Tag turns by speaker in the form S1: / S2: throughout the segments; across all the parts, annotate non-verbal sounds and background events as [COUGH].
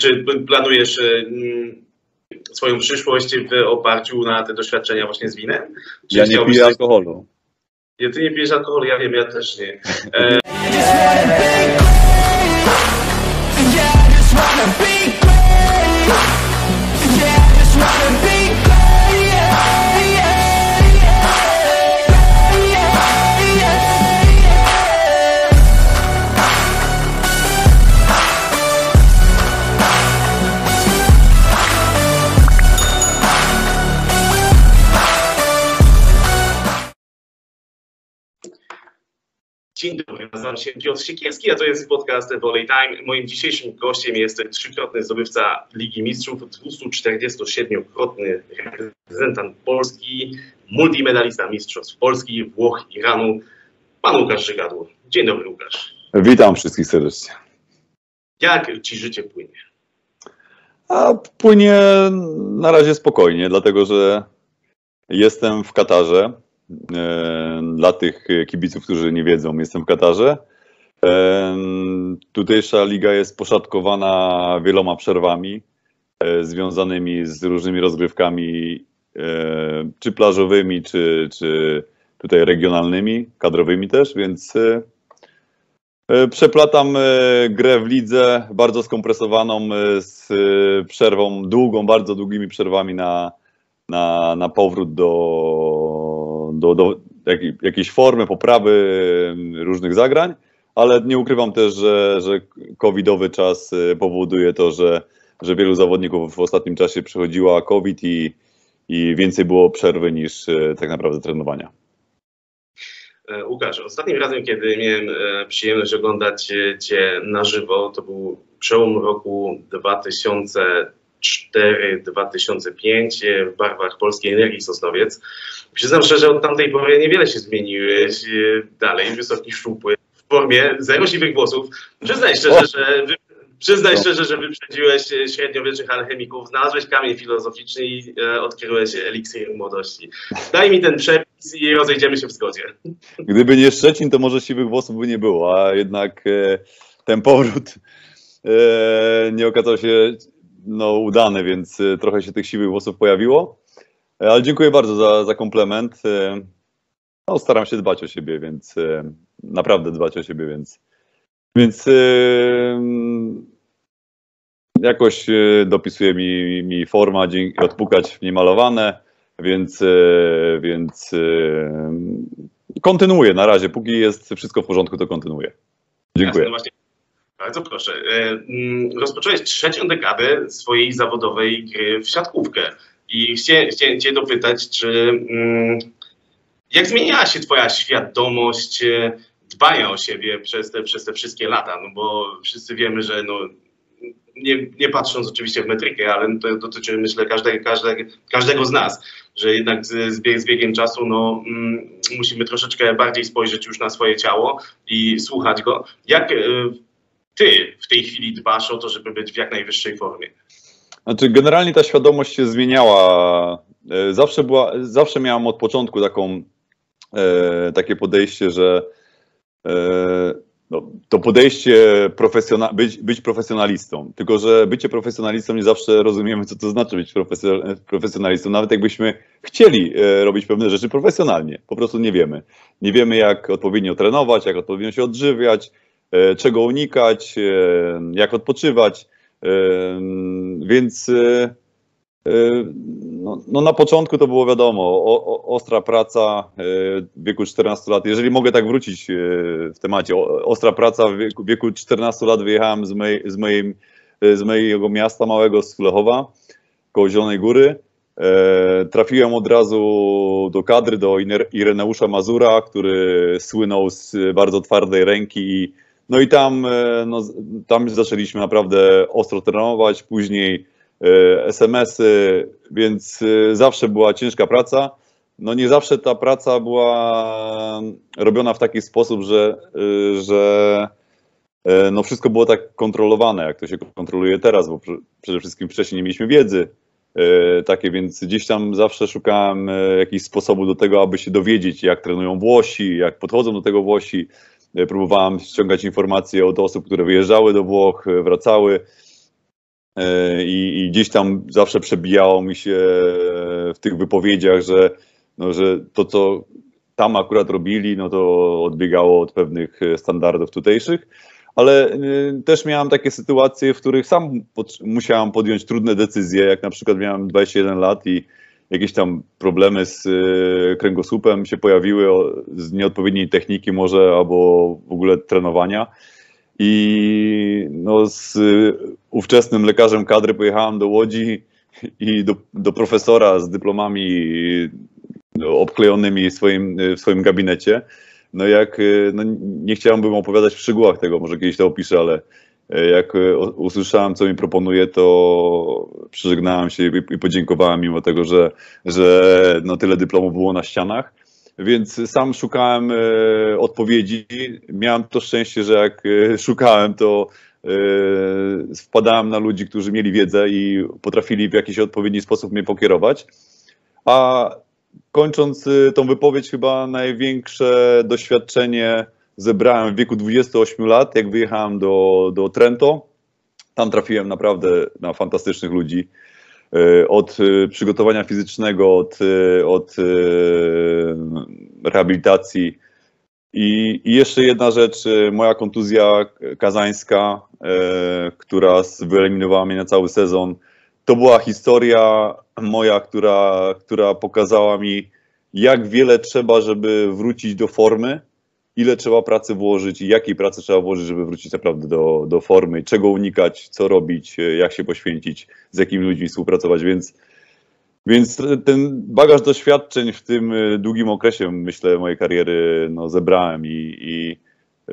S1: Czy planujesz mm, swoją przyszłość w oparciu na te doświadczenia właśnie z winem? Czy
S2: Ja nie piję
S1: coś-
S2: alkoholu.
S1: Ja, ty nie pijesz alkoholu, ja wiem, ja też nie. [LAUGHS] E, Dzień dobry, nazywam się Piotr Siekierski, a to jest podcast Volley Time. Moim dzisiejszym gościem jest trzykrotny zdobywca Ligi Mistrzów, 247-krotny reprezentant Polski, multimedalista Mistrzostw Polski, Włoch, Iranu, pan Łukasz Żygadło. Dzień dobry Łukasz.
S2: Witam wszystkich serdecznie.
S1: Jak ci życie płynie?
S2: A płynie na razie spokojnie, dlatego że jestem w Katarze. E, Dla tych kibiców, którzy nie wiedzą, jestem w Katarze. E, Tutejsza liga jest poszatkowana wieloma przerwami e, związanymi z różnymi rozgrywkami, czy plażowymi, czy, czy tutaj regionalnymi, kadrowymi też, więc Przeplatam grę w lidze bardzo skompresowaną z przerwą długą, bardzo długimi przerwami na, na, na powrót do, do, do jakiej, jakiejś formy, poprawy różnych zagrań, ale nie ukrywam też, że, że covidowy czas e, powoduje to, że, że wielu zawodników w ostatnim czasie przechodziła COVID i, i więcej było przerwy niż e, tak naprawdę trenowania.
S1: E, Łukasz, ostatnim razem, kiedy miałem e, przyjemność oglądać e, Cię na żywo, to był przełom roku 2004-2005 e, w barwach Polskiej Energii Sosnowiec. Przyznam szczerze, od tamtej pory niewiele się zmieniłeś. e, Dalej, wysoki, szczupły, w formie, zero włosów. Przyznaj szczerze, że... Wy... Przyznaj szczerze, że wyprzedziłeś e, średniowiecznych alchemików, znalazłeś kamień filozoficzny i e, odkryłeś eliksir młodości. Daj mi ten przepis i rozejdziemy się w zgodzie.
S2: Gdyby nie Szczecin, to może siwych włosów by nie było, a jednak e, ten powrót e, nie okazał się no, udany, więc e, trochę się tych siwych włosów pojawiło. E, ale dziękuję bardzo za, za komplement. E, no, staram się dbać o siebie, więc e, naprawdę dbać o siebie, więc, więc e, jakoś dopisuje mi, mi forma, dzięki, odpukać niemalowane, więc, więc kontynuuję na razie. Póki jest wszystko w porządku, to kontynuuję. Dziękuję.
S1: Jasne. Bardzo proszę. Mm, Rozpocząłeś trzecią dekadę swojej zawodowej gry w siatkówkę. I chciałem, chciałem Cię dopytać, czy mm, jak zmieniała się Twoja świadomość e, dbania o siebie przez te, przez te wszystkie lata? No bo wszyscy wiemy, że no, nie, nie patrząc oczywiście w metrykę, ale to dotyczy myślę każdego, każdego, każdego z nas, że jednak z, bieg, z biegiem czasu no, mm, musimy troszeczkę bardziej spojrzeć już na swoje ciało i słuchać go. Jak e, ty w tej chwili dbasz o to, żeby być w jak najwyższej formie?
S2: Znaczy, generalnie ta świadomość się zmieniała. E, Zawsze, była, zawsze miałam od początku taką, e, takie podejście, że e, no, to podejście profesjona- być, być profesjonalistą. Tylko, że bycie profesjonalistą nie zawsze rozumiemy, co to znaczy być profesjo- profesjonalistą. Nawet jakbyśmy chcieli robić pewne rzeczy profesjonalnie, po prostu nie wiemy. Nie wiemy, jak odpowiednio trenować, jak odpowiednio się odżywiać, czego unikać, jak odpoczywać. Więc e, e, no, no na początku to było wiadomo, o, ostra praca e, w wieku 14 lat. Jeżeli mogę tak wrócić w temacie, ostra praca w wieku, wieku 14 lat wyjechałem z, mej, z, moim, z mojego miasta małego, z Kulechowa, koło Zielonej Góry. Trafiłem od razu do kadry, do Ireneusza Mazura, który słynął z bardzo twardej ręki i no i tam, e, no, tam zaczęliśmy naprawdę ostro trenować, później e, SMS-y, więc e, zawsze była ciężka praca. No nie zawsze ta praca była robiona w taki sposób, że, że no wszystko było tak kontrolowane, jak to się kontroluje teraz, bo pr- przede wszystkim wcześniej nie mieliśmy wiedzy takie, więc gdzieś tam zawsze szukałem jakichś sposobów do tego, aby się dowiedzieć, jak trenują Włosi, jak podchodzą do tego Włosi. E, Próbowałem ściągać informacje od osób, które wyjeżdżały do Włoch, e, wracały. E, I, I gdzieś tam zawsze przebijało mi się w tych wypowiedziach, że, no, że to, co tam akurat robili, no to odbiegało od pewnych standardów tutejszych. Ale też miałem takie sytuacje, w których sam pod, musiałem podjąć trudne decyzje, jak na przykład miałem 21 lat i jakieś tam problemy z y, kręgosłupem się pojawiły z nieodpowiedniej techniki może albo w ogóle trenowania. I no, z ówczesnym lekarzem kadry pojechałem do Łodzi i do, do profesora z dyplomami no, obklejonymi w swoim, w swoim gabinecie. No jak, no nie chciałbym opowiadać w szczegółach tego, może kiedyś to opiszę, ale jak usłyszałem, co mi proponuje, to przeżegnałem się i podziękowałem mimo tego, że, że no tyle dyplomów było na ścianach. Więc sam szukałem e, odpowiedzi. Miałem to szczęście, że jak e, szukałem, to e, wpadałem na ludzi, którzy mieli wiedzę i potrafili w jakiś odpowiedni sposób mnie pokierować. A kończąc tą wypowiedź, chyba największe doświadczenie zebrałem w wieku 28 lat, jak wyjechałem do, do Trento. Tam trafiłem naprawdę na fantastycznych ludzi. E, od e, przygotowania fizycznego, od, e, od rehabilitacji. I, I, jeszcze jedna rzecz, moja kontuzja kazańska, która wyeliminowała mnie na cały sezon. To była historia moja, która, która pokazała mi, jak wiele trzeba, żeby wrócić do formy ile trzeba pracy włożyć i jakiej pracy trzeba włożyć, żeby wrócić naprawdę do, do formy, czego unikać, co robić, jak się poświęcić, z jakimi ludźmi współpracować, więc, więc ten bagaż doświadczeń w tym y, długim okresie, myślę, mojej kariery no, zebrałem i, i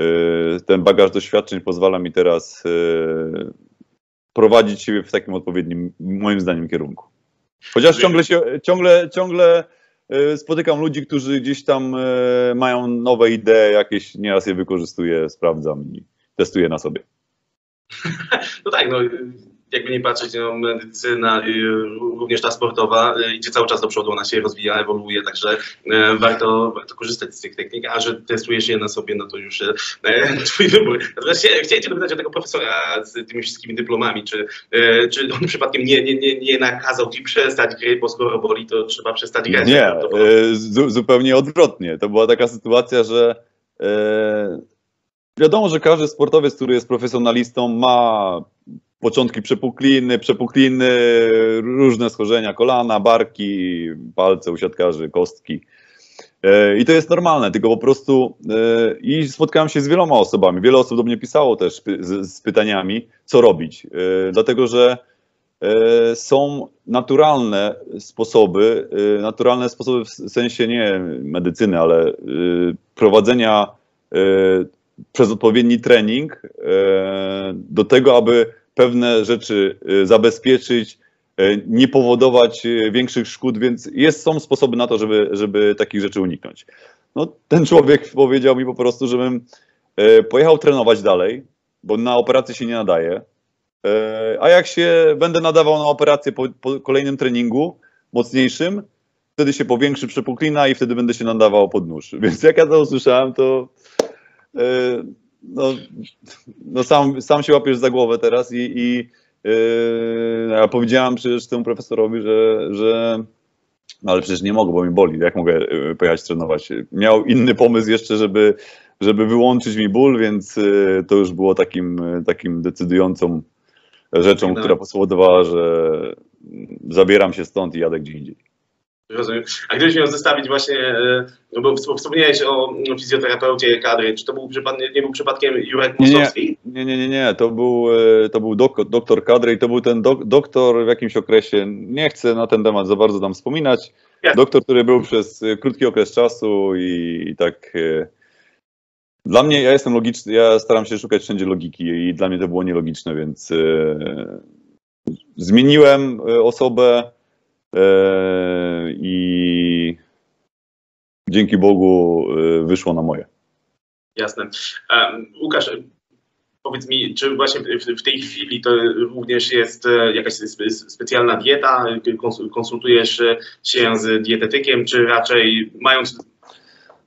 S2: y, ten bagaż doświadczeń pozwala mi teraz prowadzić siebie w takim odpowiednim, moim zdaniem, kierunku. Chociaż ciągle się, ciągle, ciągle E, spotykam ludzi, którzy gdzieś tam e, mają nowe idee, jakieś nieraz je wykorzystuję, sprawdzam i testuję na sobie. [LAUGHS]
S1: No tak, no jakby nie patrzeć, no, medycyna, y, również ta sportowa, y, idzie cały czas do przodu, ona się rozwija, ewoluuje, także e, warto, warto korzystać z tych technik, a że testujesz je na sobie, no to już [LAUGHS] twój wybór. Natomiast chciałem cię dopytać o tego profesora z tymi wszystkimi dyplomami, czy, czy on przypadkiem nie, nie, nie, nie nakazał ci przestać gry, bo skoro boli, to trzeba przestać grać?
S2: Nie, zupełnie odwrotnie. To była taka sytuacja, że Wiadomo, że każdy sportowiec, który jest profesjonalistą, ma początki przepukliny, przepukliny, różne schorzenia kolana, barki, palce u siatkarzy, kostki. E, I to jest normalne, tylko po prostu e, i spotkałem się z wieloma osobami. Wiele osób do mnie pisało też z, z pytaniami, co robić. E, dlatego, że są naturalne sposoby, naturalne sposoby w sensie nie medycyny, ale prowadzenia przez odpowiedni trening do tego, aby pewne rzeczy y, zabezpieczyć, y, nie powodować y, większych szkód, więc jest, są sposoby na to, żeby, żeby takich rzeczy uniknąć. No, ten człowiek powiedział mi po prostu, żebym pojechał trenować dalej, bo na operację się nie nadaje, a jak się będę nadawał na operację po, po kolejnym treningu mocniejszym, wtedy się powiększy przepuklina i wtedy będę się nadawał pod nóż. [LAUGHS] Więc jak ja to usłyszałem, to no, no sam, sam się łapiesz za głowę teraz i, i yy, ja powiedziałam przecież temu profesorowi, że, że no ale przecież nie mogę, bo mi boli, jak mogę yy, pojechać trenować. Miał inny pomysł jeszcze, żeby, żeby wyłączyć mi ból, więc yy, to już było takim, takim decydującą rzeczą, która spowodowała, że zabieram się stąd i jadę gdzie indziej.
S1: Rozumiem. A gdybyś miał zestawić właśnie, e, no bo wspomniałeś o fizjoterapeucie kadry, czy to był nie był przypadkiem Jurek Mostowski?
S2: Nie, nie, nie, nie, to był, e, to był dok, doktor kadry i to był ten dok, doktor w jakimś okresie, nie chcę na ten temat za bardzo tam wspominać, Jasne. doktor, który był przez e, krótki okres czasu i, i tak... Dla mnie, ja jestem logiczny, ja staram się szukać wszędzie logiki i dla mnie to było nielogiczne, więc zmieniłem osobę, i dzięki Bogu e, wyszło na moje.
S1: Jasne. Łukasz, powiedz mi, czy właśnie w tej chwili to również jest e, jakaś specjalna dieta? Konsultujesz się z dietetykiem, czy raczej mając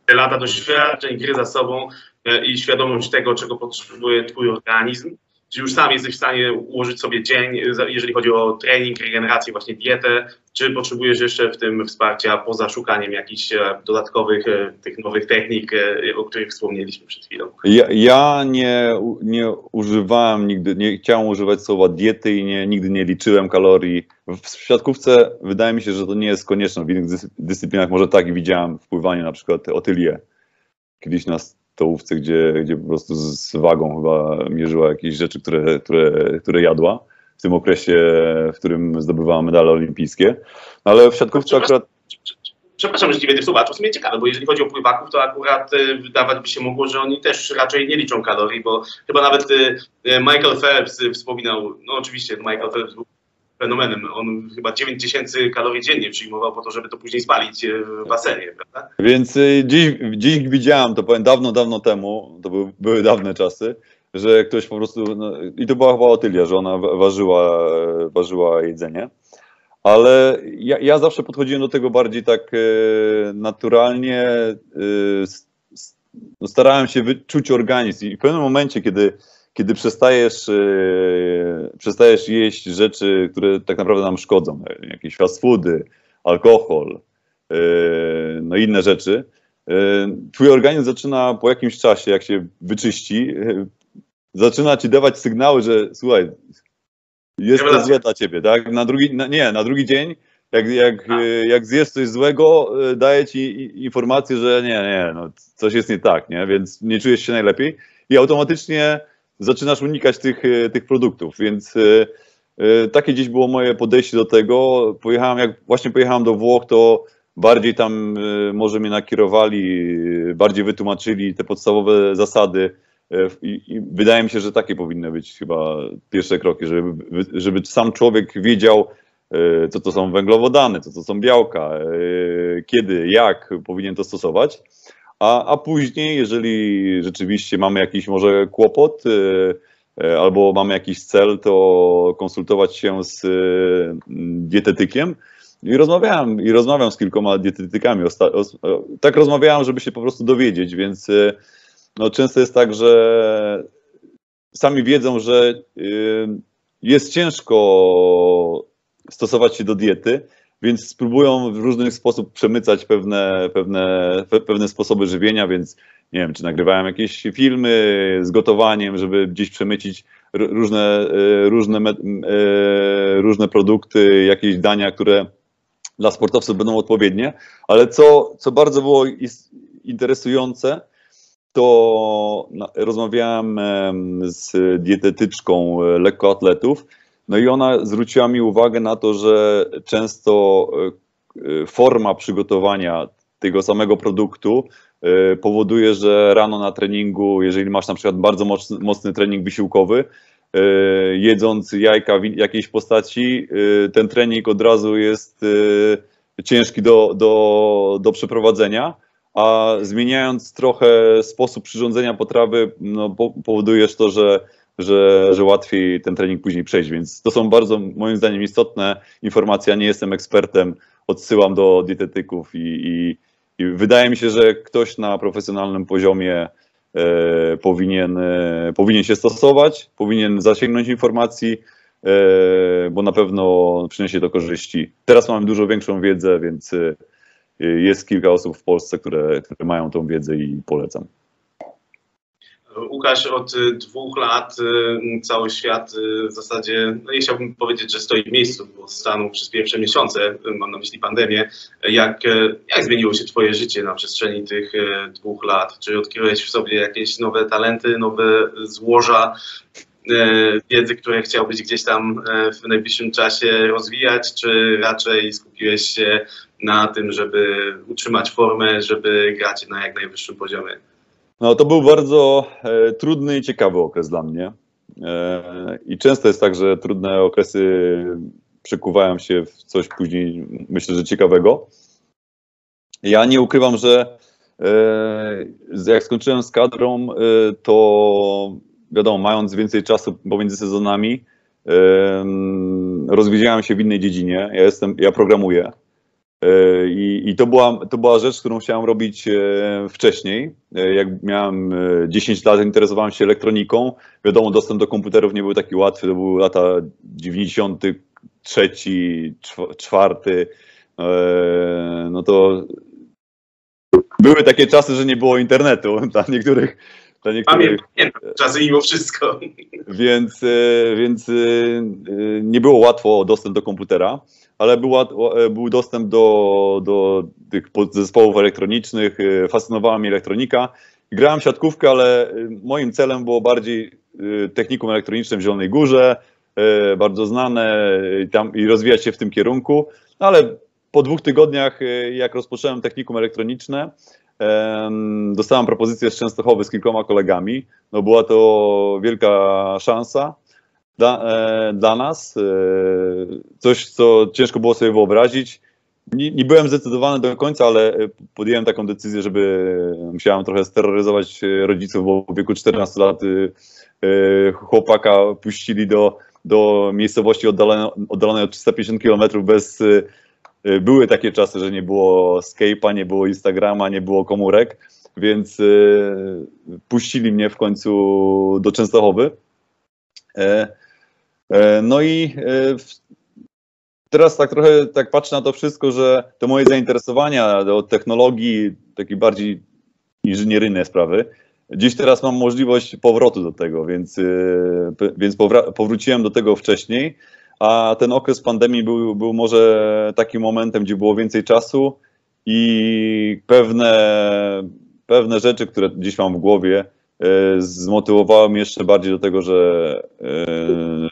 S1: te lata doświadczeń, gry za sobą e, i świadomość tego, czego potrzebuje Twój organizm, czy już sam jesteś w stanie ułożyć sobie dzień, jeżeli chodzi o trening, regenerację, właśnie dietę, czy potrzebujesz jeszcze w tym wsparcia poza szukaniem jakichś e, dodatkowych, e, tych nowych technik, e, o których wspomnieliśmy przed chwilą?
S2: Ja, ja nie, nie używałem nigdy, nie chciałem używać słowa diety i nie, nigdy nie liczyłem kalorii. W siatkówce wydaje mi się, że to nie jest konieczne. W innych dys- dyscyplinach może tak i widziałem w pływaniu na przykład Otylię. Kiedyś na stołówce, gdzie, gdzie po prostu z wagą chyba mierzyła jakieś rzeczy, które, które, które jadła w tym okresie, w którym zdobywała medale olimpijskie. No ale w siatkówce akurat
S1: Przepraszam, że ci będę słowa, to w sumie ciekawe, bo jeżeli chodzi o pływaków, to akurat e, wydawać by się mogło, że oni też raczej nie liczą kalorii, bo chyba nawet e, Michael Phelps e, wspominał, no oczywiście Michael Phelps był fenomenem, on chyba 9 tysięcy kalorii dziennie przyjmował po to, żeby to później spalić e, w basenie, prawda?
S2: Więc y, dziś, dziś widziałem, to powiem dawno, dawno temu, to były, były dawne czasy, że ktoś po prostu, no, i to była chyba Otylia, że ona wa- ważyła, e, ważyła jedzenie, ale ja, ja zawsze podchodziłem do tego bardziej tak e, naturalnie, e, no, starałem się wyczuć organizm. I w pewnym momencie, kiedy, kiedy przestajesz, e, przestajesz jeść rzeczy, które tak naprawdę nam szkodzą, e, jakieś fast foody, alkohol, e, no inne rzeczy, e, twój organizm zaczyna po jakimś czasie, jak się wyczyści, zaczyna ci dawać sygnały, że słuchaj, jest to złe dla ciebie, tak? Na drugi, na, nie, na drugi dzień, jak, jak, jak zjesz coś złego, daje ci informację, że nie, nie, no, coś jest nie tak, nie? Więc nie czujesz się najlepiej i automatycznie zaczynasz unikać tych, e, tych produktów, więc e, e, takie gdzieś było moje podejście do tego. Pojechałem, jak właśnie pojechałem do Włoch, to bardziej tam może mnie nakierowali, bardziej wytłumaczyli te podstawowe zasady. I, I wydaje mi się, że takie powinny być chyba pierwsze kroki, żeby, żeby sam człowiek wiedział, co to są węglowodany, co to są białka, kiedy, jak powinien to stosować. A, a później, jeżeli rzeczywiście mamy jakiś może kłopot, e, e, albo mamy jakiś cel, to konsultować się z e, dietetykiem. I rozmawiałem, i rozmawiam z kilkoma dietetykami. Tak rozmawiałem, żeby się po prostu dowiedzieć, więc no, często jest tak, że sami wiedzą, że y, jest ciężko stosować się do diety, więc spróbują w różny sposób przemycać pewne, pewne, pe- pewne sposoby żywienia, więc nie wiem, czy nagrywają jakieś filmy z gotowaniem, żeby gdzieś przemycić różne, y, różne, y, różne produkty, jakieś dania, które dla sportowców będą odpowiednie, ale co, co bardzo było interesujące, to rozmawiałem em, z dietetyczką e, lekkoatletów, no i ona zwróciła mi uwagę na to, że często e, e, forma przygotowania tego samego produktu e, powoduje, że rano na treningu, jeżeli masz na przykład bardzo mocny, mocny trening wysiłkowy, jedząc jajka w jakiejś postaci, ten trening od razu jest ciężki do, do, do przeprowadzenia, a zmieniając trochę sposób przyrządzenia potrawy, no, po, powodujesz to, że, że, że łatwiej ten trening później przejść. Więc to są bardzo, moim zdaniem, istotne informacje. Ja nie jestem ekspertem, odsyłam do dietetyków i, i, i wydaje mi się, że ktoś na profesjonalnym poziomie e, powinien, e, powinien się stosować, powinien zasięgnąć informacji, e, bo na pewno przyniesie to korzyści. Teraz mamy dużo większą wiedzę, więc e, jest kilka osób w Polsce, które, które mają tą wiedzę i polecam.
S1: Łukasz od y, dwóch lat y, cały świat y, w zasadzie, no nie chciałbym powiedzieć, że stoi w miejscu, bo stanął przez pierwsze miesiące, mam na myśli pandemię. Jak, jak zmieniło się Twoje życie na przestrzeni tych dwóch lat? Czy odkryłeś w sobie jakieś nowe talenty, nowe złoża wiedzy, które chciałbyś gdzieś tam y, w najbliższym czasie rozwijać, czy raczej skupiłeś się na tym, żeby utrzymać formę, żeby grać na jak najwyższym poziomie?
S2: No, to był bardzo e, trudny i ciekawy okres dla mnie. E, I często jest tak, że trudne okresy przekuwają się w coś później, myślę, że ciekawego. Ja nie ukrywam, że e, jak skończyłem z kadrą, to wiadomo, mając więcej czasu pomiędzy sezonami, rozwiedziałem się w innej dziedzinie. Ja jestem, ja programuję. E, I, I to, była, to była rzecz, którą chciałem robić e, wcześniej. E, Jak miałem e, 10 lat, interesowałem się elektroniką. Wiadomo, dostęp do komputerów nie był taki łatwy. To były lata 93, czw- czwarty. E, No to były takie czasy, że nie było internetu [LAUGHS] dla niektórych. Dla niektórych
S1: Pamiętam czasy mimo wszystko.
S2: więc, więc nie było łatwo dostęp do komputera, ale był, łat- e, był dostęp do, do tych zespołów elektronicznych, e, fascynowała mnie elektronika. Grałem siatkówkę, ale e, moim celem było bardziej technikum elektroniczne w Zielonej Górze, bardzo znane i tam, i rozwijać się w tym kierunku, No ale po dwóch tygodniach, jak rozpocząłem technikum elektroniczne, em, dostałem propozycję z Częstochowy z kilkoma kolegami. No była to wielka szansa dla, e, dla nas. E, coś, co ciężko było sobie wyobrazić. Nie, nie byłem zdecydowany do końca, ale e, podjąłem taką decyzję, żeby musiałem trochę steroryzować e, rodziców, bo w wieku 14 lat e, e, chłopaka puścili do, do miejscowości oddalonej, oddalonej o 350 km bez. Były takie czasy, że nie było Skype'a, nie było Instagrama, nie było komórek, więc puścili mnie w końcu do Częstochowy. E, No i e, teraz tak trochę tak patrzę na to wszystko, że te moje zainteresowania do technologii, takie bardziej inżynieryjne sprawy, dziś teraz mam możliwość powrotu do tego, więc, e, więc powróciłem do tego wcześniej, a ten okres pandemii był, był może takim momentem, gdzie było więcej czasu i pewne, pewne rzeczy, które gdzieś mam w głowie, e, zmotywowały mnie jeszcze bardziej do tego, że, e,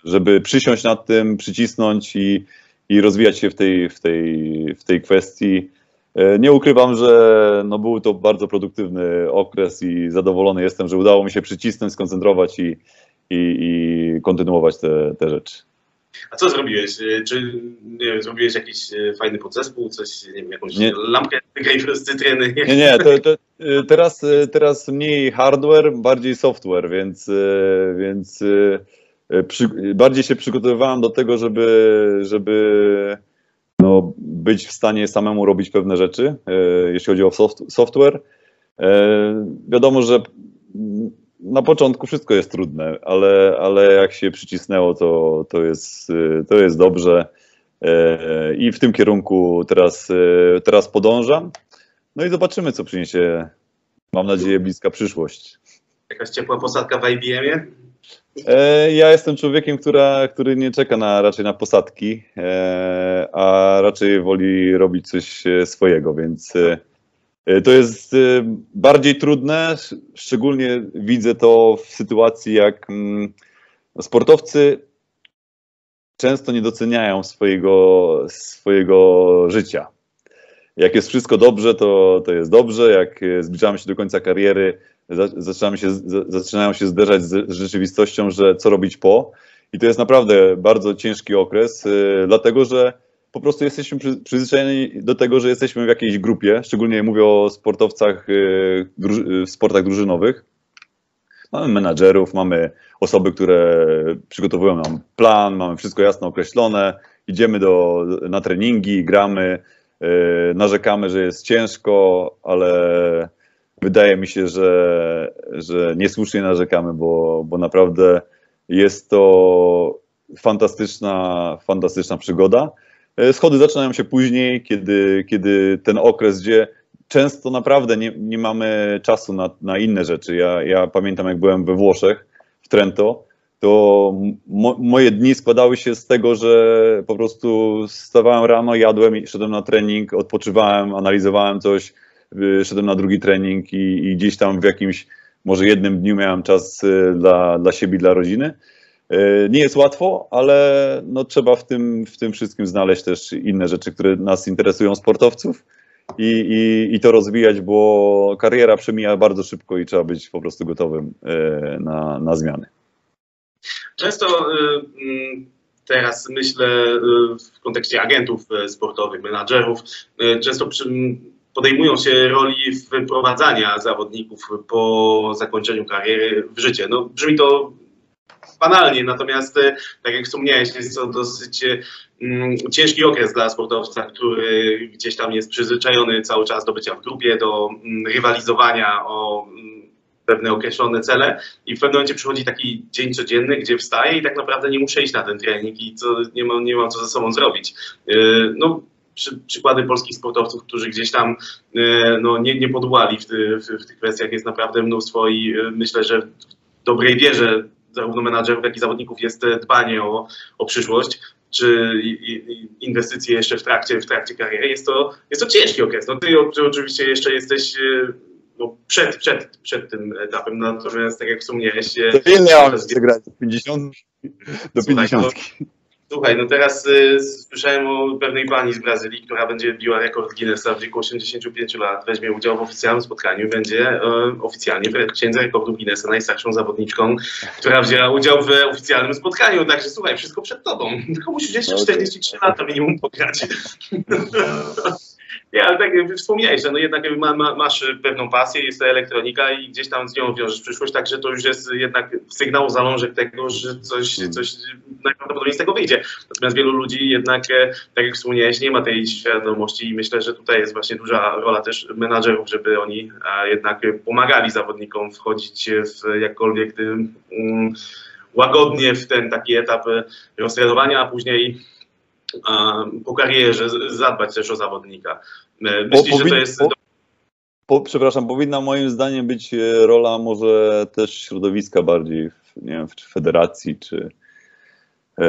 S2: żeby przysiąść nad tym, przycisnąć i, i rozwijać się w tej, w tej, w tej kwestii. E, Nie ukrywam, że no był to bardzo produktywny okres i zadowolony jestem, że udało mi się przycisnąć, skoncentrować i, i, i kontynuować te, te rzeczy.
S1: A co zrobiłeś? Czy wiem, zrobiłeś jakiś fajny podzespół, coś, nie wiem, jakąś
S2: Nie.
S1: lampkę [LAUGHS] cytryny?
S2: Nie, nie, to, to, teraz, y, teraz mniej hardware, bardziej software, więc, y, więc y, y, przy, bardziej się przygotowywałem do tego, żeby, żeby no, być w stanie samemu robić pewne rzeczy, y, jeśli chodzi o soft, software. Y, Wiadomo, że na początku wszystko jest trudne, ale, ale jak się przycisnęło, to, to, jest, y, to jest dobrze. Y, I w tym kierunku teraz, y, teraz podążam. No i zobaczymy, co przyniesie, mam nadzieję, bliska przyszłość.
S1: Jakaś ciepła posadka w IBM-ie?
S2: E, ja jestem człowiekiem, która, który nie czeka na, raczej na posadki, e, a raczej woli robić coś e, swojego, więc to jest bardziej trudne. sz- Szczególnie widzę to w sytuacji, jak mm, sportowcy często nie doceniają swojego, swojego życia. Jak jest wszystko dobrze, to, to jest dobrze. Jak e, zbliżamy się do końca kariery, za- zaczynamy się, zaczynają się zderzać z rzeczywistością, że co robić po. I to jest naprawdę bardzo ciężki okres, y, dlatego że po prostu jesteśmy przy- przyzwyczajeni do tego, że jesteśmy w jakiejś grupie, szczególnie mówię o sportowcach y, w sportach drużynowych. Mamy menadżerów, mamy osoby, które przygotowują nam plan, mamy wszystko jasno określone, idziemy do, na treningi, gramy, narzekamy, że jest ciężko, ale wydaje mi się, że, że niesłusznie narzekamy, bo, bo naprawdę jest to fantastyczna, fantastyczna przygoda. E, Schody zaczynają się później, kiedy, kiedy ten okres, gdzie często naprawdę nie, nie mamy czasu na, na inne rzeczy. Ja, ja pamiętam, jak byłem we Włoszech, w Trento, to mo, moje dni składały się z tego, że po prostu wstawałem rano, jadłem szedłem na trening, odpoczywałem, analizowałem coś, y, szedłem na drugi trening i, i gdzieś tam w jakimś może jednym dniu miałem czas y, dla, dla siebie dla rodziny. Y, Nie jest łatwo, ale no trzeba w tym, w tym wszystkim znaleźć też inne rzeczy, które nas interesują sportowców i, i, i to rozwijać, bo kariera przemija bardzo szybko i trzeba być po prostu gotowym na, na zmiany.
S1: Często y, mm, teraz myślę y, w kontekście agentów y, sportowych, menadżerów, często przy, podejmują się roli wprowadzania zawodników po zakończeniu kariery w życie. No, brzmi to banalnie, natomiast tak jak wspomniałeś, jest to dosyć mm, ciężki okres dla sportowca, który gdzieś tam jest przyzwyczajony cały czas do bycia w grupie, do mm, rywalizowania o pewne określone cele i w pewnym momencie przychodzi taki dzień codzienny, gdzie wstaje i tak naprawdę nie muszę iść na ten trening i co, nie, mam, nie mam co ze sobą zrobić. E, No, przy, przykłady polskich sportowców, którzy gdzieś tam e, no, nie, nie podłali w, ty, w, w tych kwestiach jest naprawdę mnóstwo i e, myślę, że w dobrej wierze zarówno menadżerów, jak i zawodników jest dbanie o, o przyszłość czy inwestycje jeszcze w trakcie, w trakcie kariery. Jest to, jest to ciężki okres. No, ty oczywiście jeszcze jesteś no, przed, przed, przed tym etapem, natomiast tak jak wspomniałeś... e,
S2: To ile miałem grać? 50? Do
S1: Słuchaj,
S2: 50.
S1: Słuchaj, no teraz y, słyszałem o pewnej pani z Brazylii, która będzie biła rekord Guinnessa w wieku 85 lat, weźmie udział w oficjalnym spotkaniu i będzie e, oficjalnie w księdze rekordów Guinnessa najstarszą zawodniczką, która wzięła udział w oficjalnym spotkaniu. Także słuchaj, wszystko przed tobą. Tylko musisz jeszcze
S2: No to-
S1: 43 lata minimum pograć. [LAUGHS] Nie, ale tak jak wspomniałeś, że no jednak ma, ma, masz pewną pasję, jest to elektronika i gdzieś tam z nią wiążesz przyszłość, także to już jest jednak sygnał, zalążek tego, że coś, coś najprawdopodobniej z tego wyjdzie. Natomiast wielu ludzi jednak, e, tak jak wspomniałeś, nie ma tej świadomości i myślę, że tutaj jest właśnie duża rola też menadżerów, żeby oni jednak pomagali zawodnikom wchodzić w jakkolwiek tym, mm, łagodnie w ten taki etap e, roztrenowania, a później po karierze zadbać też o zawodnika. E, Myślisz, że to jest...
S2: po- przepraszam, powinna moim zdaniem być e, rola może też środowiska bardziej, w, nie wiem, w federacji czy e,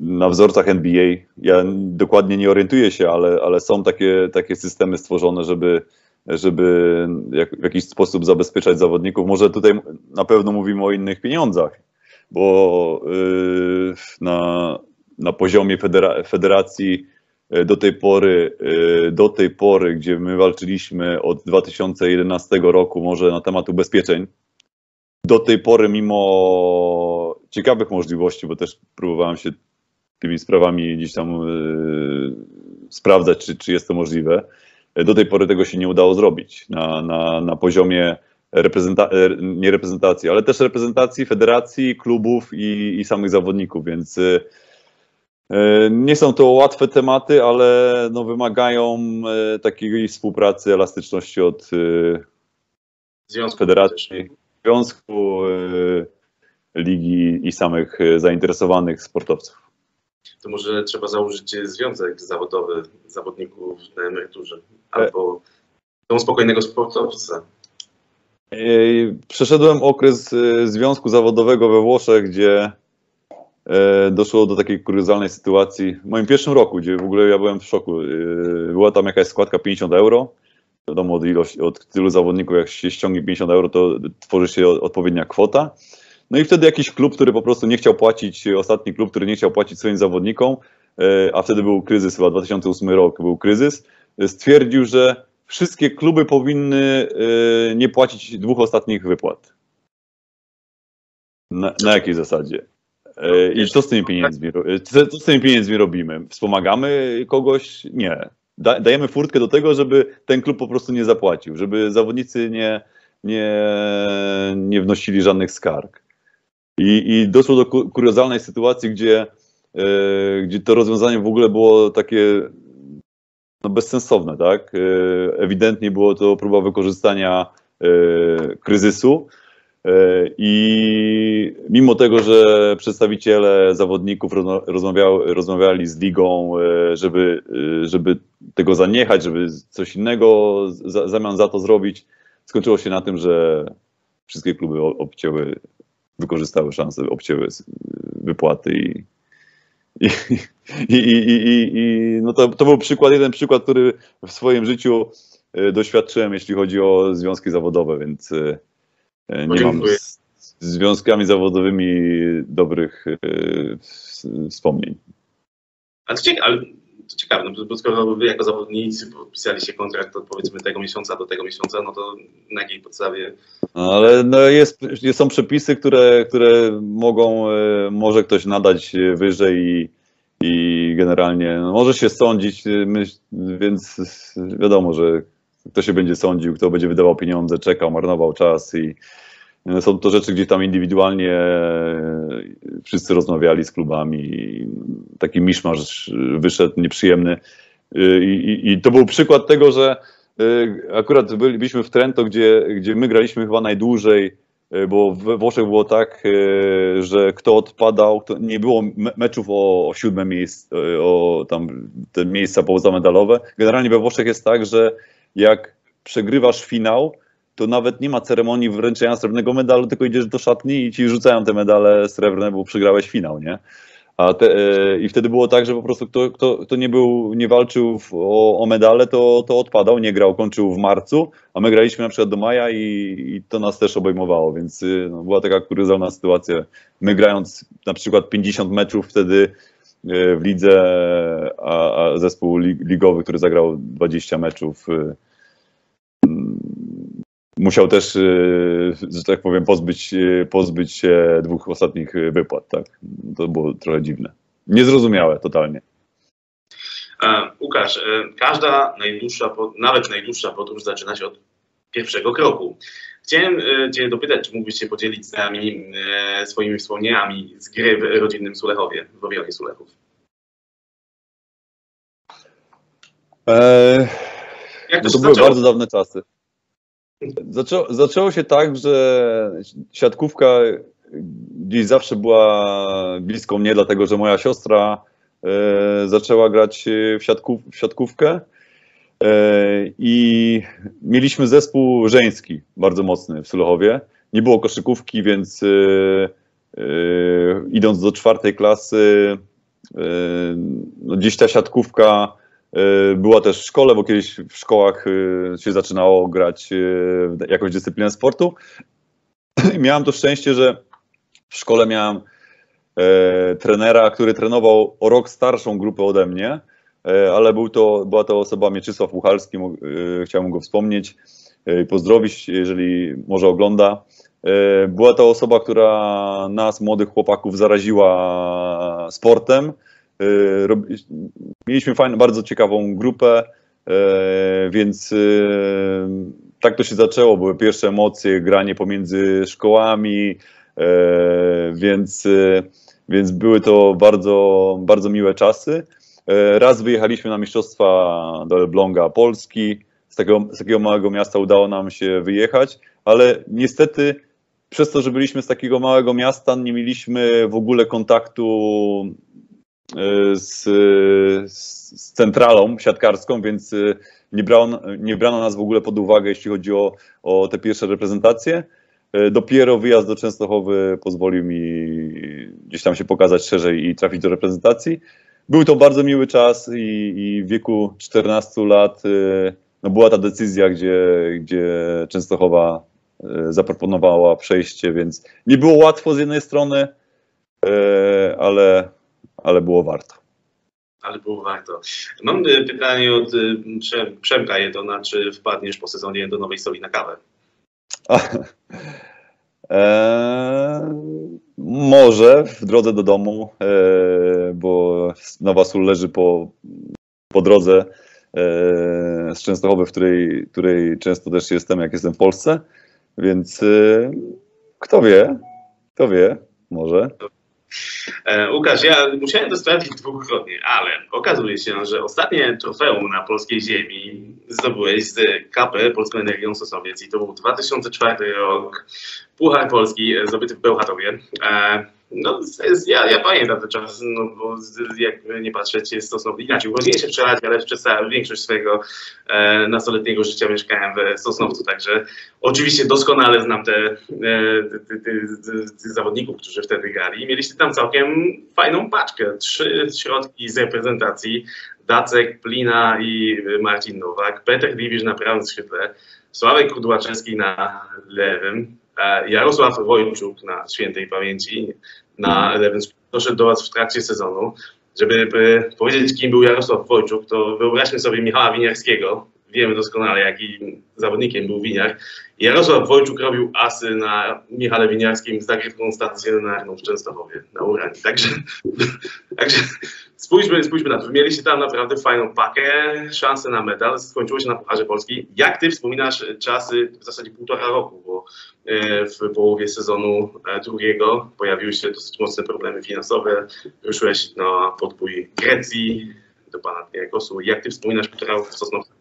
S2: na wzorcach NBA. Ja dokładnie nie orientuję się, ale, ale są takie, takie systemy stworzone, żeby, żeby jak, w jakiś sposób zabezpieczać zawodników. Może tutaj na pewno mówimy o innych pieniądzach, bo y, na, na poziomie federa, federacji e, do tej pory, e, do tej pory, gdzie my walczyliśmy od 2011 roku może na temat ubezpieczeń, do tej pory mimo ciekawych możliwości, bo też próbowałem się tymi sprawami gdzieś tam e, sprawdzać, czy, czy jest to możliwe, do tej pory tego się nie udało zrobić na, na, na poziomie reprezenta- nie reprezentacji, ale też reprezentacji federacji, klubów i, i samych zawodników, więc Nie są to łatwe tematy, ale no wymagają e, takiej współpracy, elastyczności od e,
S1: Związku
S2: federacji, związku, e, ligi i samych e, zainteresowanych sportowców.
S1: to może trzeba założyć związek zawodowy zawodników na emeryturze albo dom spokojnego sportowca.
S2: E, Przeszedłem okres e, związku zawodowego we Włoszech, gdzie e, doszło do takiej kuriozalnej sytuacji. W moim pierwszym roku, gdzie w ogóle ja byłem w szoku. E, Była tam jakaś składka 50 euro. Wiadomo, od, ilość, od tylu zawodników, jak się ściągnie 50 euro, to tworzy się odpowiednia kwota. No i wtedy jakiś klub, który po prostu nie chciał płacić, ostatni klub, który nie chciał płacić swoim zawodnikom, e, a wtedy był kryzys, chyba 2008 rok był kryzys, e, stwierdził, że wszystkie kluby powinny e, nie płacić dwóch ostatnich wypłat. Na, na jakiej zasadzie? E, I co z tymi pieniędzmi, e, co, z tymi pieniędzmi robimy? Wspomagamy kogoś? Nie. Da, dajemy furtkę do tego, żeby ten klub po prostu nie zapłacił, żeby zawodnicy nie, nie, nie wnosili żadnych skarg. I, i doszło do ku- kuriozalnej sytuacji, gdzie, e, gdzie to rozwiązanie w ogóle było takie no, bezsensowne, tak? Ewidentnie było to próba wykorzystania kryzysu. E, I mimo tego, że przedstawiciele zawodników rozma- rozmawiały, rozmawiali z ligą, e, żeby, e, żeby tego zaniechać, żeby coś innego za, zamian za to zrobić, skończyło się na tym, że wszystkie kluby obcięły, wykorzystały szansę, obcięły wypłaty i, i, i, i, no to, to był przykład, jeden przykład, który w swoim życiu doświadczyłem, jeśli chodzi o związki zawodowe, więc nie mam
S1: Dziękuję.
S2: z, związkami zawodowymi dobrych e, wspomnień.
S1: Ale to ciekawe, ale to ciekawe no, bo skoro wy jako zawodnicy podpisaliście kontrakt od powiedzmy tego miesiąca do tego miesiąca, no to na jakiej podstawie
S2: No, ale no jest, są przepisy, które, które mogą, e, może ktoś nadać e, wyżej i, i generalnie no, może się sądzić, e, więc wiadomo, że kto się będzie sądził, kto będzie wydawał pieniądze, czekał, marnował czas i E, Są to rzeczy, gdzie tam indywidualnie e, wszyscy rozmawiali z klubami. Taki miszmasz wyszedł nieprzyjemny. E, I, i, I to był przykład tego, że akurat byliśmy w Trento, gdzie, gdzie my graliśmy chyba najdłużej, bo we Włoszech było tak, że kto odpadał, nie było me- meczów o, o siódme miejsce, o tam te miejsca pozamedalowe. Generalnie we Włoszech jest tak, że jak przegrywasz finał, to nawet nie ma ceremonii wręczenia srebrnego medalu, tylko idziesz do szatni i ci rzucają te medale srebrne, bo przegrałeś finał, nie? A te, e, I wtedy było tak, że po prostu kto, kto, kto nie był, nie walczył w, o, o medale, to, to odpadał, nie grał, kończył w marcu, a my graliśmy na przykład do maja i, i to nas też obejmowało, więc y, no, była taka kuriozalna sytuacja. My grając na przykład 50 meczów wtedy e, w lidze, a, a zespół lig- ligowy, który zagrał 20 meczów, y, musiał też, y, że tak powiem, pozbyć, y, pozbyć się dwóch ostatnich y, wypłat. Tak? To było trochę dziwne. Niezrozumiałe totalnie.
S1: E, Łukasz, e, każda najdłuższa, nawet najdłuższa podróż zaczyna się od pierwszego kroku. Chciałem e, Cię dopytać, czy mógłbyś się podzielić z nami swoimi wspomnieniami z gry w rodzinnym Sulechowie, w Owionie Sulechów.
S2: Eee,
S1: Jak
S2: no
S1: to
S2: to
S1: się
S2: były bardzo dawne czasy. Zaczą, zaczęło się tak, że siatkówka gdzieś zawsze była bliską mnie, dlatego że moja siostra e, zaczęła grać w, siatków, w siatkówkę e, i mieliśmy zespół żeński bardzo mocny w Sulechowie. Nie było koszykówki, więc e, idąc do czwartej klasy no gdzieś ta siatkówka była też w szkole, bo kiedyś w szkołach e, się zaczynało grać e, jakąś dyscyplinę sportu. [CLEARS THROAT] Miałem to szczęście, że w szkole miałem e, trenera, który trenował o rok starszą grupę ode mnie, e, ale był to, była to osoba Mieczysław Uchalski, mo- e, chciałbym go wspomnieć e, i pozdrowić, jeżeli może ogląda. E, Była to osoba, która nas, młodych chłopaków, zaraziła sportem. E, Mieliśmy fajną, bardzo ciekawą grupę, e, więc e, tak to się zaczęło. Były pierwsze emocje, granie pomiędzy szkołami, więc, więc były to bardzo, bardzo miłe czasy. Raz wyjechaliśmy na mistrzostwa do Elbląga Polski. Z takiego, z takiego małego miasta udało nam się wyjechać, ale niestety przez to, że byliśmy z takiego małego miasta, nie mieliśmy w ogóle kontaktu z, z centralą siatkarską, więc e, nie brano, nie brano nas w ogóle pod uwagę, jeśli chodzi o, o te pierwsze reprezentacje. E, Dopiero wyjazd do Częstochowy pozwolił mi gdzieś tam się pokazać szerzej i trafić do reprezentacji. Był to bardzo miły czas i, i w wieku 14 lat no była ta decyzja, gdzie, gdzie Częstochowa zaproponowała przejście, więc nie było łatwo z jednej strony, ale, ale było warto.
S1: Ale było warto. Mam e, pytanie od e, Przem- Przemka Jedona, czy wpadniesz po sezonie do Nowej Soli na kawę?
S2: Eee, [LAUGHS] może w drodze do domu, eee, bo Nowa Sól leży po, po drodze eee, z Częstochowy, w której, której często też jestem, jak jestem w Polsce. Więc eee, kto wie, kto wie, może.
S1: E, Łukasz, ja musiałem to sprawdzić dwukrotnie, ale okazuje się, że ostatnie trofeum na polskiej ziemi zdobyłeś z KP Polską Energią Sosnowiec i to był 2004 rok, Puchar Polski e, zdobyty w Bełchatowie. No, z- ja, ja pamiętam ten czas, no, bo jak nie patrzeć, jest Sosnowiec, inaczej, urodziłem się w Przeladzie, ale przez większość swojego e, nastoletniego życia mieszkałem w Sosnowcu, także oczywiście doskonale znam te, e, zawodników, którzy wtedy grali. Mieliście tam całkiem fajną paczkę, trzy środki z reprezentacji, Dacek, Plina i Marcin Nowak, Peter Liwisz na prawym skrzydle, Sławek Kudłaczewski na lewym, Jarosław Wojczuk na świętej pamięci na skrzydle. Doszedł do Was w trakcie sezonu. Żeby e, powiedzieć, kim był Jarosław Wojczuk, to wyobraźmy sobie Michała Winiarskiego. Wiemy doskonale, jakim zawodnikiem był Winiar. Jarosław Wojczuk robił asy na Michale Winiarskim z zagrywką stacjonarną w Częstochowie na Uranie. Także, [LAUGHS] także Spójrzmy, spójrzmy na to. Mieliście tam naprawdę fajną pakę, szansę na medal, skończyło się na Pucharze Polski. Jak ty wspominasz czasy w zasadzie półtora roku, bo e, w połowie sezonu e, drugiego pojawiły się dosyć mocne problemy finansowe, wyszłeś na podbój Grecji do Panathinaikosu. Jak ty wspominasz półtora roku w Sosnowcu?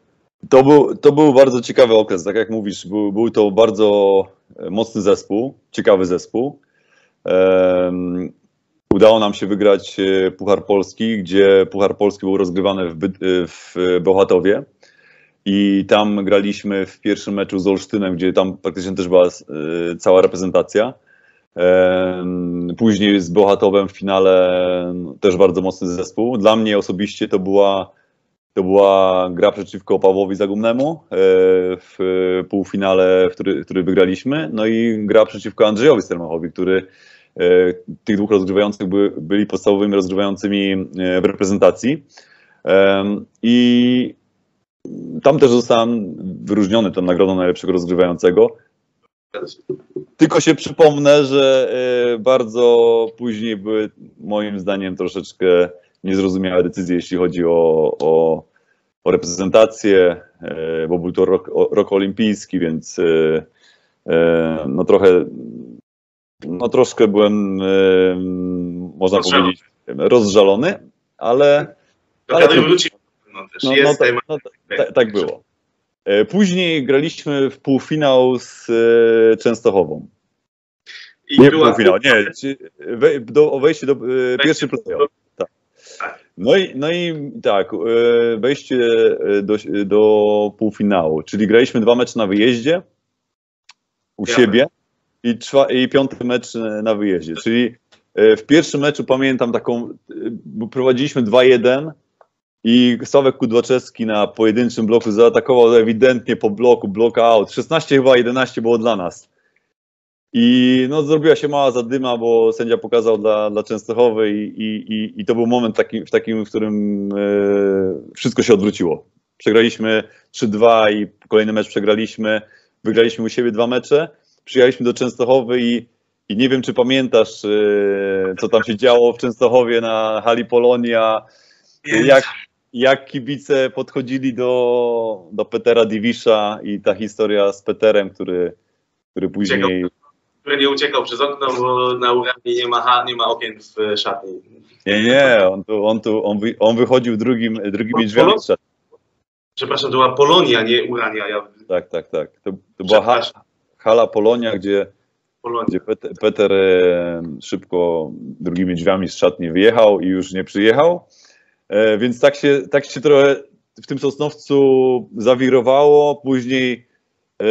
S2: To był, to był bardzo ciekawy okres, tak jak mówisz, był, był to bardzo e, mocny zespół, ciekawy zespół. Em, udało nam się wygrać e, Puchar Polski, gdzie Puchar Polski był rozgrywany w, e, w i tam graliśmy w pierwszym meczu z Olsztynem, gdzie tam praktycznie też była cała reprezentacja. Później z Bełchatowem w finale no, też bardzo mocny zespół. Dla mnie osobiście to była to była gra przeciwko Pawłowi Zagumnemu e, w półfinale, w który, który wygraliśmy, no i gra przeciwko Andrzejowi Stelmachowi, który e, tych dwóch rozgrywających by, byli podstawowymi rozgrywającymi e, w reprezentacji. I tam też zostałem wyróżniony tą nagrodą najlepszego rozgrywającego. Tylko się przypomnę, że bardzo później były moim zdaniem troszeczkę niezrozumiałe decyzje, jeśli chodzi o, o, o reprezentację, e, bo był to rok, rok olimpijski, więc e, e, no trochę, no troszkę byłem, można
S1: Rozżalony.
S2: powiedzieć, rozżalony, ale Ale to-
S1: wróci. No, też
S2: no, no,
S1: jest
S2: tak,
S1: temat.
S2: no, tak, tak było. Później graliśmy w półfinał z Częstochową.
S1: I
S2: Nie
S1: była-
S2: półfinał, nie. Do, o wejście do e, pierwszy playoff. Tak. No i, no i tak, e, wejście e, do, do półfinału, czyli graliśmy dwa mecze na wyjeździe u siebie i, trwa, i piąty mecz na wyjeździe. Czyli e, w pierwszym meczu pamiętam taką, bo prowadziliśmy 2-1 i Sławek Kudłaczewski na pojedynczym bloku zaatakował ewidentnie po bloku, block out. 16 chyba 11 było dla nas. I no, zrobiła się mała zadyma, bo sędzia pokazał dla, dla Częstochowy i, i, i, to był moment taki, w takim, w którym e, wszystko się odwróciło. Przegraliśmy 3-2 i kolejny mecz przegraliśmy. Wygraliśmy u siebie dwa mecze. Przyjechaliśmy do Częstochowy i, i nie wiem, czy pamiętasz, e, co tam się działo w Częstochowie na hali Polonia. Jak, jak kibice podchodzili do, do Petera Diwisza i ta historia z Peterem, który, który później...
S1: który nie uciekał przez okno, bo na uranie nie ma, nie ma okien w szatni.
S2: Nie, nie, on tu, on tu, on, wy, on wychodził drugim, drugimi drzwiami. z szat-
S1: Przepraszam, to była Polonia, nie Urania. Ja,
S2: Tak, tak, tak. To, to była hala Polonia, gdzie,
S1: Polonia.
S2: gdzie Peter, Peter e, szybko drugimi drzwiami z szatni wyjechał i już nie przyjechał. E, więc tak się, tak się trochę w tym Sosnowcu zawirowało. Później e,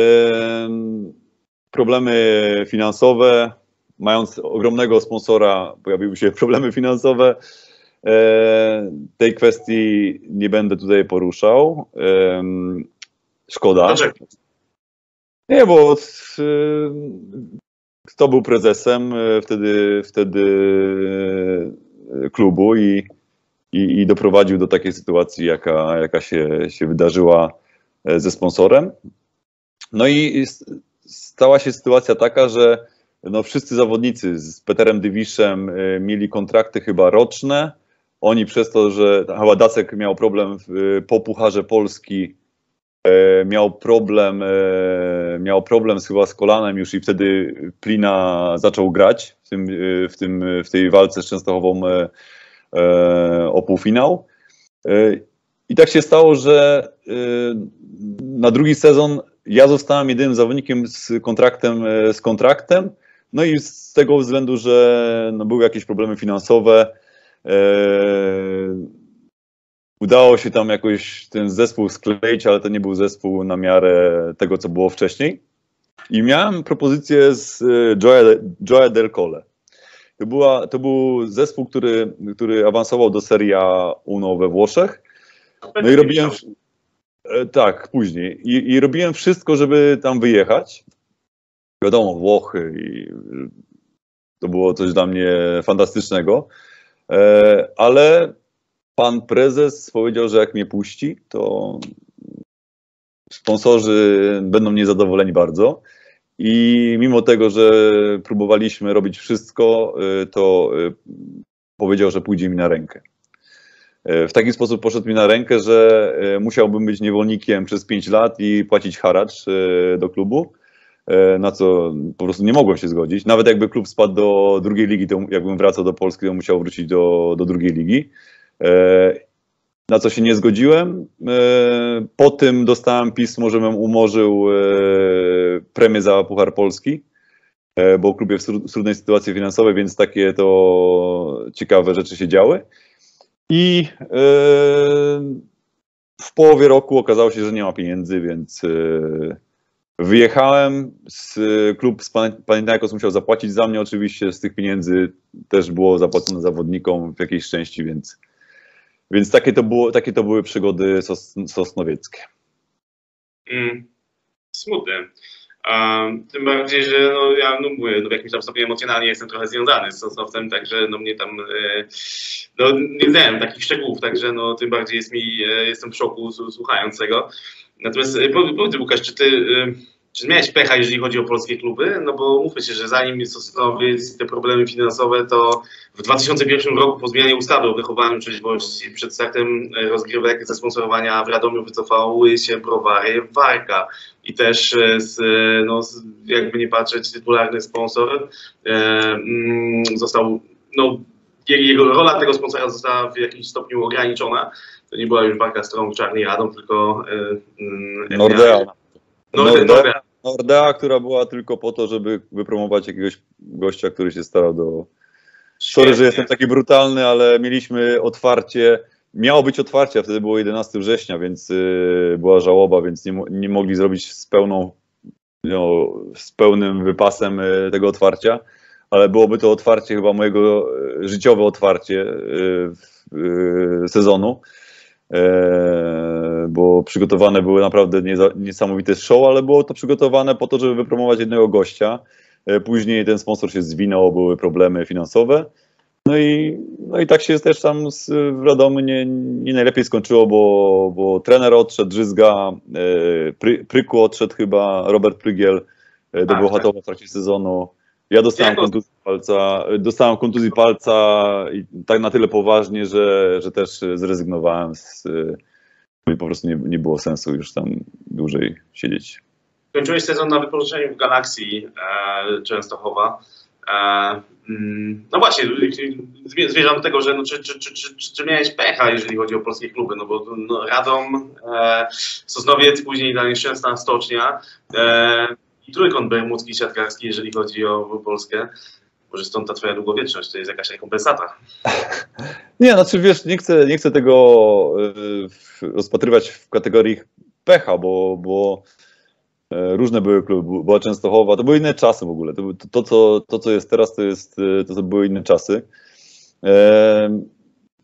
S2: problemy finansowe. Mając ogromnego sponsora, pojawiły się [LAUGHS] problemy finansowe. E, tej kwestii nie będę tutaj poruszał. Szkoda.
S1: Dlaczego?
S2: Nie, bo y, kto był prezesem y, wtedy, wtedy klubu i, i, i doprowadził do takiej sytuacji, jaka, jaka się, się wydarzyła e, ze sponsorem. No i stała się sytuacja taka, że no wszyscy zawodnicy z Peterem Dywiszem y, mieli kontrakty chyba roczne. Oni przez to, że chyba Dacek miał problem w, po Pucharze Polski, e, miał problem, miał problem chyba z kolanem już i wtedy Plina zaczął grać w, tym, w, tym, w tej walce z Częstochową o półfinał. I tak się stało, że na drugi sezon ja zostałem jedynym zawodnikiem z kontraktem, e, z kontraktem. No i z tego względu, że no, były jakieś problemy finansowe, e, udało się tam jakoś ten zespół skleić, ale to nie był zespół na miarę tego, co było wcześniej. I miałem propozycję z e, Joe, Joe Del Cole. To, była, to był zespół, który, który awansował do Serie A Uno we Włoszech. No i robiłem. E, Tak, później. I, I robiłem wszystko, żeby tam wyjechać. Wiadomo, Włochy i to było coś dla mnie fantastycznego. E, Ale pan prezes powiedział, że jak mnie puści, to sponsorzy będą niezadowoleni bardzo. I mimo tego, że próbowaliśmy robić wszystko, to powiedział, że pójdzie mi na rękę. E, W taki sposób poszedł mi na rękę, że e, musiałbym być niewolnikiem przez 5 lat i płacić haracz e, do klubu, na co po prostu nie mogłem się zgodzić. Nawet jakby klub spadł do drugiej ligi, to jakbym wracał do Polski, to musiał wrócić do, do drugiej ligi. Na co się nie zgodziłem. Po tym dostałem pismo, żebym umorzył premię za Puchar Polski, bo klub jest w tru- trudnej sytuacji finansowej, więc takie to ciekawe rzeczy się działy. I e, w połowie roku okazało się, że nie ma pieniędzy, więc e, wyjechałem. Z, klub z Pan- Panathinaikos musiał zapłacić za mnie oczywiście. Z tych pieniędzy też było zapłacone zawodnikom w jakiejś części, więc, więc takie, to było, takie to były przygody sos, sosnowieckie.
S1: Mm, smutne. Tym bardziej, że no, ja no, mówię, no, w jakimś tam stopniu emocjonalnie jestem trochę związany z Sosnowcem, także no, mnie tam e, no, nie znałem takich szczegółów, także no, tym bardziej jest mi, e, jestem w szoku słuchając tego. Natomiast e, powiedz Łukasz, czy ty e, czy miałeś pecha, jeżeli chodzi o polskie kluby? No bo mówmy się, że zanim Sosnowiec te problemy finansowe, to w 2001 roku po zmianie ustawy o wychowaniu trzeźwości przed startem rozgrywek ze sponsorowania w Radomiu wycofały się browary Warka i też e, z, e, no, z, jakby nie patrzeć, tytularny sponsor e, mm, został, no, je- jego rola tego sponsora została w jakimś stopniu ograniczona. To nie była już Warka Strong Czarny Radom, tylko e, mm,
S2: Nordea.
S1: Nordea. Nordea.
S2: Nordea, która była tylko po to, żeby wypromować jakiegoś gościa, który się starał do. Sorry, że jestem taki brutalny, ale mieliśmy otwarcie. Miało być otwarcie, a wtedy było 11 września, więc y, była żałoba, więc nie, nie mogli zrobić z pełną, no, z pełnym wypasem y, tego otwarcia, ale byłoby to otwarcie chyba mojego y, życiowe otwarcie sezonu. E, bo przygotowane były naprawdę niesamowite show, ale było to przygotowane po to, żeby wypromować jednego gościa. E, Później ten sponsor się zwinął, były problemy finansowe. No i, no i tak się też tam z, w Radomiu nie, nie najlepiej skończyło, bo, bo trener odszedł, Drzyzga, e, Pry, Pryku odszedł chyba, Robert Prygiel e, do
S1: Tak,
S2: Bełchatowa w trakcie sezonu. Ja dostałem
S1: Jako-
S2: kontuzję palca, dostałem kontuzję palca i tak na tyle poważnie, że, że też zrezygnowałem z, i po prostu nie, nie było sensu już tam dłużej siedzieć.
S1: Kończyłeś sezon na wypożyczeniu w Galaxii e, Częstochowa. E, mm, no właśnie, zmi- zmierzam do tego, że no, czy, czy, czy, czy, miałeś pecha, jeżeli chodzi o polskie kluby, no bo no, Radom, e, Sosnowiec, później dalej Szczęsna Stocznia e, i Trójkąt Bermudzki Siatkarski, jeżeli chodzi o Polskę. Może stąd ta twoja długowieczność, to jest jakaś rekompensata. [LAUGHS]
S2: Nie, znaczy wiesz, nie chcę, nie chcę tego w- rozpatrywać w kategorii pecha, bo, bo e, różne były kluby, była Częstochowa, to były inne czasy w ogóle. To, to, co, to co jest teraz, to, jest, y, to, to były inne czasy. E,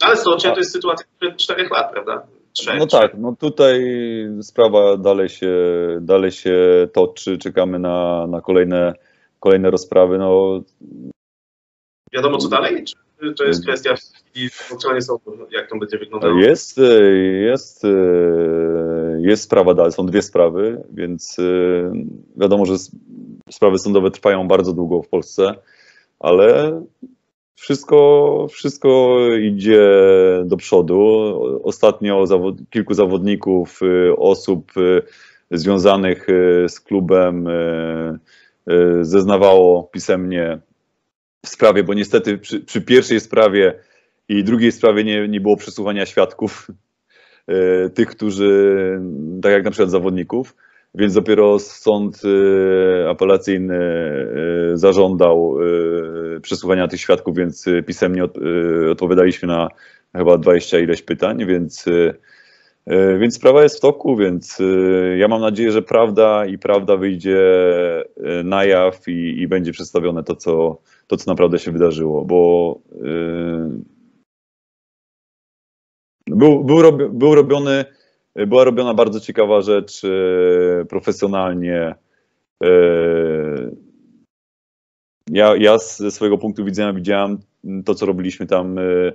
S1: Ale Stocznia to jest sytuacja sprzed czterech lat, prawda? Trzech,
S2: No tak, no tutaj sprawa dalej się, dalej się toczy, czekamy na, na kolejne, kolejne rozprawy. No,
S1: Wiadomo co dalej? Czy to jest kwestia stronie sądu, jak to będzie wyglądało?
S2: Jest, e, jest, e, jest sprawa dalej, są dwie sprawy, więc e, wiadomo, że sprawy sądowe trwają bardzo długo w Polsce, ale wszystko, wszystko idzie do przodu. Ostatnio zawod, kilku zawodników, e, osób e, związanych z klubem zeznawało pisemnie w sprawie, bo niestety przy, przy pierwszej sprawie i drugiej sprawie nie, nie było przesłuchania świadków, tych, którzy, tak jak na przykład zawodników, więc dopiero sąd e, apelacyjny e, zażądał e, przesłuchania tych świadków, więc e, pisemnie od, e, odpowiadaliśmy na chyba 20 ileś pytań, więc, e, e, więc sprawa jest w toku, więc e, ja mam nadzieję, że prawda i prawda wyjdzie e, na jaw i, i będzie przedstawione to co, to, co naprawdę się wydarzyło, bo e, był, był, był robiony, była robiona bardzo ciekawa rzecz e, profesjonalnie. E, ja, ja ze swojego punktu widzenia widziałem to, co robiliśmy tam e, e,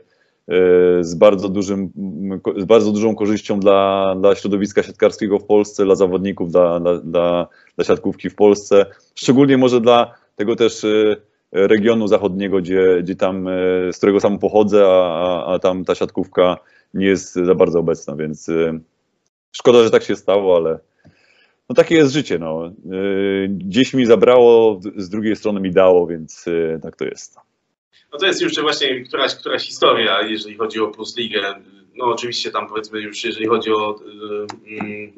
S2: z bardzo, dużym, z bardzo dużą korzyścią dla, dla środowiska siatkarskiego w Polsce, dla zawodników, dla, dla, dla, dla siatkówki w Polsce, szczególnie może dla tego też e, regionu zachodniego, gdzie, gdzie tam, e, z którego sam pochodzę, a, a- a tam ta siatkówka nie jest za bardzo obecna, więc y, szkoda, że tak się stało, ale no takie jest życie. No. Y, Gdzieś mi zabrało, z drugiej strony mi dało, więc y, tak to jest.
S1: No to jest już właśnie któraś, któraś historia, jeżeli chodzi o Plus Ligę. No oczywiście tam powiedzmy już, jeżeli chodzi o y, y,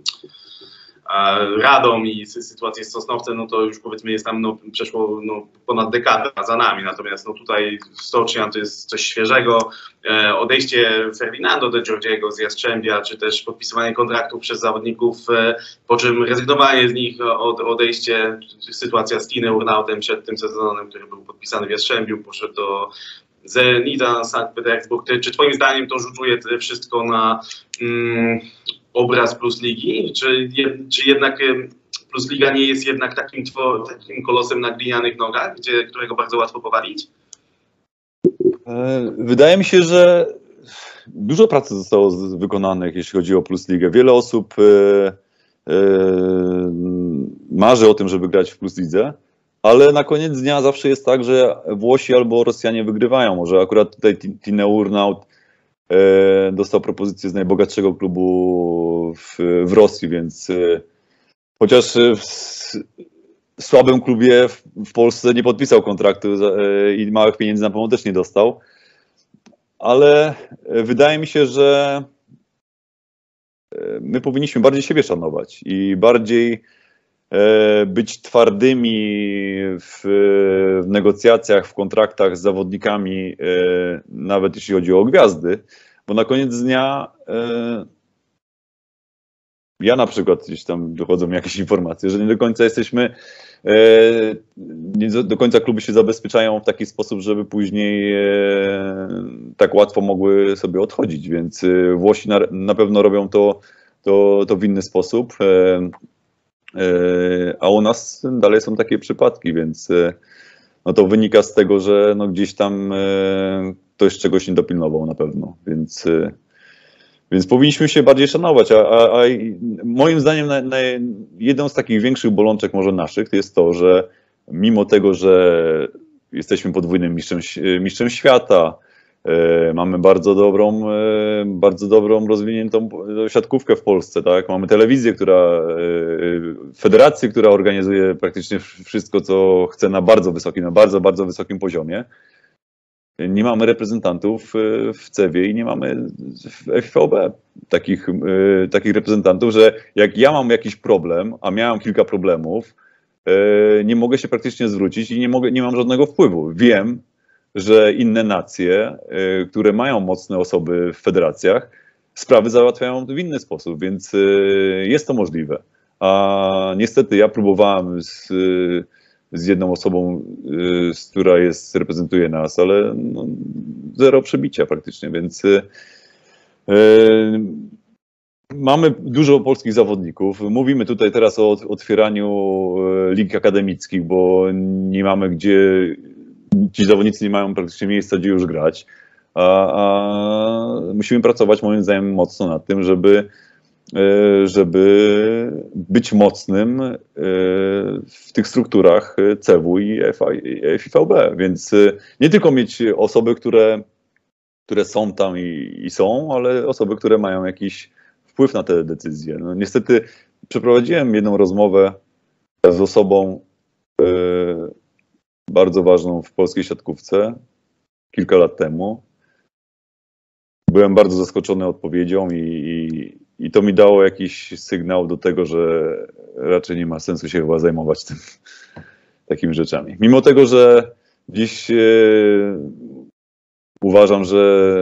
S1: a Radom i sy- sytuację z Sosnowcem, no to już powiedzmy jest tam, no przeszło no, ponad dekadę za nami, natomiast no tutaj Stocznia to jest coś świeżego. E, odejście Ferdinando de Giorgiego z Jastrzębia, czy też podpisywanie kontraktów przez zawodników, e, po czym rezygnowanie z nich, od, odejście, sytuacja z Tine Urnautem przed tym sezonem, który był podpisany w Jastrzębiu, poszedł do Zenita Sankt Petersburg. Ty- Czy twoim zdaniem to rzutuje wszystko na mm, obraz Plus Ligi? Czy, czy jednak Plus Liga nie jest jednak takim, takim kolosem na glinianych nogach, gdzie, którego bardzo łatwo powalić?
S2: E, Wydaje mi się, że dużo pracy zostało wykonanych, jeśli chodzi o Plus Ligę. Wiele osób e, e, marzy o tym, żeby grać w Plus Lidze, ale na koniec dnia zawsze jest tak, że Włosi albo Rosjanie wygrywają. Może akurat tutaj Ti- Tine Urnaut dostał propozycję z najbogatszego klubu w, w Rosji, więc e, chociaż e, w słabym klubie w, Polsce nie podpisał kontraktu e, i małych pieniędzy na pewno też nie dostał. Ale e, wydaje mi się, że e, my powinniśmy bardziej siebie szanować i bardziej e, być twardymi w, w negocjacjach, w kontraktach z zawodnikami, e, nawet jeśli chodzi o gwiazdy, bo na koniec dnia e, ja na przykład gdzieś tam dochodzą jakieś informacje, że nie do końca jesteśmy, e, nie do- końca kluby się zabezpieczają w taki sposób, żeby później e, tak łatwo mogły sobie odchodzić, więc e, Włosi na, na pewno robią to, to, to w inny sposób, e, e, a u nas dalej są takie przypadki, więc e, no to wynika z tego, że no gdzieś tam e, ktoś czegoś nie dopilnował na pewno, więc e, więc powinniśmy się bardziej szanować, a, a, a moim zdaniem na, na jedną z takich większych bolączek może naszych jest to, że mimo tego, że jesteśmy podwójnym mistrzem, mistrzem świata, e, mamy bardzo dobrą, e, bardzo dobrą rozwiniętą siatkówkę w Polsce, tak? Mamy telewizję, która, e, federację, która organizuje praktycznie wszystko, co chce na bardzo wysokim, na bardzo, bardzo wysokim poziomie nie mamy reprezentantów e, w CEWie i nie mamy w FVB takich, e, takich reprezentantów, że jak ja mam jakiś problem, a miałem kilka problemów, e, nie mogę się praktycznie zwrócić i nie, mogę, nie mam żadnego wpływu. Wiem, że inne nacje, e, które mają mocne osoby w federacjach, sprawy załatwiają w inny sposób, więc e, jest to możliwe. A niestety ja próbowałem z, e, z jedną osobą, y, z która jest, reprezentuje nas, ale no, zero przebicia praktycznie, więc y, y, mamy dużo polskich zawodników. Mówimy tutaj teraz o ot- otwieraniu y, lig akademickich, bo nie mamy gdzie, ci zawodnicy nie mają praktycznie miejsca, gdzie już grać. A, a musimy pracować moim zdaniem mocno nad tym, żeby e, żeby być mocnym e, w tych strukturach CEW i FIVB. Więc e, nie tylko mieć osoby, które, które są tam i, i są, ale osoby, które mają jakiś wpływ na te decyzje. No, niestety przeprowadziłem jedną rozmowę z osobą bardzo ważną w polskiej siatkówce kilka lat temu. Byłem bardzo zaskoczony odpowiedzią i, i, i to mi dało jakiś sygnał do tego, że raczej nie ma sensu się chyba zajmować tym, [LAUGHS] takimi rzeczami. Mimo tego, że dziś e, uważam, że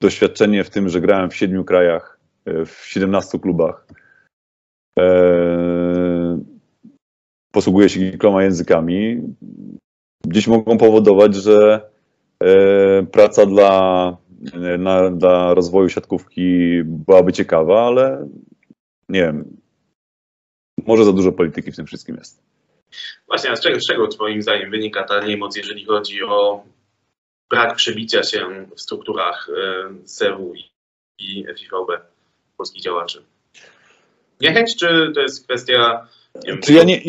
S2: doświadczenie w tym, że grałem w siedmiu krajach, e, w 17 klubach, e, posługuję się kilkoma językami, gdzieś mogą powodować, że e, praca dla, na, dla rozwoju siatkówki byłaby ciekawa, ale nie wiem, może za dużo polityki w tym wszystkim jest.
S1: Właśnie, a z czego, z czego Twoim zdaniem wynika ta niemoc, jeżeli chodzi o brak przebicia się w strukturach e, CEW i, FIVB polskich działaczy? Niechęć, czy to jest kwestia
S2: Czy ja, nie,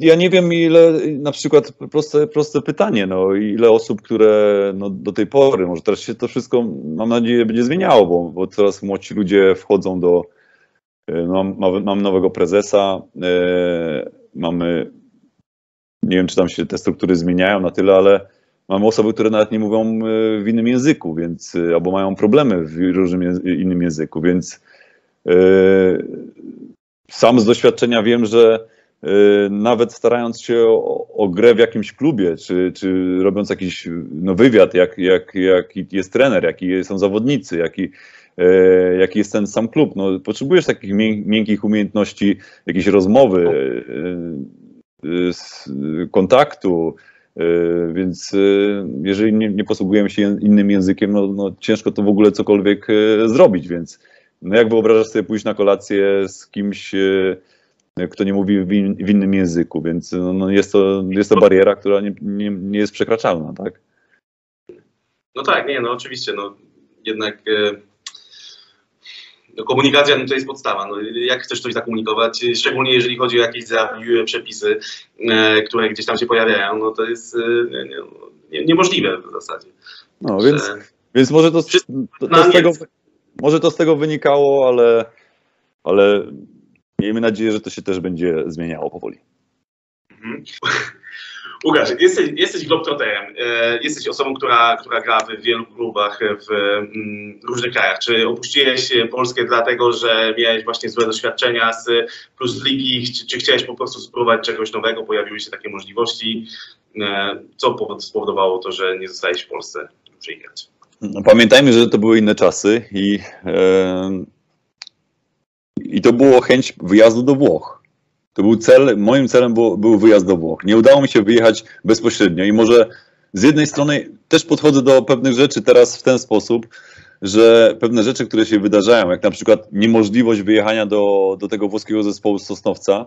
S2: ja nie wiem, ile na przykład proste, proste pytanie, no, ile osób, które no, do tej pory, może teraz się to wszystko, mam nadzieję, będzie zmieniało, bo, bo coraz młodsi ludzie wchodzą do. No, mam, mam nowego prezesa, e, mamy. Nie wiem, czy tam się te struktury zmieniają na tyle, ale mamy osoby, które nawet nie mówią e, w innym języku, więc albo mają problemy w różnym innym języku, więc e, sam z doświadczenia wiem, że e, nawet starając się o, o grę w jakimś klubie, czy, czy robiąc jakiś no, wywiad, jak, jak, jaki jest trener, jaki są zawodnicy, jaki, e, jaki jest ten sam klub, no, potrzebujesz takich mię- miękkich umiejętności, jakiejś rozmowy, e, e, kontaktu, więc jeżeli nie, nie posługujemy się innym językiem, no, no ciężko to w ogóle cokolwiek zrobić, więc no jak wyobrażasz sobie pójść na kolację z kimś, e, kto nie mówi w, in, w innym języku, więc no, no jest, to, jest to bariera, która nie, nie, nie jest przekraczalna, tak?
S1: No tak, nie, no oczywiście, no jednak e, no, komunikacja no, to jest podstawa. No, jak chcesz coś zakomunikować, szczególnie jeżeli chodzi o jakieś zawiłe przepisy, e, które gdzieś tam się pojawiają, no to jest e, nie, nie, nie, niemożliwe w zasadzie.
S2: No, więc, więc może to, to, to z tego, może to z tego wynikało, ale, ale miejmy nadzieję, że to się też będzie zmieniało powoli.
S1: Mhm. Łukasz, jesteś, jesteś globtroterem, e, jesteś osobą, która, która gra w wielu klubach w mm, różnych krajach. Czy opuściłeś Polskę dlatego, że miałeś właśnie złe doświadczenia z Plus Ligi, czy, czy chciałeś po prostu spróbować czegoś nowego, pojawiły się takie możliwości? E, co powod- spowodowało to, że nie zostałeś w Polsce przyjechać?
S2: No, Pamiętajmy, że to były inne czasy i, i to było chęć wyjazdu do Włoch. To był cel, moim celem było, był wyjazd do Włoch. Nie udało mi się wyjechać bezpośrednio i może z jednej strony też podchodzę do pewnych rzeczy teraz w ten sposób, że pewne rzeczy, które się wydarzają, jak na przykład niemożliwość wyjechania do, do tego włoskiego zespołu z Sosnowca,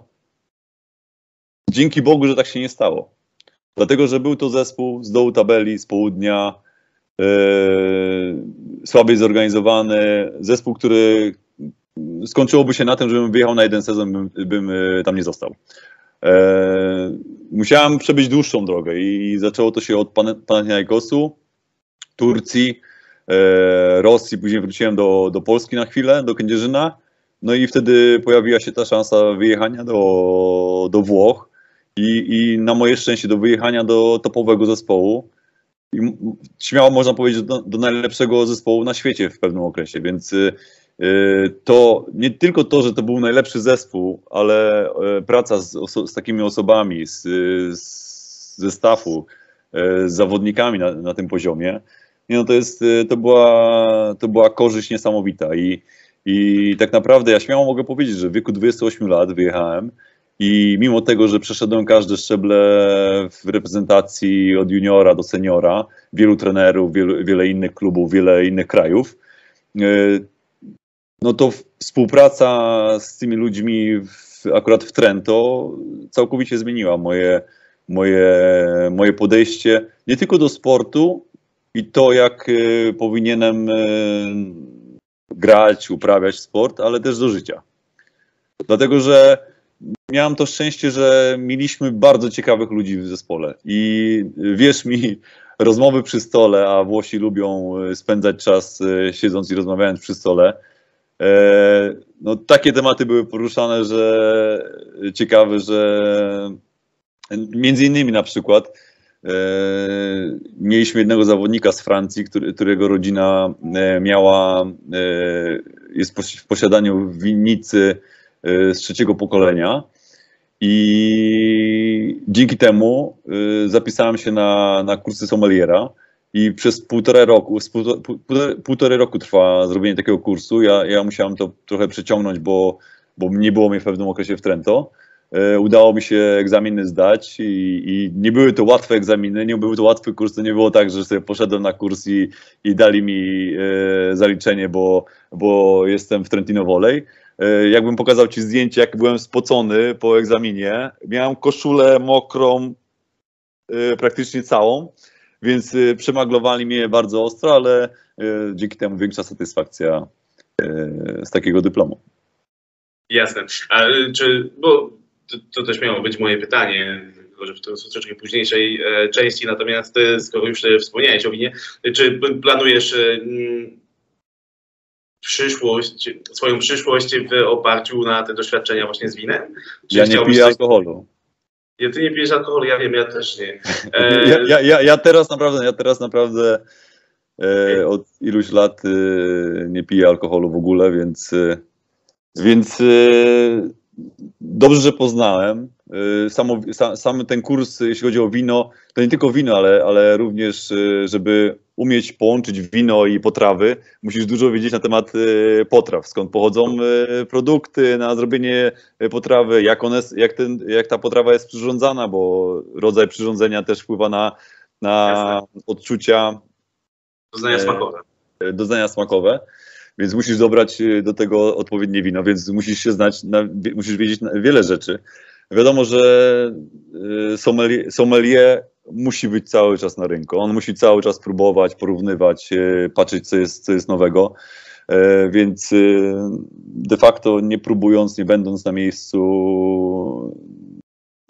S2: dzięki Bogu, że tak się nie stało. Dlatego, że był to zespół z dołu tabeli, z południa, słabiej zorganizowany, zespół, który skończyłoby się na tym, żebym wyjechał na jeden sezon, bym, bym e, tam nie został. E, musiałem przebyć dłuższą drogę i zaczęło to się od Pan- Panathinaikosu, Turcji, Rosji, później wróciłem do, do Polski na chwilę, do Kędzierzyna, no i wtedy pojawiła się ta szansa wyjechania do, do Włoch i, i na moje szczęście do wyjechania do topowego zespołu i śmiało można powiedzieć do, do najlepszego zespołu na świecie w pewnym okresie, więc y, y, to nie tylko to, że to był najlepszy zespół, ale y, praca z, z takimi osobami, z, z, ze staffu, y, z zawodnikami na, na tym poziomie, nie no to jest, y, to była, to była korzyść niesamowita i, i tak naprawdę ja śmiało mogę powiedzieć, że w wieku 28 lat wyjechałem i mimo tego, że przeszedłem każde szczeble w reprezentacji od juniora do seniora, wielu trenerów, wielu, wiele innych klubów, wiele innych krajów, yy, no to współpraca z tymi ludźmi w, akurat w Trento całkowicie zmieniła moje, moje, moje podejście nie tylko do sportu i to, jak yy, powinienem yy, grać, uprawiać sport, ale też do życia. Dlatego, że miałem to szczęście, że mieliśmy bardzo ciekawych ludzi w zespole. I wierz mi, [LAUGHS] rozmowy przy stole, a Włosi lubią e, spędzać czas e, siedząc i rozmawiając przy stole. e, No, takie tematy były poruszane, że ciekawe, że między innymi na przykład e, mieliśmy jednego zawodnika z Francji, którego rodzina e, miała, jest w posiadaniu winnicy z trzeciego pokolenia. I dzięki temu y, zapisałem się na, na kursy sommeliera i przez półtorej roku, półtorej, roku trwa zrobienie takiego kursu. Ja, ja musiałem to trochę przeciągnąć, bo, bo nie było mnie w pewnym okresie w Trento. E, Udało mi się egzaminy zdać i, i nie były to łatwe egzaminy, nie były to łatwy kurs, to nie było tak, że sobie poszedłem na kurs i, i dali mi e, zaliczenie, bo, bo jestem w Trentino Volley. E, Jakbym pokazał Ci zdjęcie, jak byłem spocony po egzaminie, miałem koszulę mokrą e, praktycznie całą, więc e, przemaglowali mnie bardzo ostro, ale dzięki temu większa satysfakcja z takiego dyplomu.
S1: Jasne. A, czy, bo to, to też miało być moje pytanie, tylko że w troszeczkę późniejszej części, natomiast skoro już wspomniałeś o winie, czy planujesz mm, przyszłość, swoją przyszłość w oparciu na te doświadczenia właśnie z winem? Czy
S2: Ja nie piję alkoholu.
S1: Ja, ty nie pijesz alkoholu, ja wiem, ja też nie. E, [LAUGHS]
S2: Ja, ja, ja, ja teraz naprawdę, ja teraz naprawdę e, od iluś lat e, nie piję alkoholu w ogóle, więc, e, więc e, dobrze, że poznałem. E, samo, sa, sam ten kurs, jeśli chodzi o wino, to nie tylko wino, ale, ale również, e, żeby umieć połączyć wino i potrawy, musisz dużo wiedzieć na temat e, potraw, skąd pochodzą produkty na zrobienie potrawy, jak, one, jak, ten, jak ta potrawa jest przyrządzana, bo rodzaj przyrządzenia też wpływa na, na odczucia,
S1: doznania
S2: e,
S1: smakowe.
S2: doznania smakowe. Więc musisz dobrać e, do tego odpowiednie wino, więc musisz się znać, na, musisz wiedzieć wiele rzeczy. Wiadomo, że e, sommelier, sommelier musi być cały czas na rynku. On musi cały czas próbować, porównywać, e, patrzeć, co jest, co jest nowego. E, Więc de facto nie próbując, nie będąc na miejscu,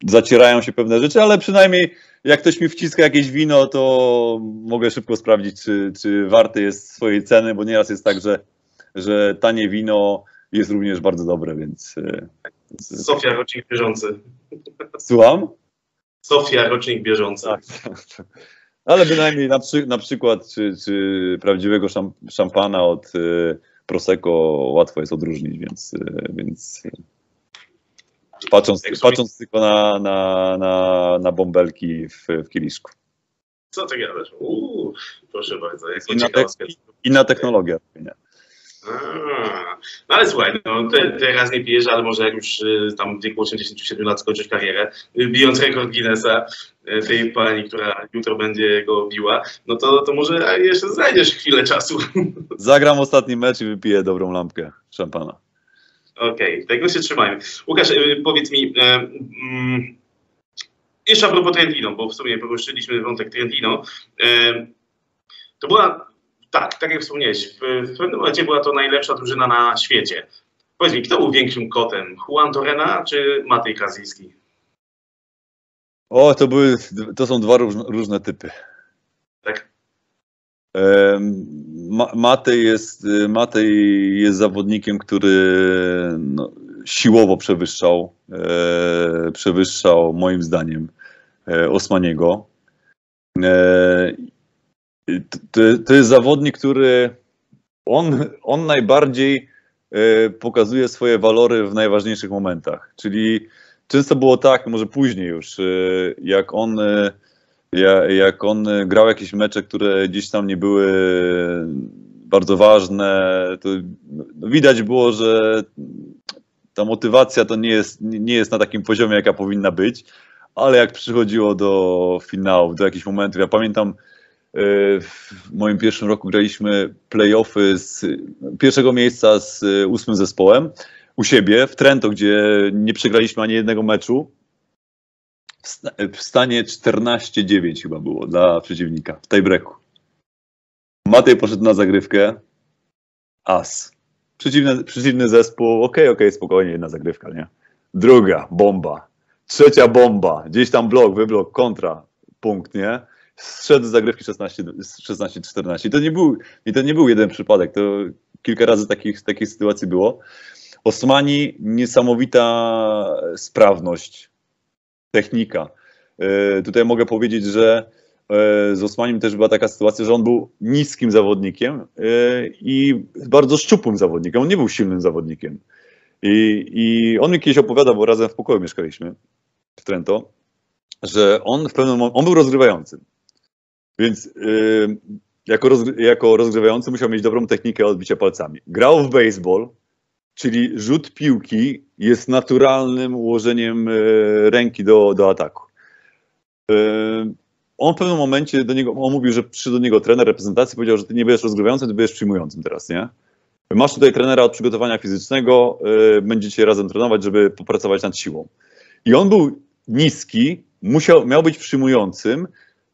S2: zacierają się pewne rzeczy, ale przynajmniej jak ktoś mi wciska jakieś wino, to mogę szybko sprawdzić, czy, czy warte jest swojej ceny, bo nieraz jest tak, że, że tanie wino jest również bardzo dobre, więc. e,
S1: Sofia, rocznik bieżący.
S2: słucham?
S1: Sofia, rocznik bieżący.
S2: Tak. Ale bynajmniej na, przy, na przykład, czy, czy prawdziwego szam, szampana od e, Prosecco łatwo jest odróżnić, więc, e, więc patrząc, patrząc tylko na, na, na, na bąbelki w, w kieliszku.
S1: Co ty gadasz? Uuu, proszę bardzo, jak
S2: Inna,
S1: ciekawa
S2: te, inna technologia. Nie?
S1: No ale słuchaj, no, te, teraz nie pijesz, ale może jak już y, tam w wieku 87 lat skończysz karierę, y, bijąc rekord Guinnessa, y, tej pani, która jutro będzie go biła, no to, to może jeszcze znajdziesz chwilę czasu. [LAUGHS]
S2: Zagram ostatni mecz i wypiję dobrą lampkę szampana.
S1: Okej, tego się trzymajmy. Łukasz, powiedz mi, mm, jeszcze a propos Trentino, bo w sumie poruszyliśmy wątek Trentino. To była, tak, tak jak wspomniałeś, w, pewnym momencie była to najlepsza drużyna na świecie. Powiedz mi, kto był większym kotem? Juan Torrena czy Matej Kaziński?
S2: O, to były, to są dwa różne, różne typy.
S1: Tak?
S2: Ma- Matej jest, y, Matej jest zawodnikiem, który no, siłowo przewyższał, e, przewyższał moim zdaniem e, Osmaniego. E, to, to jest zawodnik, który on, on najbardziej e, pokazuje swoje walory w najważniejszych momentach. Czyli często było tak, może później już, e, jak on e, ja, jak on grał jakieś mecze, które gdzieś tam nie były bardzo ważne, to no, widać było, że ta motywacja to nie jest, nie jest na takim poziomie, jaka powinna być, ale jak przychodziło do finałów, do jakichś momentów, ja pamiętam w moim pierwszym roku graliśmy playoffy z pierwszego miejsca z e, ósmym zespołem u siebie w Trento, gdzie nie przegraliśmy ani jednego meczu w sta- w stanie 14-9 chyba było dla przeciwnika w tiebreaku. Matej poszedł na zagrywkę. As. Przeciwny, przeciwny zespół, okej, okej, spokojnie, jedna zagrywka, nie? Druga, bomba. Trzecia bomba. Gdzieś tam blok, wyblok, kontra, punkt, nie? Zszedł z zagrywki 16 16-14. I to nie był, to nie był jeden przypadek, to kilka razy takich, takich sytuacji było. Osmani, niesamowita sprawność, technika. E, Tutaj mogę powiedzieć, że e, z Osmaniem też była taka sytuacja, że on był niskim zawodnikiem e, i bardzo szczupłym zawodnikiem. On nie był silnym zawodnikiem. I, I on mi kiedyś opowiadał, bo razem w pokoju mieszkaliśmy w Trento, że on w pewnym momencie, on był rozgrywającym. Więc e, jako, rozgry, jako rozgrywający musiał mieć dobrą technikę odbicia palcami. Grał w baseball, czyli rzut piłki jest naturalnym ułożeniem e, ręki do, do ataku. E, On w pewnym momencie do niego, on mówił, że przyszedł do niego trener reprezentacji, powiedział, że ty nie będziesz rozgrywającym, ty będziesz przyjmującym teraz, nie? Masz tutaj trenera od przygotowania fizycznego, e, będziecie razem trenować, żeby popracować nad siłą. I on był niski, musiał, miał być przyjmującym,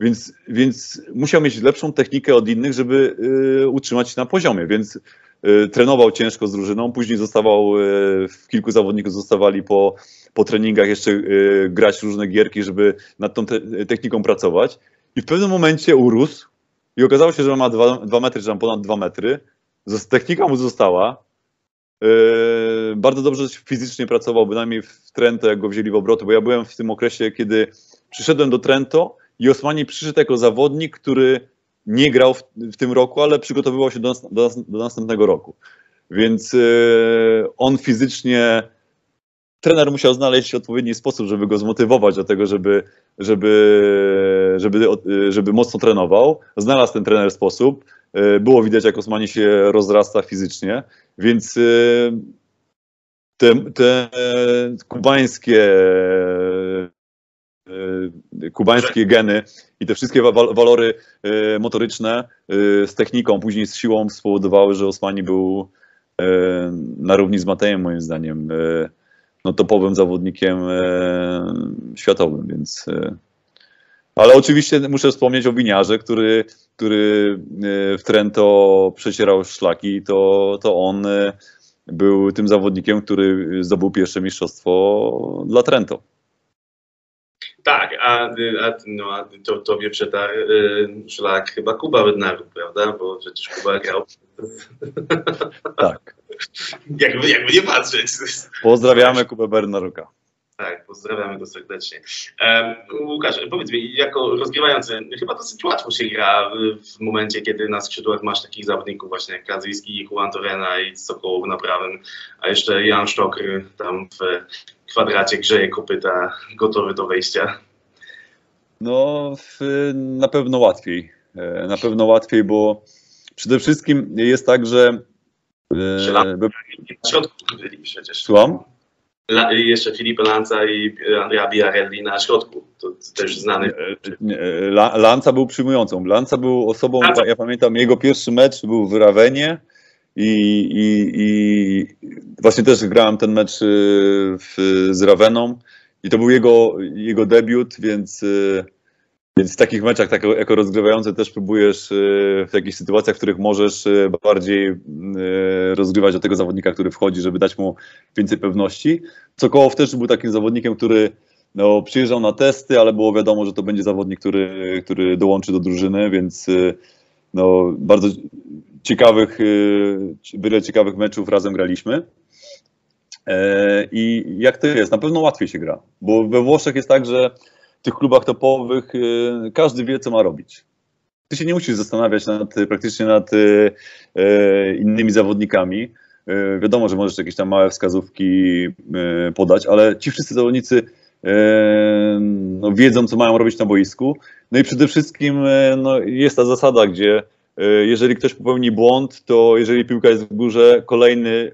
S2: więc, więc musiał mieć lepszą technikę od innych, żeby e, utrzymać się na poziomie, więc y, trenował ciężko z drużyną, później zostawał, y, kilku zawodników zostawali po, po treningach jeszcze y, grać różne gierki, żeby nad tą te, techniką pracować. I w pewnym momencie urósł i okazało się, że ma 2 metry, czy tam ponad 2 metry. Technika mu została. Bardzo dobrze fizycznie pracował, bynajmniej w Trento, jak go wzięli w obroty, bo ja byłem w tym okresie, kiedy przyszedłem do Trento i Osmani przyszedł jako zawodnik, który nie grał w, w tym roku, ale przygotowywał się do, do, do następnego roku. Więc yy, on fizycznie, trener musiał znaleźć odpowiedni sposób, żeby go zmotywować do tego, żeby, żeby, żeby, żeby mocno trenował. Znalazł ten trener sposób. Yy, Było widać, jak Osmani się rozrasta fizycznie, więc yy, te, te kubańskie, kubańskie geny i te wszystkie wa- walory yy, motoryczne yy, z techniką, później z siłą spowodowały, że Osmani był na równi z Matejem, moim zdaniem, no topowym zawodnikiem światowym, więc... ale oczywiście muszę wspomnieć o Winiarze, który, który w Trento przecierał szlaki. To, to on był tym zawodnikiem, który zdobył pierwsze mistrzostwo dla Trento.
S1: Tak, a, a, no, a to, tobie przetarł y, szlak chyba Kuba Bednaruk, prawda? Bo przecież Kuba grał. [LAUGHS]
S2: Tak.
S1: jakby, jakby nie patrzeć.
S2: Pozdrawiamy Kubę Bernaruka.
S1: Tak, pozdrawiamy go serdecznie. Um, Łukasz, powiedz mi, jako rozgrywający, chyba dosyć łatwo się gra w, momencie, kiedy na skrzydłach masz takich zawodników właśnie jak Kazyjski, Juan Torena i Sokołow na prawym, a jeszcze Jan Sztokry tam w kwadracie grzeje kopyta, gotowy do wejścia.
S2: No, w, na pewno łatwiej. E, Na pewno łatwiej, bo przede wszystkim jest tak, że. e, be-
S1: Na środku byli przecież.
S2: Słucham?
S1: La, jeszcze Filipe Lanza i Andrea Biarelli na środku. To też znany.
S2: Nie, La- Lanca był przyjmującą. Lanca był osobą,
S1: Lanza.
S2: ja pamiętam, jego pierwszy mecz był w Rawenie i, i, i właśnie też grałem ten mecz y, w, z Raweną i to był jego, jego debiut, więc, y, więc w takich meczach tak, jako rozgrywający też próbujesz y, w jakichś sytuacjach, w których możesz bardziej rozgrywać do tego zawodnika, który wchodzi, żeby dać mu więcej pewności. Sokołow też był takim zawodnikiem, który no, przyjeżdżał na testy, ale było wiadomo, że to będzie zawodnik, który, który dołączy do drużyny, więc no, bardzo ciekawych, y, wiele ciekawych meczów razem graliśmy. E, I jak to jest? Na pewno łatwiej się gra, bo we Włoszech jest tak, że w tych klubach topowych y, każdy wie, co ma robić. Ty się nie musisz zastanawiać nad, praktycznie nad y, innymi zawodnikami. Wiadomo, że możesz jakieś tam małe wskazówki podać, ale ci wszyscy zawodnicy no, wiedzą, co mają robić na boisku. No i przede wszystkim no, jest ta zasada, gdzie jeżeli ktoś popełni błąd, to jeżeli piłka jest w górze, kolejny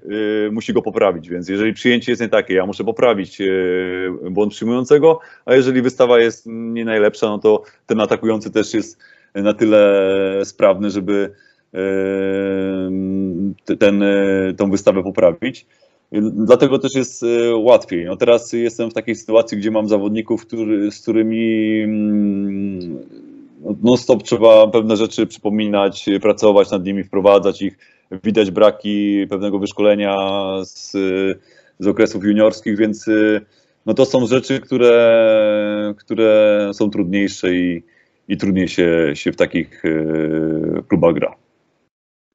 S2: e, musi go poprawić. Więc jeżeli przyjęcie jest nie takie, ja muszę poprawić e, błąd przyjmującego, a jeżeli wystawa jest nie najlepsza, no to ten atakujący też jest na tyle sprawny, żeby e, ten, e, tą wystawę poprawić. Dlatego też jest e, łatwiej. No teraz jestem w takiej sytuacji, gdzie mam zawodników, który, z którymi mm, non-stop trzeba pewne rzeczy przypominać, pracować nad nimi, wprowadzać ich. Widać braki pewnego wyszkolenia z, z okresów juniorskich, więc no to są rzeczy, które, które są trudniejsze i, i trudniej się, się w takich e, klubach gra.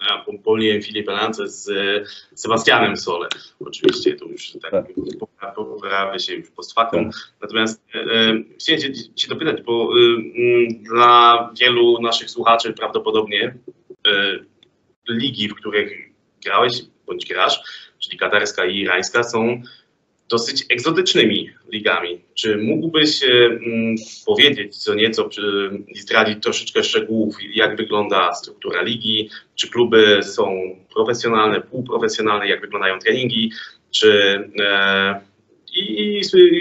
S1: Ja pomyliłem Filipe Lance z e, Sebastianem Sole. Oczywiście to już tak
S2: Tak.
S1: popra- poprawia się już post factum.
S2: Tak.
S1: Natomiast e, e, chciałem cię, cię dopytać, bo e, mm, dla wielu naszych słuchaczy prawdopodobnie e, ligi, w których grałeś bądź grasz, czyli katarska i irańska, są dosyć egzotycznymi ligami. Czy mógłbyś e, mm, powiedzieć co nieco i zdradzić troszeczkę szczegółów, jak wygląda struktura ligi, czy kluby są profesjonalne, półprofesjonalne, jak wyglądają treningi, czy e, i, i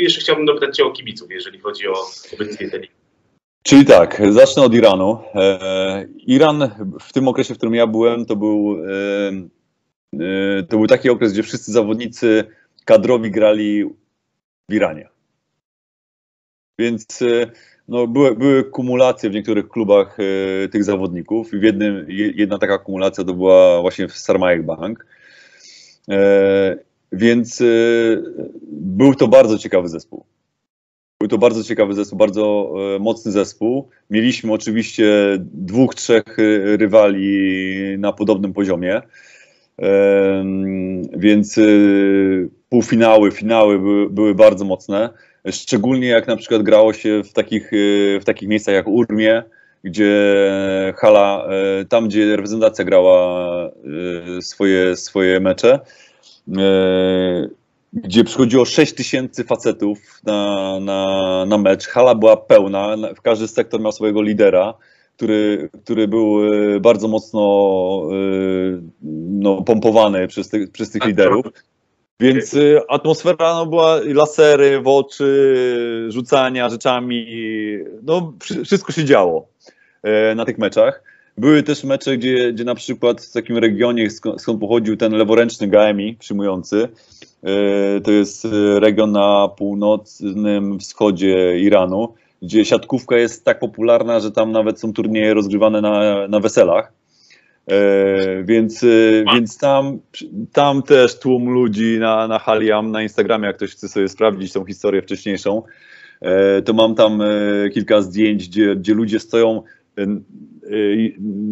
S1: jeszcze chciałbym dopytać Cię o kibiców, jeżeli chodzi o obecnie te ligi.
S2: Czyli tak, zacznę od Iranu. E, Iran w tym okresie, w którym ja byłem, to był, e, e, to był taki okres, gdzie wszyscy zawodnicy kadrowi grali w Iranie. Więc e, no, były, były kumulacje w niektórych klubach e, tych zawodników w jednym, je- jedna taka kumulacja to była właśnie w Sarmajek Bank. E, więc e, był to bardzo ciekawy zespół. Był to bardzo ciekawy zespół, bardzo mocny zespół. Mieliśmy oczywiście dwóch, trzech rywali na podobnym poziomie. Więc y, półfinały, finały były, były bardzo mocne. Szczególnie jak na przykład grało się w takich, y, w takich miejscach jak Urmie, gdzie hala, y, tam gdzie reprezentacja grała y, swoje, swoje mecze, gdzie przychodziło 6 tysięcy facetów na, na, na mecz. Hala była pełna, na- każdy sektor miał swojego lidera który, który był e, bardzo mocno e, no, pompowany przez, tych przez tych
S1: Tak,
S2: liderów. Więc e, atmosfera no, była lasery w oczy, rzucania rzeczami, no wszy- wszystko się działo e, na tych meczach. Były też mecze, gdzie, gdzie na przykład w takim regionie, skąd, pochodził ten leworęczny GMI przyjmujący, e, to jest e, region na północnym wschodzie Iranu, gdzie siatkówka jest tak popularna, że tam nawet są turnieje rozgrywane na, na weselach. E, więc, e, więc tam, tam też tłum ludzi na, na Haliam, na Instagramie, jak ktoś chce sobie sprawdzić tą historię wcześniejszą, e, to mam tam kilka zdjęć, gdzie, gdzie ludzie stoją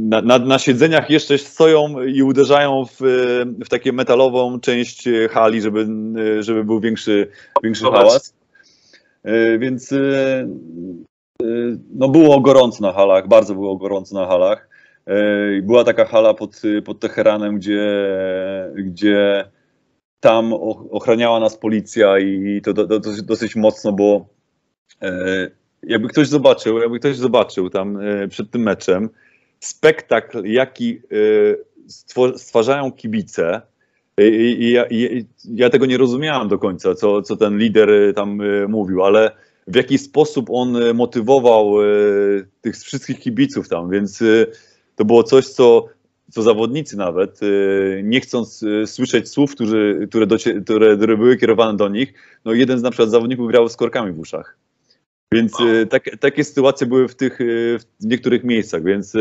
S2: na, na, na siedzeniach jeszcze stoją i uderzają w, w takie metalową część hali, żeby, żeby był większy, większy hałas. Więc no było gorąco na halach, bardzo było gorąco na halach. E, Była taka hala pod, pod Teheranem, gdzie, gdzie tam ochraniała nas policja i to do, dosyć, mocno, bo e, jakby ktoś zobaczył, jakby ktoś zobaczył tam e, przed tym meczem spektakl, jaki stwarzają kibice, i, ja, i ja tego nie rozumiałem do końca, co, co ten lider tam mówił, ale w jaki sposób on motywował tych wszystkich kibiców tam, więc to było coś, co, co zawodnicy nawet, e, nie chcąc e, słyszeć słów, którzy, które, docie, które, które były kierowane do nich, no jeden z na przykład zawodników grał z korkami w uszach. Więc e, tak, takie sytuacje były w tych w niektórych miejscach, więc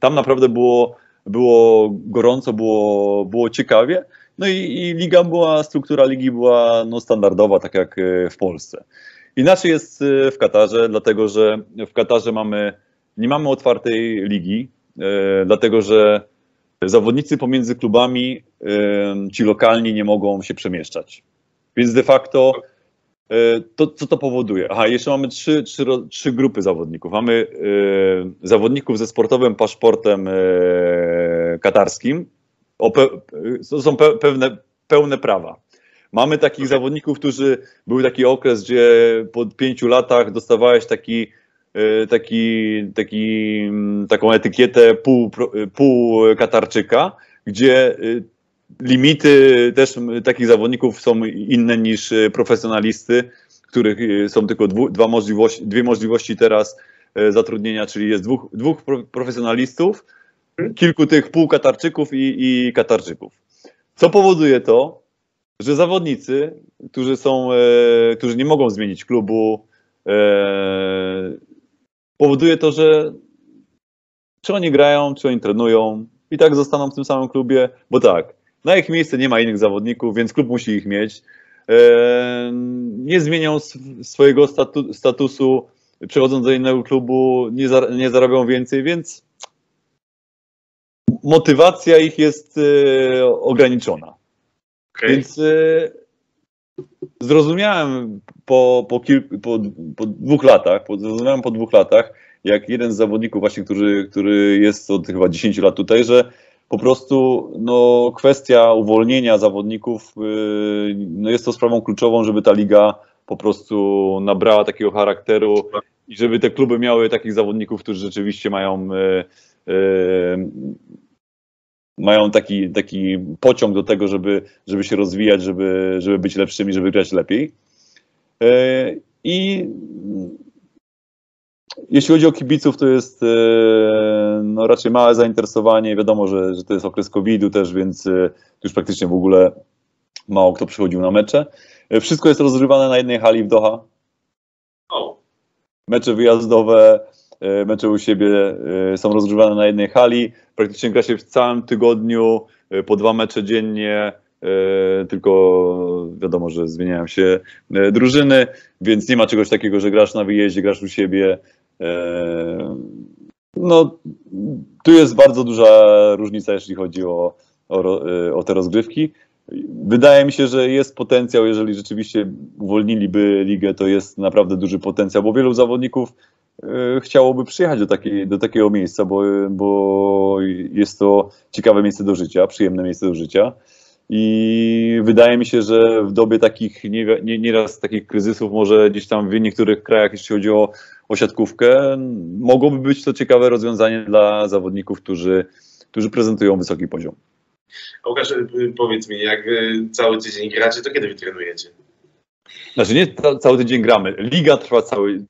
S2: tam naprawdę było, było gorąco, było, było ciekawie. No i, i liga była, struktura ligi była no, standardowa, tak jak w Polsce. Inaczej jest w Katarze, dlatego że w Katarze mamy, nie mamy otwartej ligi, dlatego że zawodnicy pomiędzy klubami, e, ci lokalni nie mogą się przemieszczać. Więc de facto e, to, co to powoduje? Aha, jeszcze mamy trzy, trzy, trzy grupy zawodników. Mamy e, zawodników ze sportowym paszportem e, katarskim. To są pe, pewne, pełne prawa. Mamy takich zawodników, którzy był taki okres, gdzie po pięciu latach dostawałeś taki, e, taki, taki, mm, taką etykietę pół, pro- pół Katarczyka, gdzie e, limity też takich zawodników są inne niż profesjonalisty, których są tylko dwu, dwa możliwości, dwie możliwości teraz zatrudnienia, czyli jest dwóch, dwóch pro, profesjonalistów, kilku tych półkatarczyków i, i katarczyków. Co powoduje to, że zawodnicy, którzy są, e, którzy nie mogą zmienić klubu, e, powoduje to, że czy oni grają, czy oni trenują i tak zostaną w tym samym klubie, bo tak, na ich miejsce nie ma innych zawodników, więc klub musi ich mieć. E, nie zmienią sw- swojego statu, statusu, przechodząc do innego klubu, nie, za, nie zarabią więcej, więc motywacja ich jest e, ograniczona.
S1: Okej.
S2: Więc e, zrozumiałem po, po, kilku, po, po dwóch latach, po, zrozumiałem po dwóch latach, jak jeden z zawodników właśnie, który, który jest od chyba 10 lat tutaj, że po prostu no, kwestia uwolnienia zawodników y, no, jest to sprawą kluczową, żeby ta liga po prostu nabrała takiego charakteru i żeby te kluby miały takich zawodników, którzy rzeczywiście mają y, y, mają taki, taki pociąg do tego, żeby, żeby się rozwijać, żeby, żeby być lepszymi, żeby grać lepiej. E, I jeśli chodzi o kibiców, to jest e, no, raczej małe zainteresowanie. Wiadomo, że, że to jest okres COVID-u też, więc e, już praktycznie w ogóle mało kto przychodził na mecze. Wszystko jest rozgrywane na jednej hali w Doha. Mecze wyjazdowe, mecze u siebie e, są rozgrywane na jednej hali. Praktycznie gra się w całym tygodniu, e, po dwa mecze dziennie, e, tylko wiadomo, że zmieniają się e, drużyny, więc nie ma czegoś takiego, że grasz na wyjeździe, grasz u siebie. E, No, tu jest bardzo duża różnica, jeśli chodzi o, o, e, o te rozgrywki. Wydaje mi się, że jest potencjał, jeżeli rzeczywiście uwolniliby ligę, to jest naprawdę duży potencjał, bo wielu zawodników e, chciałoby przyjechać do, takiej, do takiego miejsca, bo, bo jest to ciekawe miejsce do życia, przyjemne miejsce do życia. I wydaje mi się, że w dobie takich nie, nie, nieraz takich kryzysów, może gdzieś tam w niektórych krajach, jeśli chodzi o, o siatkówkę, mogłoby być to ciekawe rozwiązanie dla zawodników, którzy, którzy prezentują wysoki poziom.
S1: Łukasz, y, powiedz mi, jak cały tydzień gracie, to kiedy wy trenujecie?
S2: Znaczy nie ca- cały tydzień gramy. Liga trwa cały.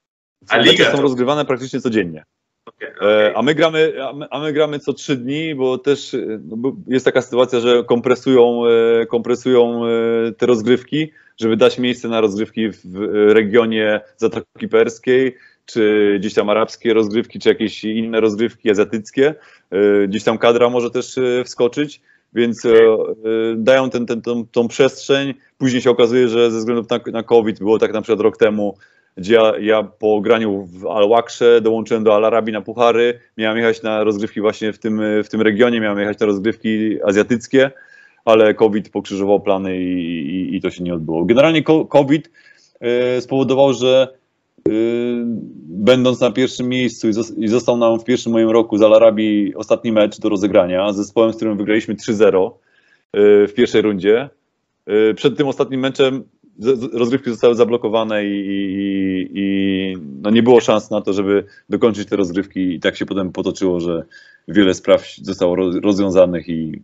S1: A liga
S2: są
S1: to-
S2: rozgrywane praktycznie codziennie.
S1: Okej,
S2: E,
S1: okej.
S2: A my gramy, a my, gramy co trzy dni, bo też e, no, jest taka sytuacja, że kompresują, e, kompresują te rozgrywki, żeby dać miejsce na rozgrywki w regionie Zatoki Perskiej, czy gdzieś tam arabskie rozgrywki, czy jakieś inne rozgrywki azjatyckie. Gdzieś tam kadra może też wskoczyć, więc e, dają ten, ten, tą, tą przestrzeń. Później się okazuje, że ze względu na, na COVID, było tak na przykład rok temu, gdzie ja, ja po graniu w Al-Wakrze dołączyłem do Al-Arabi na puchary, miałem jechać na rozgrywki właśnie w tym, w tym regionie, miałem jechać na rozgrywki azjatyckie, ale COVID pokrzyżował plany i, i, i to się nie odbyło. Generalnie COVID e, spowodował, że e, będąc na pierwszym miejscu i, zos- i został nam w pierwszym moim roku z Al-Arabi ostatni mecz do rozegrania z zespołem, z którym wygraliśmy 3-0 e, w pierwszej rundzie. Przed tym ostatnim meczem rozgrywki zostały zablokowane i, i, i no nie było szans na to, żeby dokończyć te rozgrywki i tak się potem potoczyło, że wiele spraw zostało roz- rozwiązanych i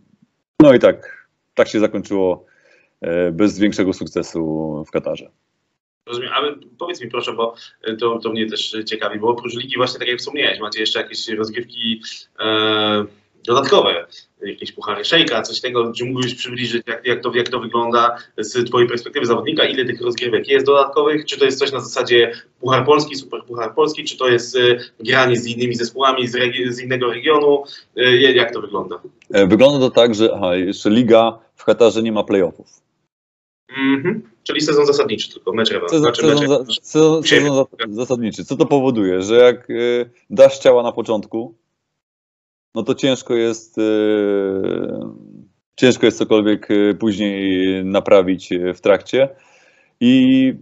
S2: no i tak, tak się zakończyło e, bez większego sukcesu w Katarze.
S1: Rozumiem, ale powiedz mi proszę, bo to, to mnie też ciekawi, bo oprócz ligi właśnie tak jak wspomniałeś, macie jeszcze jakieś rozgrywki e, dodatkowe, jakieś puchary szejka, coś tego, czy mógłbyś przybliżyć, jak, jak, to, jak to wygląda z twojej perspektywy zawodnika, ile tych rozgrywek jest dodatkowych, czy to jest coś na zasadzie puchar polski, super puchar polski, czy to jest y, granie z innymi zespołami z, z innego regionu, y, jak to wygląda?
S2: E, Wygląda to tak, że aha, jeszcze liga w Katarze nie ma playoffów.
S1: Mhm. Czyli sezon zasadniczy tylko, mecz rewanż.
S2: Sezon,
S1: Znaczy,
S2: sezon,
S1: mecze-
S2: za, sezon, sezon za, zasadniczy. Co to powoduje? Że jak y, dasz ciała na początku, no to ciężko jest y, ciężko jest cokolwiek y, później naprawić y, w trakcie. I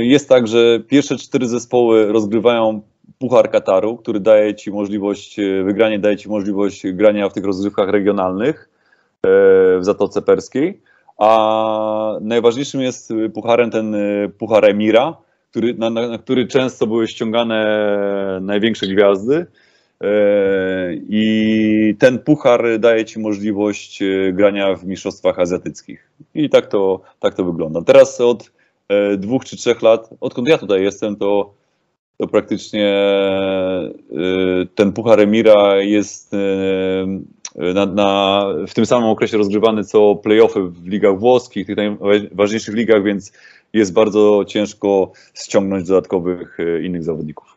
S2: y, jest tak, że pierwsze cztery zespoły rozgrywają Puchar Kataru, który daje ci możliwość, wygranie daje ci możliwość grania w tych rozgrywkach regionalnych w Zatoce Perskiej. A najważniejszym jest pucharem ten Puchar Emira, który, na, na który często były ściągane największe gwiazdy. E, I ten puchar daje ci możliwość e, grania w mistrzostwach azjatyckich. I tak to, tak to wygląda. Teraz od e, dwóch czy trzech lat, odkąd ja tutaj jestem, to, to praktycznie ten puchar Emira jest na, na, w tym samym okresie rozgrywany co playoffy w ligach włoskich, tych najważniejszych ligach, więc jest bardzo ciężko ściągnąć dodatkowych innych zawodników.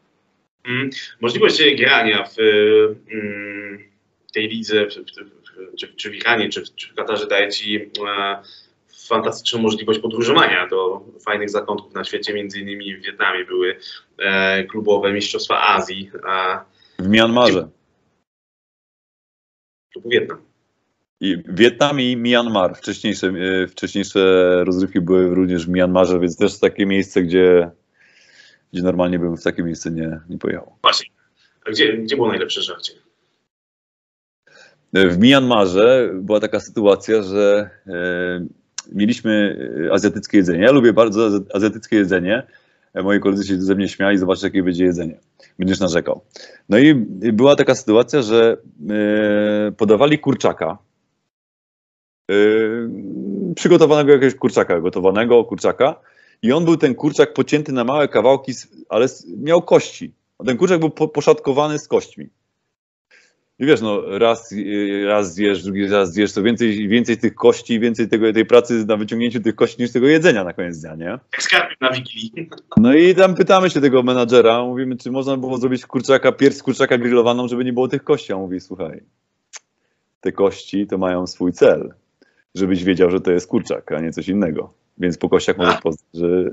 S1: Mm, Możliwość grania w mm, tej lidze, czy, czy w Iranie, czy, w- czy w Katarze daje Ci e, fantastyczną możliwość podróżowania do fajnych zakątków na świecie, między innymi w Wietnamie były e, klubowe Mistrzostwa Azji,
S2: W Mianmarze.
S1: klubu Wietnam.
S2: I Wietnam i Myanmar. Wcześniejsze, e, wcześniejsze rozrywki były również w Myanmarze, więc też takie miejsce, gdzie, gdzie normalnie bym w takie miejsce nie, nie pojechał.
S1: Właśnie, a gdzie, gdzie było najlepsze żarcie?
S2: W Myanmarze była taka sytuacja, że e, mieliśmy e, azjatyckie jedzenie. Ja lubię bardzo azja- azjatyckie jedzenie. E, Moi koledzy się ze mnie śmiali, zobacz jakie będzie jedzenie. Będziesz narzekał. No i była taka sytuacja, że podawali kurczaka. Przygotowanego jakiegoś kurczaka, gotowanego kurczaka. I on był ten kurczak pocięty na małe kawałki, ale miał kości. Ten kurczak był po, poszatkowany z kośćmi. I wiesz, no raz, y, raz zjesz, drugi raz zjesz, to więcej, więcej tych kości, więcej tego, tej pracy na wyciągnięciu tych kości niż tego jedzenia na koniec dnia, nie?
S1: Jak na Wigilii.
S2: No i tam pytamy się tego menadżera, mówimy, czy można było zrobić kurczaka, pierś z kurczaka grillowaną, żeby nie było tych kości. A on mówi, słuchaj, te kości to mają swój cel, żebyś wiedział, że to jest kurczak, a nie coś innego. Więc po kościach możesz poznać, że,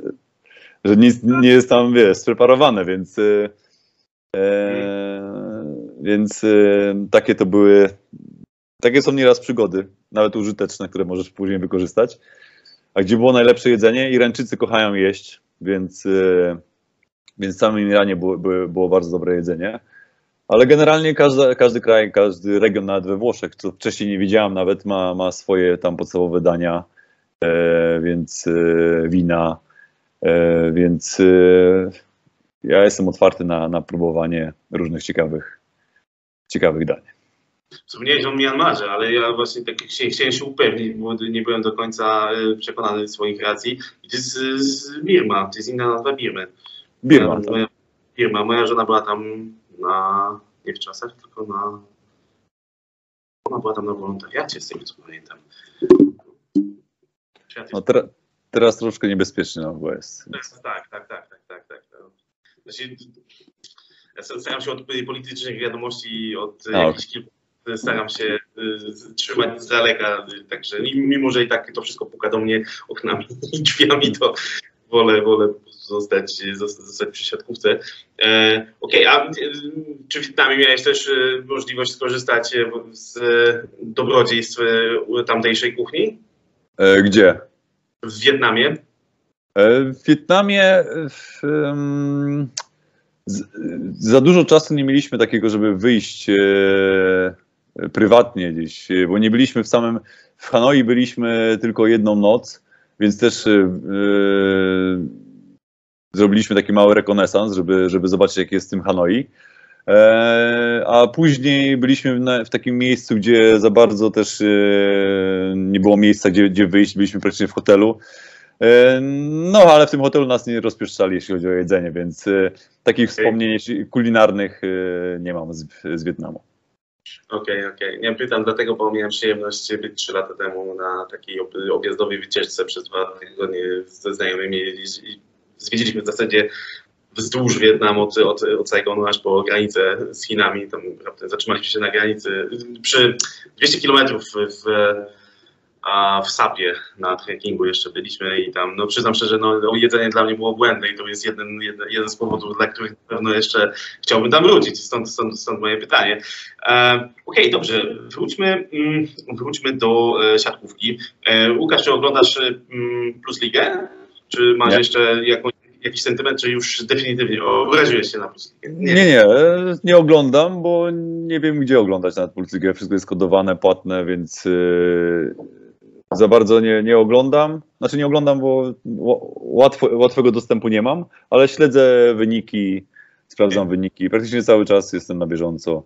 S2: że nic nie jest tam, wiesz, spreparowane, więc... y, E, więc e, takie to były, takie są nieraz przygody, nawet użyteczne, które możesz później wykorzystać. A gdzie było najlepsze jedzenie? Irańczycy kochają jeść, więc, e, więc w samym Iranie było, było, bardzo dobre jedzenie. Ale generalnie każda, każdy kraj, każdy region, nawet we Włoszech, co wcześniej nie widziałem, nawet ma, ma swoje tam podstawowe dania, e, więc e, wina, e, więc e, ja jestem otwarty na, na próbowanie różnych ciekawych, ciekawych dań.
S1: Wspomniałeś o Myanmarze, ale ja właśnie tak chciałem, chciałem się upewnić, bo nie byłem do końca e, przekonany swoich racji. I to jest z, Birma, to jest inna nazwa Birmy.
S2: Birma, tak.
S1: Moja, Birma. Moja żona była tam na, nie w czasach, tylko na, ona była tam na wolontariacie, z tego co pamiętam. Świat
S2: No
S1: jest,
S2: teraz, teraz troszkę niebezpiecznie no, bo jest.
S1: tak, tak, tak, tak, tak, tak. Znaczy, ja staram się od politycznych wiadomości, od
S2: A,
S1: jakichś kilku staram się y, trzymać z daleka, także mimo, że i tak to wszystko puka do mnie oknami [LAUGHS] i drzwiami, to wolę, wolę zostać, zostać, przy siatkówce. E, Okej, a y, czy w Wietnamie miałeś też y, możliwość skorzystać y, z dobrodziejstw tamtejszej kuchni?
S2: E, gdzie?
S1: W Wietnamie?
S2: E, W Wietnamie w, em, z, za dużo czasu nie mieliśmy takiego, żeby wyjść e, prywatnie gdzieś, bo nie byliśmy w samym. W Hanoi byliśmy tylko jedną noc, więc też e, zrobiliśmy taki mały rekonesans, żeby, żeby zobaczyć, jak jest w tym Hanoi. E, a później byliśmy w, takim miejscu, gdzie za bardzo też e, nie było miejsca, gdzie, gdzie wyjść. Byliśmy praktycznie w hotelu. E, No, ale w tym hotelu nas nie rozpieszczali, jeśli chodzi o jedzenie, więc takich wspomnień kulinarnych nie mam z, z Wietnamu.
S1: Okej, okej. Nie pytam dlatego, bo miałem przyjemność być trzy lata temu na takiej ob- objazdowej wycieczce przez dwa tygodnie ze znajomymi i zwiedziliśmy w zasadzie wzdłuż Wietnamu od, od, od Saigonu aż po granicę z Chinami. Tam zatrzymaliśmy się na granicy przy 200 kilometrów w, a w Sapie na trekkingu jeszcze byliśmy i tam, no przyznam szczerze, no, no jedzenie dla mnie było błędne i to jest jeden, jeden, jeden z powodów, dla których na pewno jeszcze chciałbym tam wrócić, stąd, stąd, stąd moje pytanie. E, Okej, dobrze, wróćmy, mm, wróćmy do e, siatkówki. E, Łukasz, czy oglądasz mm, Plus Ligę? Czy masz
S2: Nie.
S1: jeszcze jakąś, jakiś sentyment, czy już definitywnie obraziłeś się na Plus Ligę?
S2: Nie, nie, e, nie oglądam, bo nie wiem, gdzie oglądać na Pulsygę. Wszystko jest kodowane, płatne, więc e, za bardzo nie, nie oglądam. Znaczy nie oglądam, bo łatwo, łatwego dostępu nie mam, ale śledzę wyniki, sprawdzam wyniki. Praktycznie cały czas jestem na bieżąco,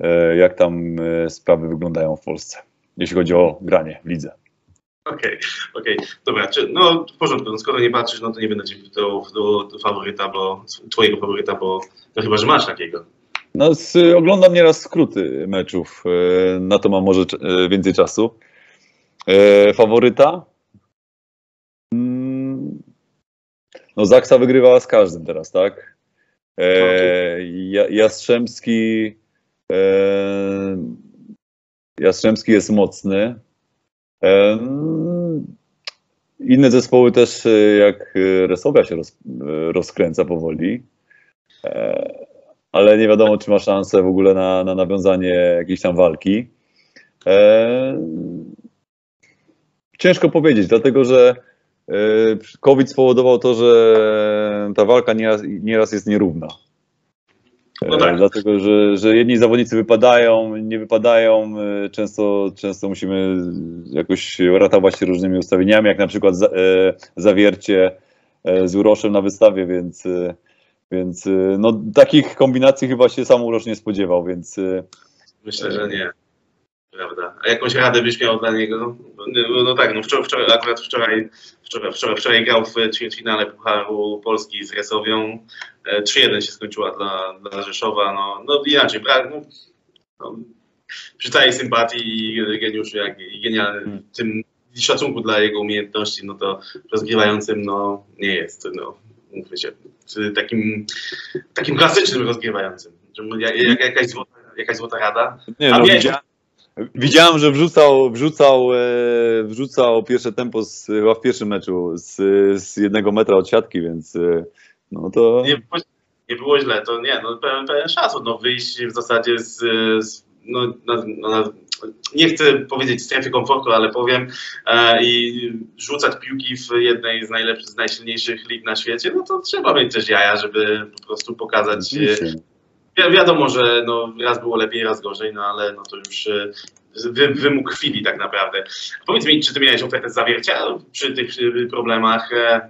S2: e, jak tam e, sprawy wyglądają w Polsce, jeśli chodzi o granie w lidze.
S1: Okej, okej, dobra, czy, no w porządku, no, skoro nie patrzysz, no to nie będę cię do, do, do faworyta, bo twojego faworyta, bo no chyba, że masz takiego.
S2: No, z, oglądam nieraz skróty meczów, e, na to mam może e, więcej czasu. E, faworyta? Mm, No, Zaksa wygrywa z każdym teraz, tak? Ja, Jastrzębski, Jastrzębski jest mocny. Inne zespoły też, e, jak e, Resowia się roz, e, rozkręca powoli. Ale nie wiadomo, czy ma szansę w ogóle na, na nawiązanie jakiejś tam walki. Ciężko powiedzieć, dlatego że COVID spowodował to, że ta walka nieraz, nieraz jest nierówna. E,
S1: No tak.
S2: Dlatego, że, że jedni zawodnicy wypadają, nie wypadają. e, Często, często musimy jakoś ratować się różnymi ustawieniami, jak na przykład e, zawiercie e, z Uroszem na wystawie, więc, e, więc e, no, takich kombinacji chyba się sam Urosz nie spodziewał, więc e,
S1: Myślę, że nie. Prawda. A jakąś radę byś miał dla niego? No, no tak, no wczoraj, wczoraj, akurat wczoraj, wczoraj, wczoraj, wczoraj grał w ćwierćfinale Pucharu Polski z Resowią. E, 3-1 się skończyła dla, dla Rzeszowa. No, no inaczej, brak, no, no, przy sympatii i geniuszu, jak i genialnym tym i szacunku dla jego umiejętności, no to rozgrywającym no, nie jest, no, mówmy się, takim, takim klasycznym rozgrywającym. Jak, jak, jakaś, złota, jakaś złota rada.
S2: Nie, no, widziałem, widziałem, że wrzucał, wrzucał, e, wrzucał pierwsze tempo z, chyba w pierwszym meczu z, z jednego metra od siatki, więc e, no to
S1: Nie było, nie było źle, to nie, no pełen, pełen szacun, no wyjść w zasadzie z, z no, na, no, na, nie chcę powiedzieć strefy komfortu, ale powiem e, i rzucać piłki w jednej z najlepszych, z najsilniejszych lig na świecie, no to trzeba mieć też jaja, żeby po prostu pokazać e. Wi- wiadomo, że no, raz było lepiej, raz gorzej, no ale no, to już e, wy, wymóg chwili tak naprawdę. Powiedz mi, czy ty miałeś ofertę zawiercia przy tych e, problemach? E,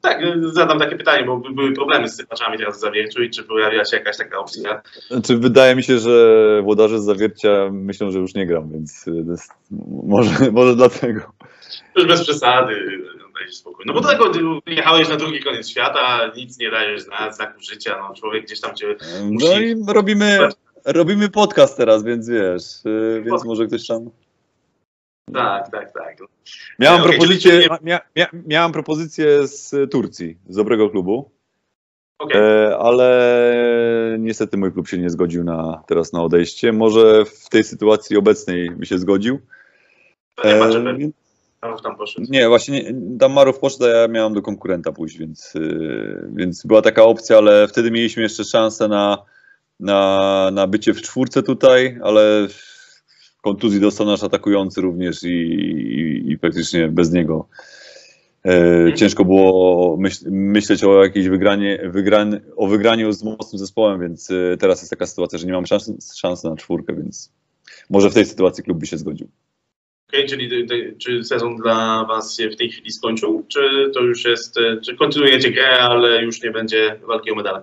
S1: tak, zadam takie pytanie, bo by- były problemy z sypaczami teraz w zawierciu i czy pojawiła się jakaś taka opcja?
S2: Znaczy, wydaje mi się, że włodarze z zawiercia myślą, że już nie gram, więc może, może dlatego.
S1: Już bez przesady, no, spokój. No bo do tego ty jechałeś na drugi koniec świata, nic nie dajesz na znaku życia, no człowiek gdzieś tam cię...
S2: No i robimy, robimy podcast teraz, więc wiesz, e, więc może ktoś tam...
S1: Tak, tak, tak.
S2: Miałem
S1: Okej,
S2: propozycję, mia, mia, miałem propozycję z Turcji, z dobrego klubu,
S1: Okej,
S2: e, ale niestety mój klub się nie zgodził na, teraz na odejście. Może w tej sytuacji obecnej by się zgodził.
S1: to nie ma,
S2: E, więc-
S1: tam poszedł.
S2: nie, właśnie nie, tam Marów poszedł, a ja miałem do konkurenta pójść, więc, y, więc była taka opcja, ale wtedy mieliśmy jeszcze szansę na, na, na bycie w czwórce tutaj, ale kontuzji dostał nasz atakujący również i, i, i praktycznie bez niego e, ciężko było myśl, myśleć o jakiejś wygranie, wygran, o wygraniu z mocnym zespołem, więc e, teraz jest taka sytuacja, że nie mamy szansy, szansy na czwórkę, więc może w tej sytuacji klub by się zgodził.
S1: Okej, czyli czy sezon dla Was się w tej chwili skończył? Czy to już jest, e, czy kontynuujecie grę, ale już nie będzie walki o medale?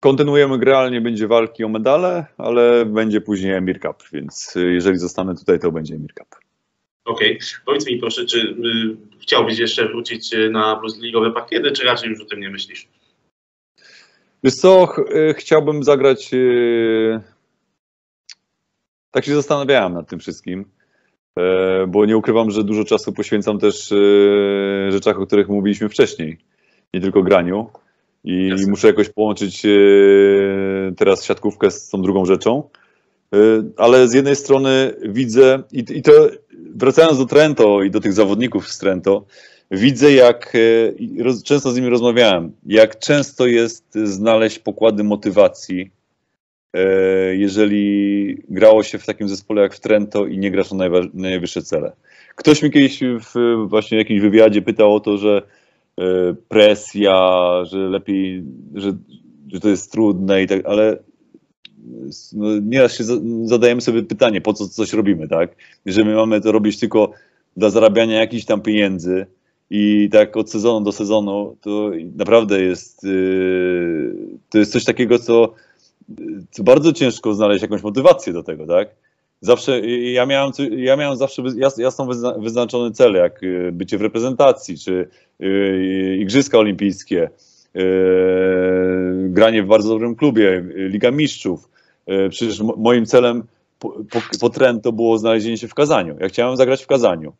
S2: Kontynuujemy grę, ale nie będzie walki o medale, ale będzie później Emir Cup, więc y, jeżeli zostanę tutaj, to będzie Emir Cup.
S1: Okej, powiedz mi proszę, czy y, chciałbyś jeszcze wrócić y, na ligowe parkiety, czy raczej już o tym nie myślisz?
S2: Wiesz co, ch- chciałbym zagrać, y, tak się zastanawiałem nad tym wszystkim, e, bo nie ukrywam, że dużo czasu poświęcam też y, rzeczach, o których mówiliśmy wcześniej, nie tylko graniu. I muszę jakoś połączyć y, teraz siatkówkę z tą drugą rzeczą. Ale z jednej strony widzę, i, to wracając do Trento i do tych zawodników z Trento, widzę jak, e, często z nimi rozmawiałem, jak często jest znaleźć pokłady motywacji, e, jeżeli grało się w takim zespole jak w Trento i nie grasz najwa- najwyższe cele. Ktoś mi kiedyś w właśnie jakimś wywiadzie pytał o to, że e, presja, że lepiej, że, że to jest trudne i tak, ale no, nieraz się za- zadajemy sobie pytanie, po co coś robimy, tak? Że my mamy to robić tylko dla zarabiania jakichś tam pieniędzy i tak od sezonu do sezonu to naprawdę jest yy, to jest coś takiego, co, co bardzo ciężko znaleźć jakąś motywację do tego, tak? Zawsze, ja miałem, ja miałem zawsze jasno wyzna- wyznaczone cele, jak y, bycie w reprezentacji, czy y, Igrzyska Olimpijskie, y, granie w bardzo dobrym klubie, Liga Mistrzów. Przecież mo- moim celem po, po, po Trento było znalezienie się w Kazaniu. Ja chciałem zagrać w Kazaniu.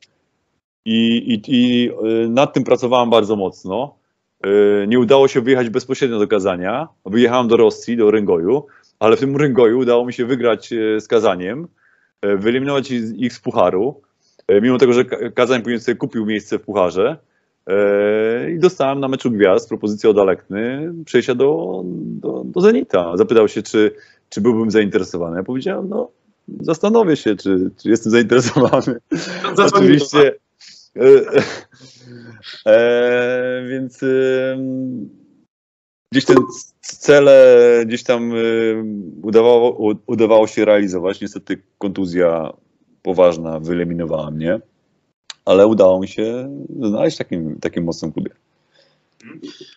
S2: I, i, i nad tym pracowałem bardzo mocno. Y, Nie udało się wyjechać bezpośrednio do Kazania. Wyjechałem do Rosji, do Ryngoju, ale w tym Ryngoju udało mi się wygrać y, z Kazaniem, y, wyeliminować ich z pucharu, mimo tego, że Ka- Kazań później sobie kupił miejsce w pucharze. I dostałem na meczu gwiazd propozycję od Alekny przejścia do, do, do Zenita. Zapytał się, czy, czy byłbym zainteresowany. Ja powiedziałem, no zastanowię się, czy, czy jestem zainteresowany. Oczywiście. E, e, więc e, gdzieś te cele gdzieś tam e, udawało, udawało się realizować. Niestety kontuzja poważna wyeliminowała mnie, ale udało mi się znaleźć takim, takim mocnym klubie.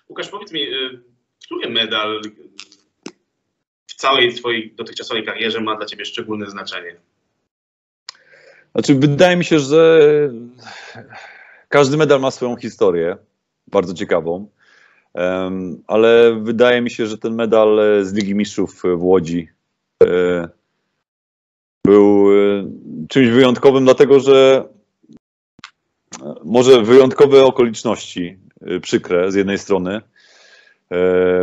S1: Łukasz, powiedz mi, y, który medal w całej twojej dotychczasowej karierze ma dla ciebie szczególne znaczenie?
S2: Znaczy, wydaje mi się, że każdy medal ma swoją historię, bardzo ciekawą, ale wydaje mi się, że ten medal z Ligi Mistrzów w Łodzi e, był e, czymś wyjątkowym, dlatego że e, może wyjątkowe okoliczności, przykre z jednej strony,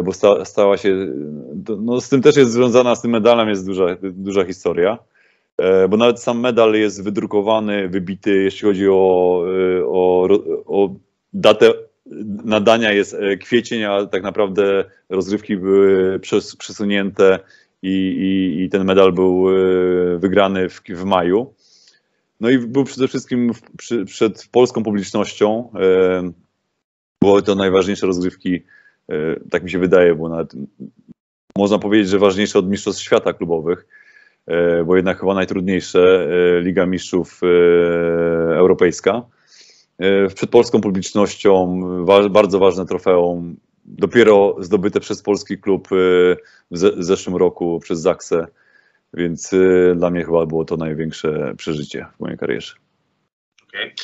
S2: bo sta, stała się, no z tym też jest związana, z tym medalem jest duża, duża historia, bo nawet sam medal jest wydrukowany, wybity, jeśli chodzi o, e, o, o datę nadania jest e, kwiecień, a tak naprawdę rozgrywki były przes, przesunięte i, i, i ten medal był e, wygrany w, w maju. No i był przede wszystkim przy, przed polską publicznością. E, Były to najważniejsze rozgrywki, e, tak mi się wydaje, bo nawet można powiedzieć, że ważniejsze od Mistrzostw Świata klubowych, e, bo jednak chyba najtrudniejsze e, Liga Mistrzów e, Europejska. E, Przed polską publicznością bardzo ważne trofeum, dopiero zdobyte przez polski klub e, w ze- w zeszłym roku przez Zaksę, więc e, dla mnie chyba było to największe przeżycie w mojej karierze.
S1: Okej.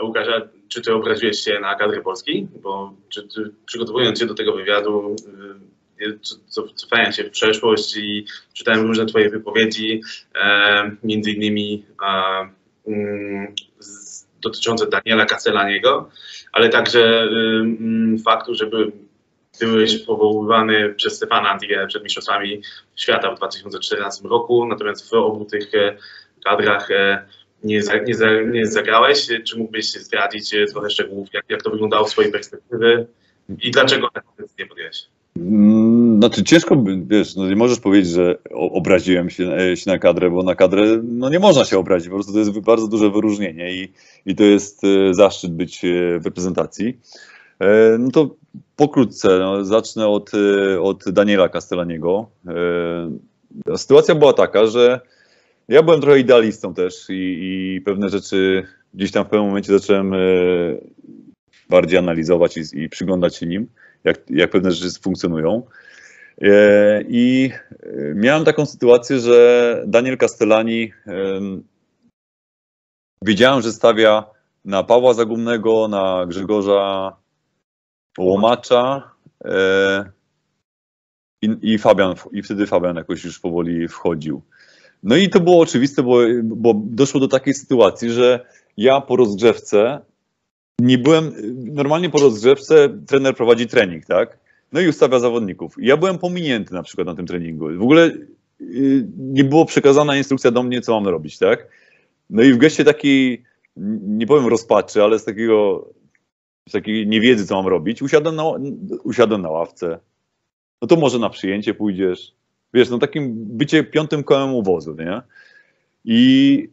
S1: A Łukasz, czy ty obraziłeś się na kadrę Polski? Bo czy ty, przygotowując się do tego wywiadu, cofając się w przeszłość i czytałem różne twoje wypowiedzi, e, między innymi mm, dotyczące Daniela Castellaniego, ale także mm, faktu, że by, byłeś powoływany przez Stefana Antigę przed Mistrzostwami Świata w 2014 roku, natomiast w obu tych e, kadrach e, nie, za, nie, za, nie zagrałeś. Czy mógłbyś zdradzić trochę szczegółów, jak, jak to wyglądało z swojej perspektywy i dlaczego taką decyzję podjąłeś?
S2: Mm, Znaczy ciężko, wiesz, no nie możesz powiedzieć, że obraziłem się, e, się na kadrę, bo na kadrę no nie można się obrazić, po prostu to jest bardzo duże wyróżnienie i, i to jest e, zaszczyt być e, w reprezentacji. No to pokrótce, no, zacznę od, od Daniela Castellaniego. Sytuacja była taka, że ja byłem trochę idealistą też i, i pewne rzeczy gdzieś tam w pewnym momencie zacząłem bardziej analizować i, i przyglądać się nim jak, jak pewne rzeczy funkcjonują. E, I e, miałem taką sytuację, że Daniel Castellani em, wiedziałem, że stawia na Pawła Zagumnego, na Grzegorza Łomacza e, i, i Fabian, i wtedy Fabian jakoś już powoli wchodził. No i to było oczywiste, bo, bo doszło do takiej sytuacji, że ja po rozgrzewce nie byłem, normalnie po rozgrzewce trener prowadzi trening, tak? No i ustawia zawodników. Ja byłem pominięty na przykład na tym treningu. W ogóle y, nie było przekazana instrukcja do mnie, co mam robić, tak? No i w geście takiej, nie powiem rozpaczy, ale z takiego, z takiej niewiedzy, co mam robić, usiadłem na, usiadłem na ławce. No to może na przyjęcie pójdziesz. Wiesz, no takim bycie piątym kołem u wozu, nie? I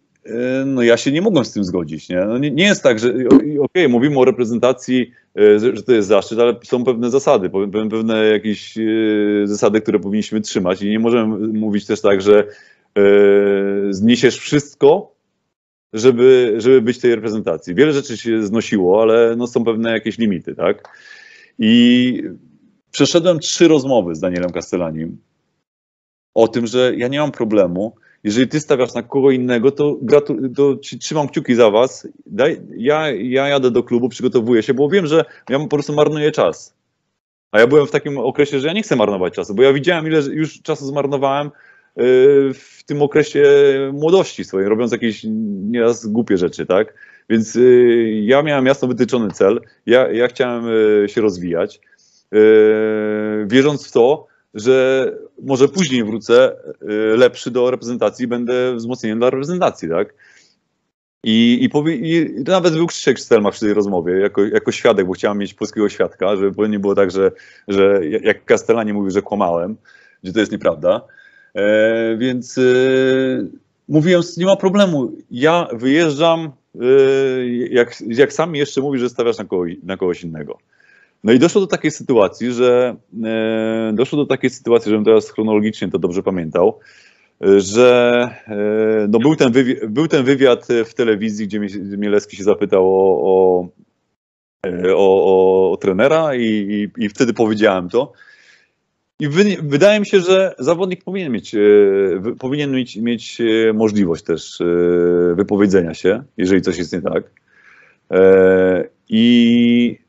S2: no ja się nie mogłem z tym zgodzić. Nie, no nie, nie jest tak, że okej, mówimy o reprezentacji, e, że to jest zaszczyt, ale są pewne zasady, pe- pewne jakieś e, zasady, które powinniśmy trzymać i nie możemy mówić też tak, że zniesiesz wszystko, żeby, żeby być tej reprezentacji. Wiele rzeczy się znosiło, ale no są pewne jakieś limity, tak? I przeszedłem trzy rozmowy z Danielem Castellanim o tym, że ja nie mam problemu, jeżeli ty stawiasz na kogo innego, to, gratu- to trzymam kciuki za was. Daj, ja, ja jadę do klubu, przygotowuję się, bo wiem, że ja po prostu marnuję czas. A ja byłem w takim okresie, że ja nie chcę marnować czasu, bo ja widziałem, ile już czasu zmarnowałem yy, w tym okresie młodości swojej, robiąc jakieś nieraz głupie rzeczy, tak? Więc yy, ja miałem jasno wytyczony cel, ja, ja chciałem yy, się rozwijać, wierząc w to, że może później wrócę y, lepszy do reprezentacji, będę wzmocnieniem dla reprezentacji, tak? I, i, powie, I nawet był Krzysiek Stelmach przy tej rozmowie, jako, jako świadek, bo chciałem mieć polskiego świadka, żeby nie było tak, że, że jak Castellani mówił, że kłamałem, gdzie to jest nieprawda. E, więc e, mówiłem, nie ma problemu, ja wyjeżdżam, e, jak, jak sam jeszcze mówi, że stawiasz na, kogoś, na kogoś innego. No i doszło do takiej sytuacji, że e, doszło do takiej sytuacji, żebym teraz chronologicznie to dobrze pamiętał, e, że e, no był, ten wywi- był ten wywiad w telewizji, gdzie Mie- Mielewski się zapytał o, o, e, o, o, o trenera i, i, i wtedy powiedziałem to. I wy, wydaje mi się, że zawodnik powinien mieć, e, powinien mieć, mieć możliwość też wypowiedzenia się, jeżeli coś jest nie tak. E, I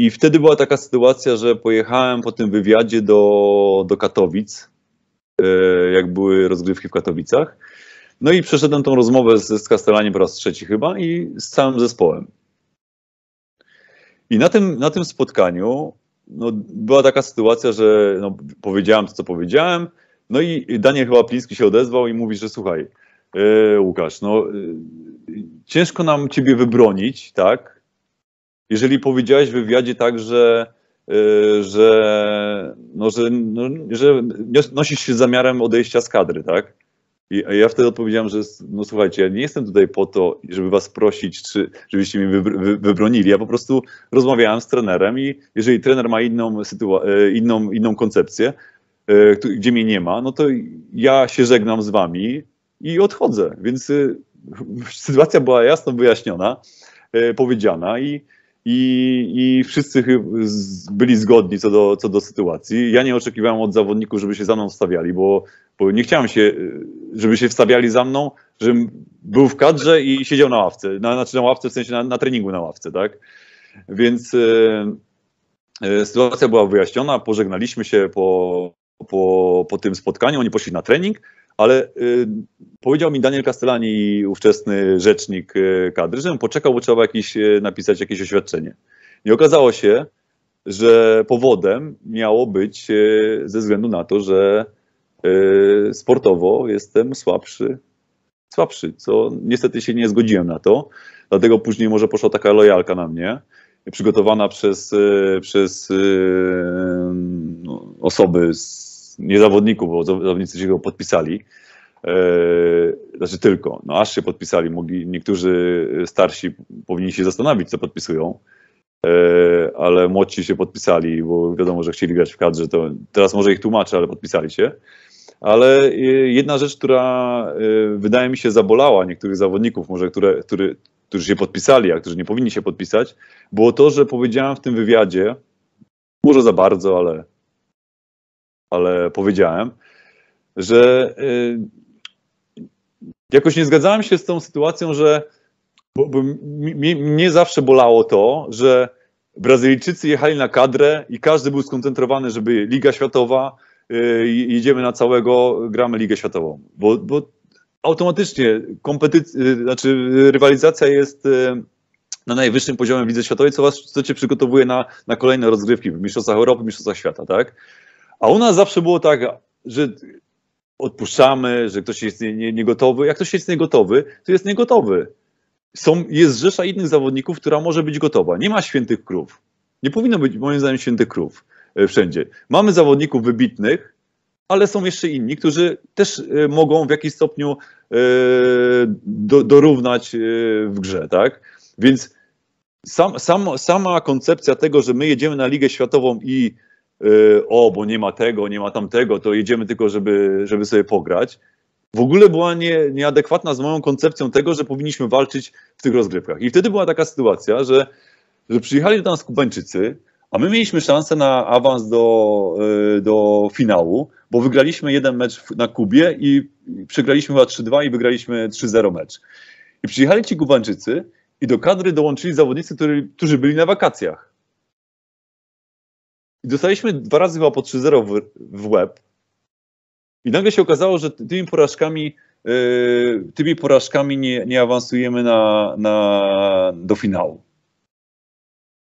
S2: i wtedy była taka sytuacja, że pojechałem po tym wywiadzie do, do Katowic, e, jak były rozgrywki w Katowicach. No i przeszedłem tą rozmowę z, z Castellani po raz trzeci chyba i z całym zespołem. I na tym, na tym spotkaniu no, była taka sytuacja, że no, powiedziałem to, co powiedziałem, no i Daniel chyba Pliński się odezwał i mówi, że słuchaj, e, Łukasz, no e, ciężko nam ciebie wybronić, tak? Jeżeli powiedziałeś w wywiadzie tak, że, e, że, no, że, no, że nosisz się z zamiarem odejścia z kadry, tak? I ja wtedy odpowiedziałem, że no słuchajcie, ja nie jestem tutaj po to, żeby was prosić, czy żebyście mnie wy, wy, wybronili. Ja po prostu rozmawiałem z trenerem i jeżeli trener ma inną, sytua- inną, inną koncepcję, gdzie mnie nie ma, no to ja się żegnam z wami i odchodzę. Więc sytuacja była jasno wyjaśniona, powiedziana i, i, i wszyscy byli zgodni co do, co do sytuacji. Ja nie oczekiwałem od zawodników, żeby się za mną wstawiali, bo, bo nie chciałem się, żeby się wstawiali za mną, żebym był w kadrze i siedział na ławce, na, znaczy na ławce w sensie na, na treningu na ławce, tak? Więc e, e, sytuacja była wyjaśniona, pożegnaliśmy się po, po, po tym spotkaniu, oni poszli na trening, ale y, powiedział mi Daniel Castellani, ówczesny rzecznik y, kadry, żebym poczekał, bo trzeba jakiś, y, napisać jakieś oświadczenie. I okazało się, że powodem miało być ze względu na to, że sportowo jestem słabszy, słabszy, co niestety się nie zgodziłem na to. Dlatego później może poszła taka lojalka na mnie, przygotowana przez, przez no, osoby z nie zawodników, bo zawodnicy się go podpisali, e, znaczy tylko, no aż się podpisali, mogli, niektórzy starsi powinni się zastanowić, co podpisują, e, ale młodsi się podpisali, bo wiadomo, że chcieli grać w kadrze, to teraz może ich tłumaczę, ale podpisali się. Ale e, jedna rzecz, która wydaje mi się zabolała niektórych zawodników, może które, którzy się podpisali, a którzy nie powinni się podpisać, było to, że powiedziałem w tym wywiadzie, może za bardzo, ale ale powiedziałem, że y, jakoś nie zgadzałem się z tą sytuacją, że bo, bo mnie, mnie zawsze bolało to, że Brazylijczycy jechali na kadrę i każdy był skoncentrowany, żeby Liga Światowa, jedziemy na całego, gramy Ligę Światową. Bo, bo automatycznie yy, znaczy rywalizacja jest na najwyższym poziomie w Lidze Światowej, co, was, co cię przygotowuje na, na kolejne rozgrywki w Mistrzostwach Europy, Mistrzostwach Świata, tak? A u nas zawsze było tak, że odpuszczamy, że ktoś jest niegotowy. Nie, nie Jak ktoś jest niegotowy, to jest niegotowy. Są, jest rzesza innych zawodników, która może być gotowa. Nie ma świętych krów. Nie powinno być, moim zdaniem, świętych krów e, wszędzie. Mamy zawodników wybitnych, ale są jeszcze inni, którzy też e, mogą w jakiś stopniu e, do, dorównać w grze, tak? Więc sam, sam, sama koncepcja tego, że my jedziemy na Ligę Światową i o, bo nie ma tego, nie ma tamtego, to jedziemy tylko, żeby, żeby sobie pograć. W ogóle była nie, nieadekwatna z moją koncepcją tego, że powinniśmy walczyć w tych rozgrywkach. I wtedy była taka sytuacja, że, że przyjechali do nas Kubańczycy, a my mieliśmy szansę na awans do, y, do finału, bo wygraliśmy jeden mecz na Kubie i przegraliśmy chyba 3-2 i wygraliśmy 3-0 mecz. I przyjechali ci Kubańczycy i do kadry dołączyli zawodnicy, którzy, którzy byli na wakacjach. I dostaliśmy dwa razy chyba po 3-0 w, w. I nagle się okazało, że tymi porażkami, yy, tymi porażkami nie, nie awansujemy na, na, do finału.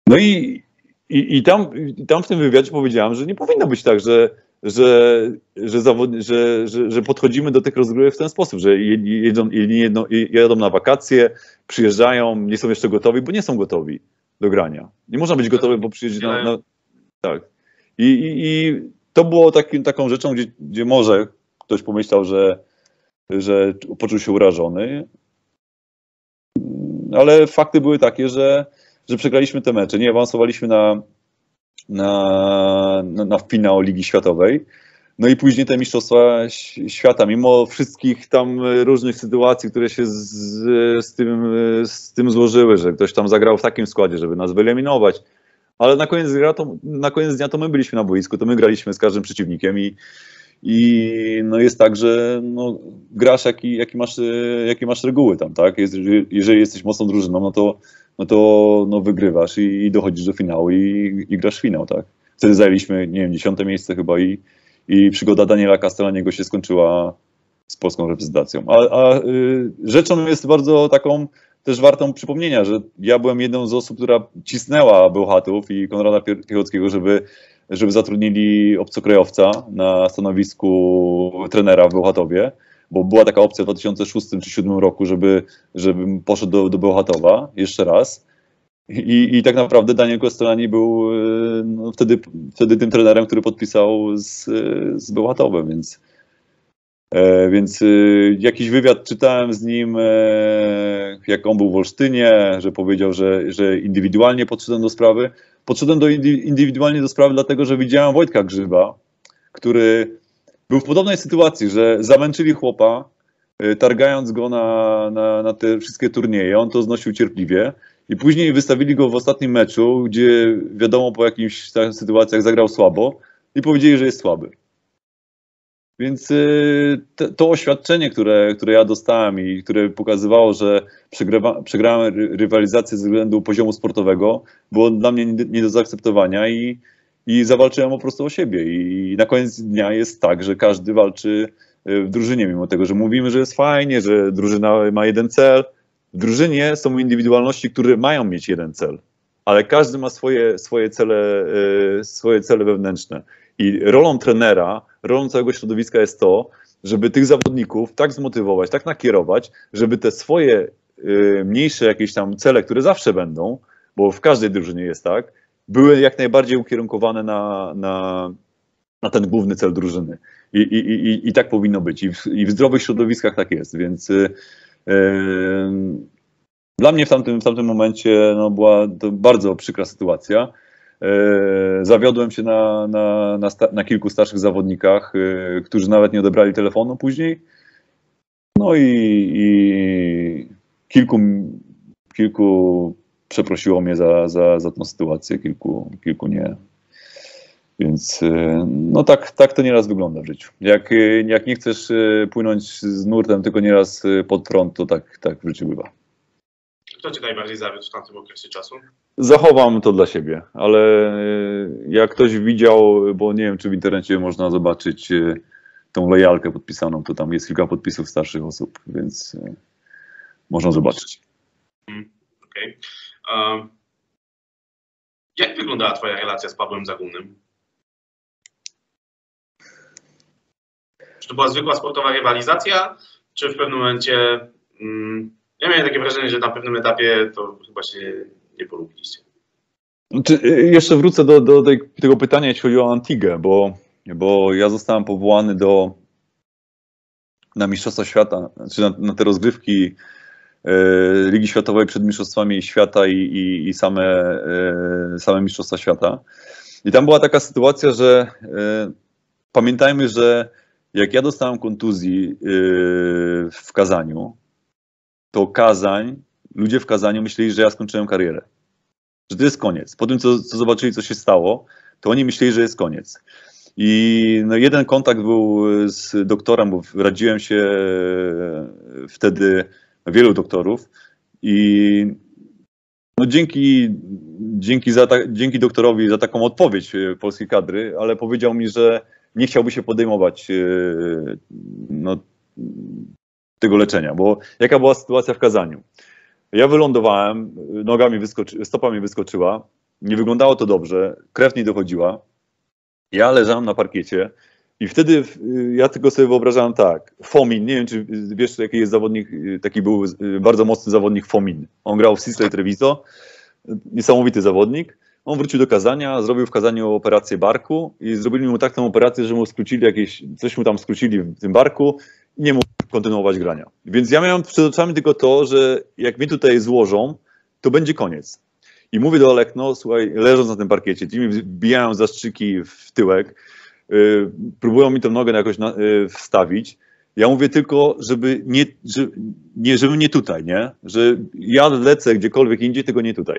S2: No i, i, i, tam, i tam w tym wywiadzie powiedziałem, że nie powinno być tak, że, że, że, zawod, że, że, że podchodzimy do tych rozgrywek w ten sposób, że jedą, jedno, jadą na wakacje, przyjeżdżają, nie są jeszcze gotowi, bo nie są gotowi do grania. Nie można być gotowy, bo przyjedzie na, na, tak. I, i, i to było takim, taką rzeczą, gdzie, gdzie może ktoś pomyślał, że, że poczuł się urażony, ale fakty były takie, że, że przegraliśmy te mecze, nie awansowaliśmy na, na, na, na finał Ligi Światowej. No i później te Mistrzostwa Świata, mimo wszystkich tam różnych sytuacji, które się z, z, tym, z tym złożyły, że ktoś tam zagrał w takim składzie, żeby nas wyeliminować, ale na koniec, dnia to, na koniec dnia to my byliśmy na boisku, to my graliśmy z każdym przeciwnikiem i, i no jest tak, że no, grasz jaki, jaki, masz, jakie masz reguły tam, tak? Jeżeli jesteś mocną drużyną, no to, no to no wygrywasz i, i dochodzisz do finału i, i grasz finał, tak? Wtedy zajęliśmy, nie wiem, dziesiąte miejsce chyba i, i przygoda Daniela Castellaniego się skończyła z polską reprezentacją. A, a y, rzeczą jest bardzo taką też wartą przypomnienia, że ja byłem jedną z osób, która cisnęła Bełchatów i Konrada Piechockiego, żeby, żeby zatrudnili obcokrajowca na stanowisku trenera w Bełchatowie, bo była taka opcja w 2006 czy 2007 roku, żeby, żebym poszedł do, do Bełchatowa jeszcze raz. I, I tak naprawdę Daniel Kostelani był y, no, wtedy, wtedy tym trenerem, który podpisał z, z Bełchatowem, więc, więc y, jakiś wywiad czytałem z nim, e, jak on był w Olsztynie, że powiedział, że, że indywidualnie podszedłem do sprawy. Podszedłem do indy, indywidualnie do sprawy, dlatego że widziałem Wojtka Grzyba, który był w podobnej sytuacji, że zamęczyli chłopa, y, targając go na, na, na te wszystkie turnieje. On to znosił cierpliwie. I później wystawili go w ostatnim meczu, gdzie wiadomo po jakichś sytuacjach zagrał słabo i powiedzieli, że jest słaby. Więc y, to oświadczenie, które, które ja dostałem i które pokazywało, że przegrywa, przegrałem ry- rywalizację ze względu poziomu sportowego, było dla mnie nie, nie do zaakceptowania i, i zawalczyłem po prostu o siebie. I na koniec dnia jest tak, że każdy walczy y, w drużynie, mimo tego, że mówimy, że jest fajnie, że drużyna ma jeden cel. W drużynie są indywidualności, które mają mieć jeden cel, ale każdy ma swoje, swoje, cele, y, swoje cele wewnętrzne. I rolą trenera, rolą całego środowiska jest to, żeby tych zawodników tak zmotywować, tak nakierować, żeby te swoje y, mniejsze jakieś tam cele, które zawsze będą, bo w każdej drużynie jest tak, były jak najbardziej ukierunkowane na, na, na ten główny cel drużyny. I, i, i, i tak powinno być. I w, I w zdrowych środowiskach tak jest. Więc y, y, dla mnie w tamtym, w tamtym momencie no, była to bardzo przykra sytuacja. E, Zawiodłem się na, na, na, na kilku starszych zawodnikach, e, którzy nawet nie odebrali telefonu później. No i, i kilku, kilku przeprosiło mnie za, za, za tą sytuację, kilku, kilku nie. Więc e, no tak, tak to nieraz wygląda w życiu. Jak, jak nie chcesz płynąć z nurtem, tylko nieraz pod prąd, to tak, tak w życiu bywa.
S1: Kto cię najbardziej zawiódł w tamtym okresie czasu?
S2: Zachowam to dla siebie, ale e, jak ktoś widział, bo nie wiem, czy w internecie można zobaczyć e, tą lojalkę podpisaną, to tam jest kilka podpisów starszych osób, więc e, można zobaczyć.
S1: Okej. Um, jak wyglądała twoja relacja z Pawłem Zagumnym? Czy to była zwykła sportowa rywalizacja, czy w pewnym momencie... Mm, ja miałem takie wrażenie, że na pewnym etapie to chyba się nie polubiliście.
S2: Czy, e, jeszcze wrócę do, do tej, tego pytania, jeśli chodzi o Antigę, bo, bo ja zostałem powołany do, na Mistrzostwa Świata, czy na, na te rozgrywki e, Ligi Światowej przed Mistrzostwami Świata i, i, i same, e, same Mistrzostwa Świata. I tam była taka sytuacja, że pamiętajmy, że jak ja dostałem kontuzji w Kazaniu, to Kazań, ludzie w Kazaniu myśleli, że ja skończyłem karierę. Że to jest koniec. Po tym, co, co zobaczyli, co się stało, to oni myśleli, że jest koniec. I no, jeden kontakt był z doktorem, bo radziłem się e, wtedy wielu doktorów i no dzięki, dzięki, za ta, dzięki doktorowi za taką odpowiedź e, polskiej kadry, ale powiedział mi, że nie chciałby się podejmować e, no, tego leczenia, bo jaka była sytuacja w Kazaniu? Ja wylądowałem, nogami wyskoczy, stopa mi wyskoczyła, nie wyglądało to dobrze, krew nie dochodziła. Ja leżałem na parkiecie i wtedy ja tylko sobie wyobrażałem tak, Fomin, nie wiem czy wiesz jaki jest zawodnik, taki był bardzo mocny zawodnik Fomin. On grał w Sisley Treviso, niesamowity zawodnik. On wrócił do Kazania, zrobił w Kazaniu operację barku i zrobili mu taką operację, że mu skrócili jakieś, coś mu tam skrócili w tym barku i nie mógł kontynuować grania. Więc ja miałem przed oczami tylko to, że jak mnie tutaj złożą, to będzie koniec. I mówię do Olekno, słuchaj, leżąc na tym parkiecie, ci mi wbijają zastrzyki w tyłek, yy, próbują mi tą nogę jakoś na, yy, wstawić. Ja mówię tylko, żeby nie, że, nie, żeby nie tutaj, nie? Że ja lecę gdziekolwiek indziej, tylko nie tutaj.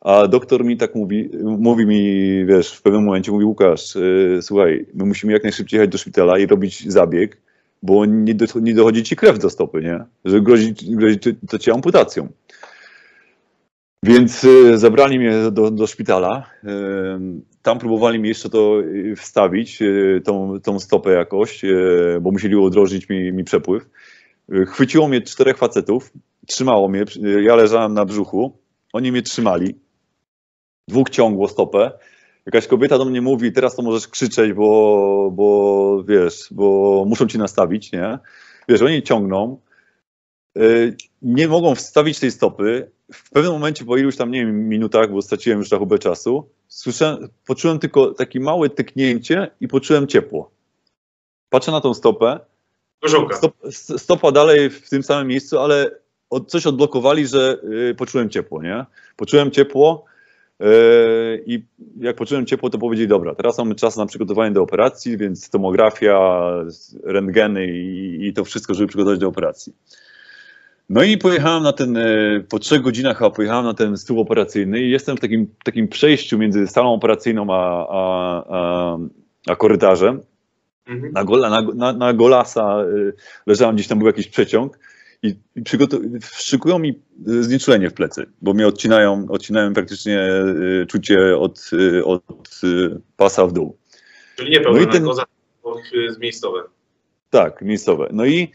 S2: A doktor mi tak mówi, mówi mi, wiesz, w pewnym momencie mówi, Łukasz, yy, słuchaj, my musimy jak najszybciej jechać do szpitala i robić zabieg, bo nie, do, nie dochodzi ci krew do stopy, nie? Że grozi, grozi to ci amputacją. Więc y, zabrali mnie do, do szpitala. Y, Tam próbowali mi jeszcze to y, wstawić, y, tą, tą stopę jakoś, y, bo musieli udrożnić mi, mi przepływ. Y, Chwyciło mnie czterech facetów, trzymało mnie, y, ja leżałem na brzuchu, oni mnie trzymali. Dwóch ciągło stopę. Jakaś kobieta do mnie mówi, teraz to możesz krzyczeć, bo, bo wiesz, bo muszą ci nastawić, nie? Wiesz, oni ciągną, y, nie mogą wstawić tej stopy. W pewnym momencie, po iluś tam, nie wiem, minutach, bo straciłem już rachubę czasu, słyszałem, poczułem tylko takie małe tyknięcie i poczułem ciepło. Patrzę na tą stopę, stop, stopa dalej w tym samym miejscu, ale od, coś odblokowali, że y, poczułem ciepło, nie? Poczułem ciepło i jak poczułem ciepło, to powiedzieli, dobra, teraz mamy czas na przygotowanie do operacji, więc tomografia, rentgeny i, i to wszystko, żeby przygotować do operacji. No i pojechałem na ten, y, po trzech godzinach chyba pojechałem na ten stół operacyjny i jestem w takim, takim przejściu między salą operacyjną a, a, a, a korytarzem
S1: Mhm.
S2: na, gola, na, na, na golasa y, leżałem, gdzieś tam był jakiś przeciąg i, i szykują mi y, znieczulenie w plecy, bo mnie odcinają, odcinają praktycznie y, czucie od, y, od pasa w dół.
S1: Czyli nie pełna
S2: No i ten-
S1: y, miejscowe.
S2: Tak, miejscowe. No i,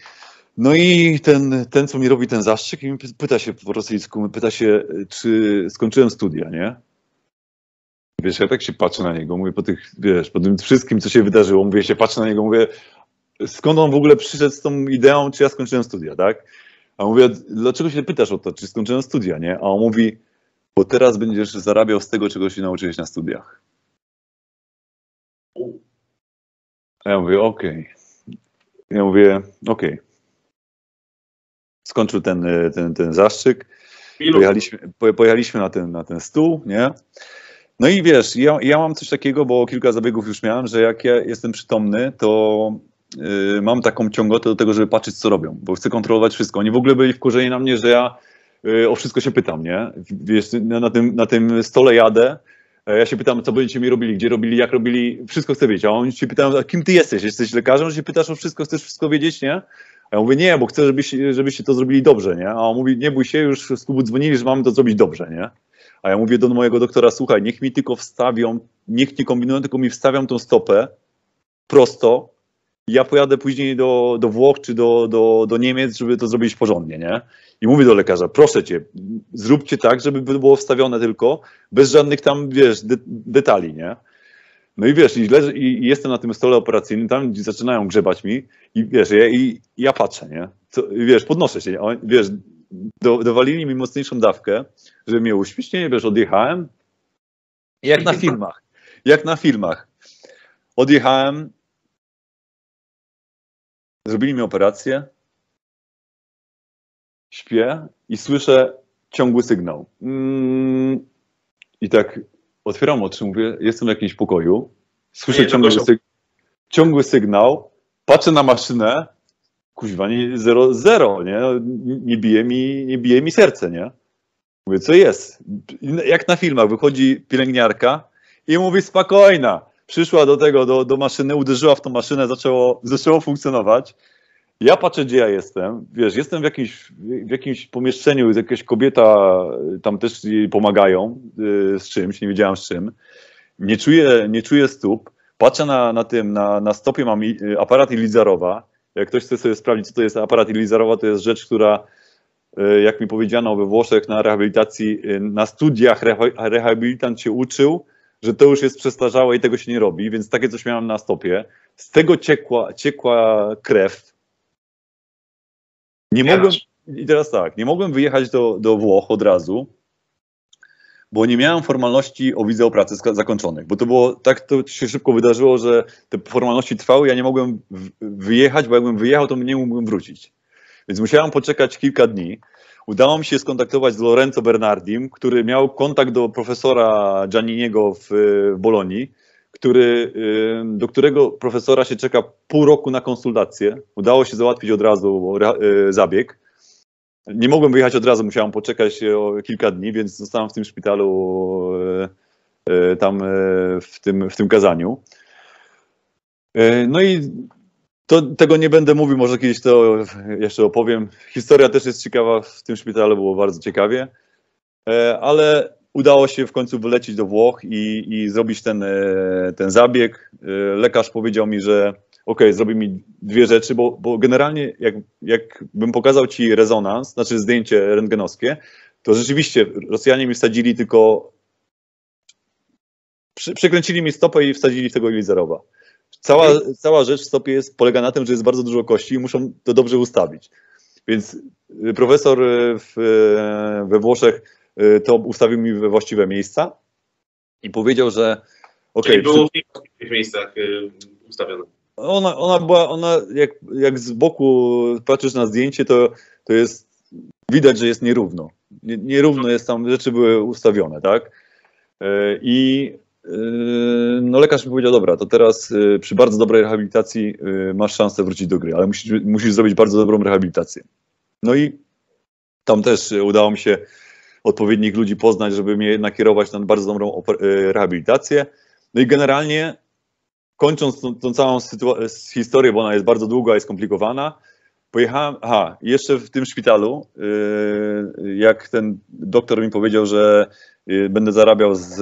S2: no i ten, ten, co mi robi ten zastrzyk, i pyta się po rosyjsku, pyta się, czy skończyłem studia, nie? Wiesz, ja tak się patrzę na niego, mówię po tych, wiesz, po tym wszystkim, co się wydarzyło, mówię, się patrzę na niego, mówię, skąd on w ogóle przyszedł z tą ideą, czy ja skończyłem studia, tak? A mówię, dlaczego się pytasz o to, czy skończyłem studia, nie? A on mówi, bo teraz będziesz zarabiał z tego, czego się nauczyłeś na studiach. A ja mówię, okej. Ja mówię, okej. Skończył ten, y, ten, ten zastrzyk. Pojechaliśmy, po- pojechaliśmy na ten, na ten stół, nie? No i wiesz, ja, ja mam coś takiego, bo kilka zabiegów już miałem, że jak ja jestem przytomny, to mam taką ciągotę do tego, żeby patrzeć, co robią, bo chcę kontrolować wszystko. Oni w ogóle byli wkurzeni na mnie, że ja y, o wszystko się pytam, nie? Wiesz, na, tym, na tym stole jadę, ja się pytam, co będziecie mi robili, gdzie robili, jak robili, wszystko chcę wiedzieć, a oni się pytają, kim ty jesteś? Jesteś lekarzem, że się pytasz o wszystko, chcesz wszystko wiedzieć, nie? A ja mówię, nie, bo chcę, żebyś, żebyście to zrobili dobrze, nie? A on mówi, nie bój się, już z klubu dzwonili, że mamy to zrobić dobrze, nie? A ja mówię do mojego doktora, słuchaj, niech mi tylko wstawią, niech nie kombinują, tylko mi wstawią tą stopę prosto. Ja pojadę później do, do Włoch czy do, do, do Niemiec, żeby to zrobić porządnie, nie? I mówię do lekarza, proszę cię, zróbcie tak, żeby było wstawione tylko, bez żadnych tam, wiesz, de, detali, nie? No i wiesz, i, leży, i jestem na tym stole operacyjnym, tam zaczynają grzebać mi i wiesz, ja, i, ja patrzę, nie? Wiesz, podnoszę się, wiesz, do, dowalili mi mocniejszą dawkę, żeby mnie uśpić, nie wiesz, odjechałem. Jak na filmach. Jak na filmach. Odjechałem. Zrobili mi operację. Śpię i słyszę ciągły sygnał. Mm, I tak otwieram oczy, mówię, jestem w jakimś pokoju. Słyszę
S1: Nie,
S2: ciągły, syg- ciągły sygnał. Patrzę na maszynę. Kuźwa, nie, zero, zero, nie? Nie bije mi, nie bije mi serce, nie? Mówię, co jest? Jak na filmach, wychodzi pielęgniarka i mówi spokojna. Przyszła do tego, do, do maszyny, uderzyła w tą maszynę, zaczęło, zaczęło funkcjonować. Ja patrzę, gdzie ja jestem. Wiesz, jestem w jakimś, w jakimś pomieszczeniu, jakaś kobieta, tam też jej pomagają y, z czymś, nie wiedziałam z czym. Nie czuję, nie czuję stóp. Patrzę na, na tym, na, na stopie mam y, aparat Ilizarowa. Jak ktoś chce sobie sprawdzić, co to jest aparat Ilizarowa, to jest rzecz, która y, jak mi powiedziano we Włoszech na rehabilitacji, y, na studiach reha- rehabilitant się uczył, że to już jest przestarzałe i tego się nie robi, więc takie coś miałem na stopie. Z tego ciekła, ciekła krew. Nie mogłem, i teraz tak, nie mogłem wyjechać do, do Włoch od razu, bo nie miałem formalności o wizę o pracy zakończonych, bo to było, tak to się szybko wydarzyło, że te formalności trwały, ja nie mogłem wyjechać, bo jakbym wyjechał, to nie mógłbym wrócić. Więc musiałem poczekać kilka dni. Udało mi się skontaktować z Lorenzo Bernardim, który miał kontakt do profesora Gianniniego w, Bolonii, który, y, do którego profesora się czeka pół roku na konsultację. Udało się załatwić od razu y, zabieg. Nie mogłem wyjechać od razu, musiałem poczekać o kilka dni, więc zostałem w tym szpitalu y, y, tam y, w tym, w tym kazaniu. Y, No i to, tego nie będę mówił, może kiedyś to jeszcze opowiem. Historia też jest ciekawa, w tym szpitalu było bardzo ciekawie. e, ale udało się w końcu wylecieć do Włoch i, i zrobić ten, e, ten zabieg. E, Lekarz powiedział mi, że ok, zrobi mi dwie rzeczy, bo, bo generalnie jak, jak bym pokazał ci rezonans, znaczy zdjęcie rentgenowskie, to rzeczywiście Rosjanie mi wsadzili tylko przy, przykręcili mi stopę i wsadzili tego Lizerowa. Cała, cała rzecz w stopie jest, polega na tym, że jest bardzo dużo kości i muszą to dobrze ustawić. Więc y, profesor y, w, y, we Włoszech to ustawił mi we właściwe miejsca i powiedział, że ok,
S1: Czyli było w tych miejscach ustawione.
S2: ona, ona była, ona jak, jak z boku patrzysz na zdjęcie, to, to jest, widać, że jest nierówno. Nie, nierówno jest tam, rzeczy były ustawione, tak? I no lekarz mi powiedział, dobra, to teraz e, przy bardzo dobrej rehabilitacji e, masz szansę wrócić do gry, ale musisz, musisz zrobić bardzo dobrą rehabilitację. No i tam też udało mi się odpowiednich ludzi poznać, żeby mnie nakierować na bardzo dobrą rehabilitację. No i generalnie kończąc tą, tą całą historię, bo ona jest bardzo długa i skomplikowana, pojechałem, aha, jeszcze w tym szpitalu, yy, jak ten doktor mi powiedział, że yy, będę zarabiał z,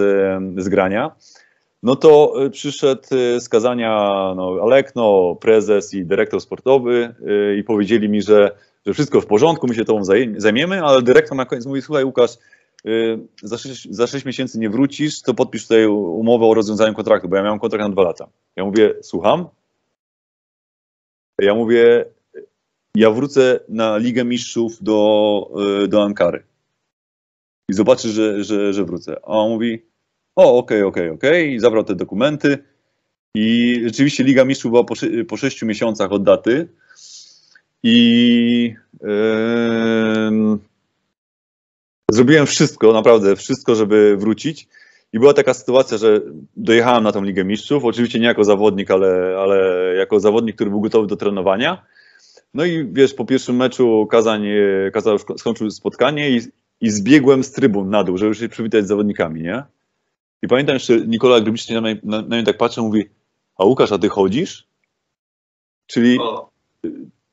S2: z grania, no to yy, przyszedł z kazania no, Alekno, prezes i dyrektor sportowy i powiedzieli mi, że, że wszystko w porządku, my się zaje- zajmiemy, ale dyrektor na koniec mówi, słuchaj Łukasz, za 6, za 6 miesięcy nie wrócisz, to podpisz tutaj umowę o rozwiązaniu kontraktu, bo ja miałem kontrakt na dwa lata. Ja mówię, słucham? Ja mówię, ja wrócę na Ligę Mistrzów do, y, do Ankary. I zobaczysz, że, że, że wrócę. A on mówi, o, okej, okej, okej. I zabrał te dokumenty. I rzeczywiście Liga Mistrzów była po, po sześciu miesiącach od daty. I em, zrobiłem wszystko, naprawdę wszystko, żeby wrócić. I była taka sytuacja, że dojechałem na tą Ligę Mistrzów, oczywiście nie jako zawodnik, ale, ale jako zawodnik, który był gotowy do trenowania. No i wiesz, po pierwszym meczu Kazań, e, szko- skończył spotkanie i, i zbiegłem z trybun na dół, żeby się przywitać z zawodnikami, nie? I pamiętam jeszcze Nikola Grybicz na, mnie- na, na mnie tak patrzy mówi, a Łukasz, a ty chodzisz? Czyli
S1: O,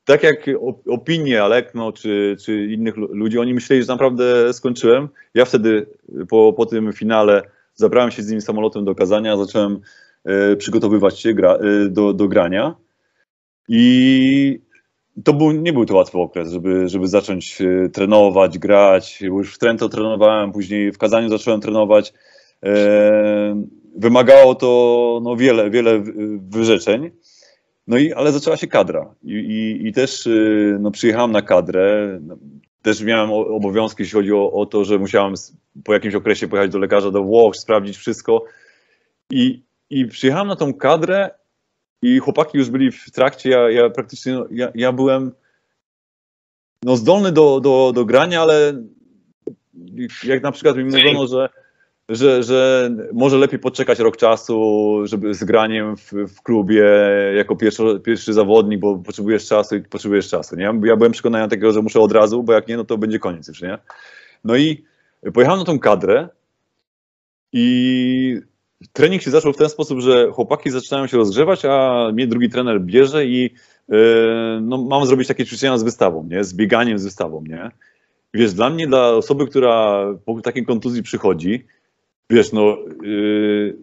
S2: tak jak op- opinie Alekno czy, czy innych lu- ludzi, oni myśleli, że naprawdę skończyłem. Ja wtedy po, po tym finale zabrałem się z nimi samolotem do Kazania, zacząłem e, przygotowywać się gra, e, do, do grania i to był, nie był to łatwy okres, żeby, żeby zacząć e, trenować, grać. Już w Trento trenowałem, później w Kazaniu zacząłem trenować. E, wymagało to no, wiele, wiele wy- wyrzeczeń. No i, ale zaczęła się kadra i, i, i też y, no, przyjechałem na kadrę, no, też miałem obowiązki, jeśli chodzi o, o to, że musiałem po jakimś okresie pojechać do lekarza do Włoch, sprawdzić wszystko i, i przyjechałem na tą kadrę i chłopaki już byli w trakcie, ja, ja praktycznie, no, ja, ja byłem no, zdolny do, do, do grania, ale jak na przykład mi mówiono, że że, że może lepiej poczekać rok czasu, żeby z graniem w, w klubie jako pierwszy, pierwszy zawodnik, bo potrzebujesz czasu i potrzebujesz czasu. Nie? Ja byłem przekonany tego, że muszę od razu, bo jak nie, no to będzie koniec już, nie? No i pojechałem na tą kadrę i trening się zaczął w ten sposób, że chłopaki zaczynają się rozgrzewać, a mnie drugi trener bierze i yy, no, mam zrobić takie ćwiczenia z wystawą, nie? Z bieganiem z wystawą, nie? Wiesz, dla mnie, dla osoby, która po takiej kontuzji przychodzi, wiesz, no, yy,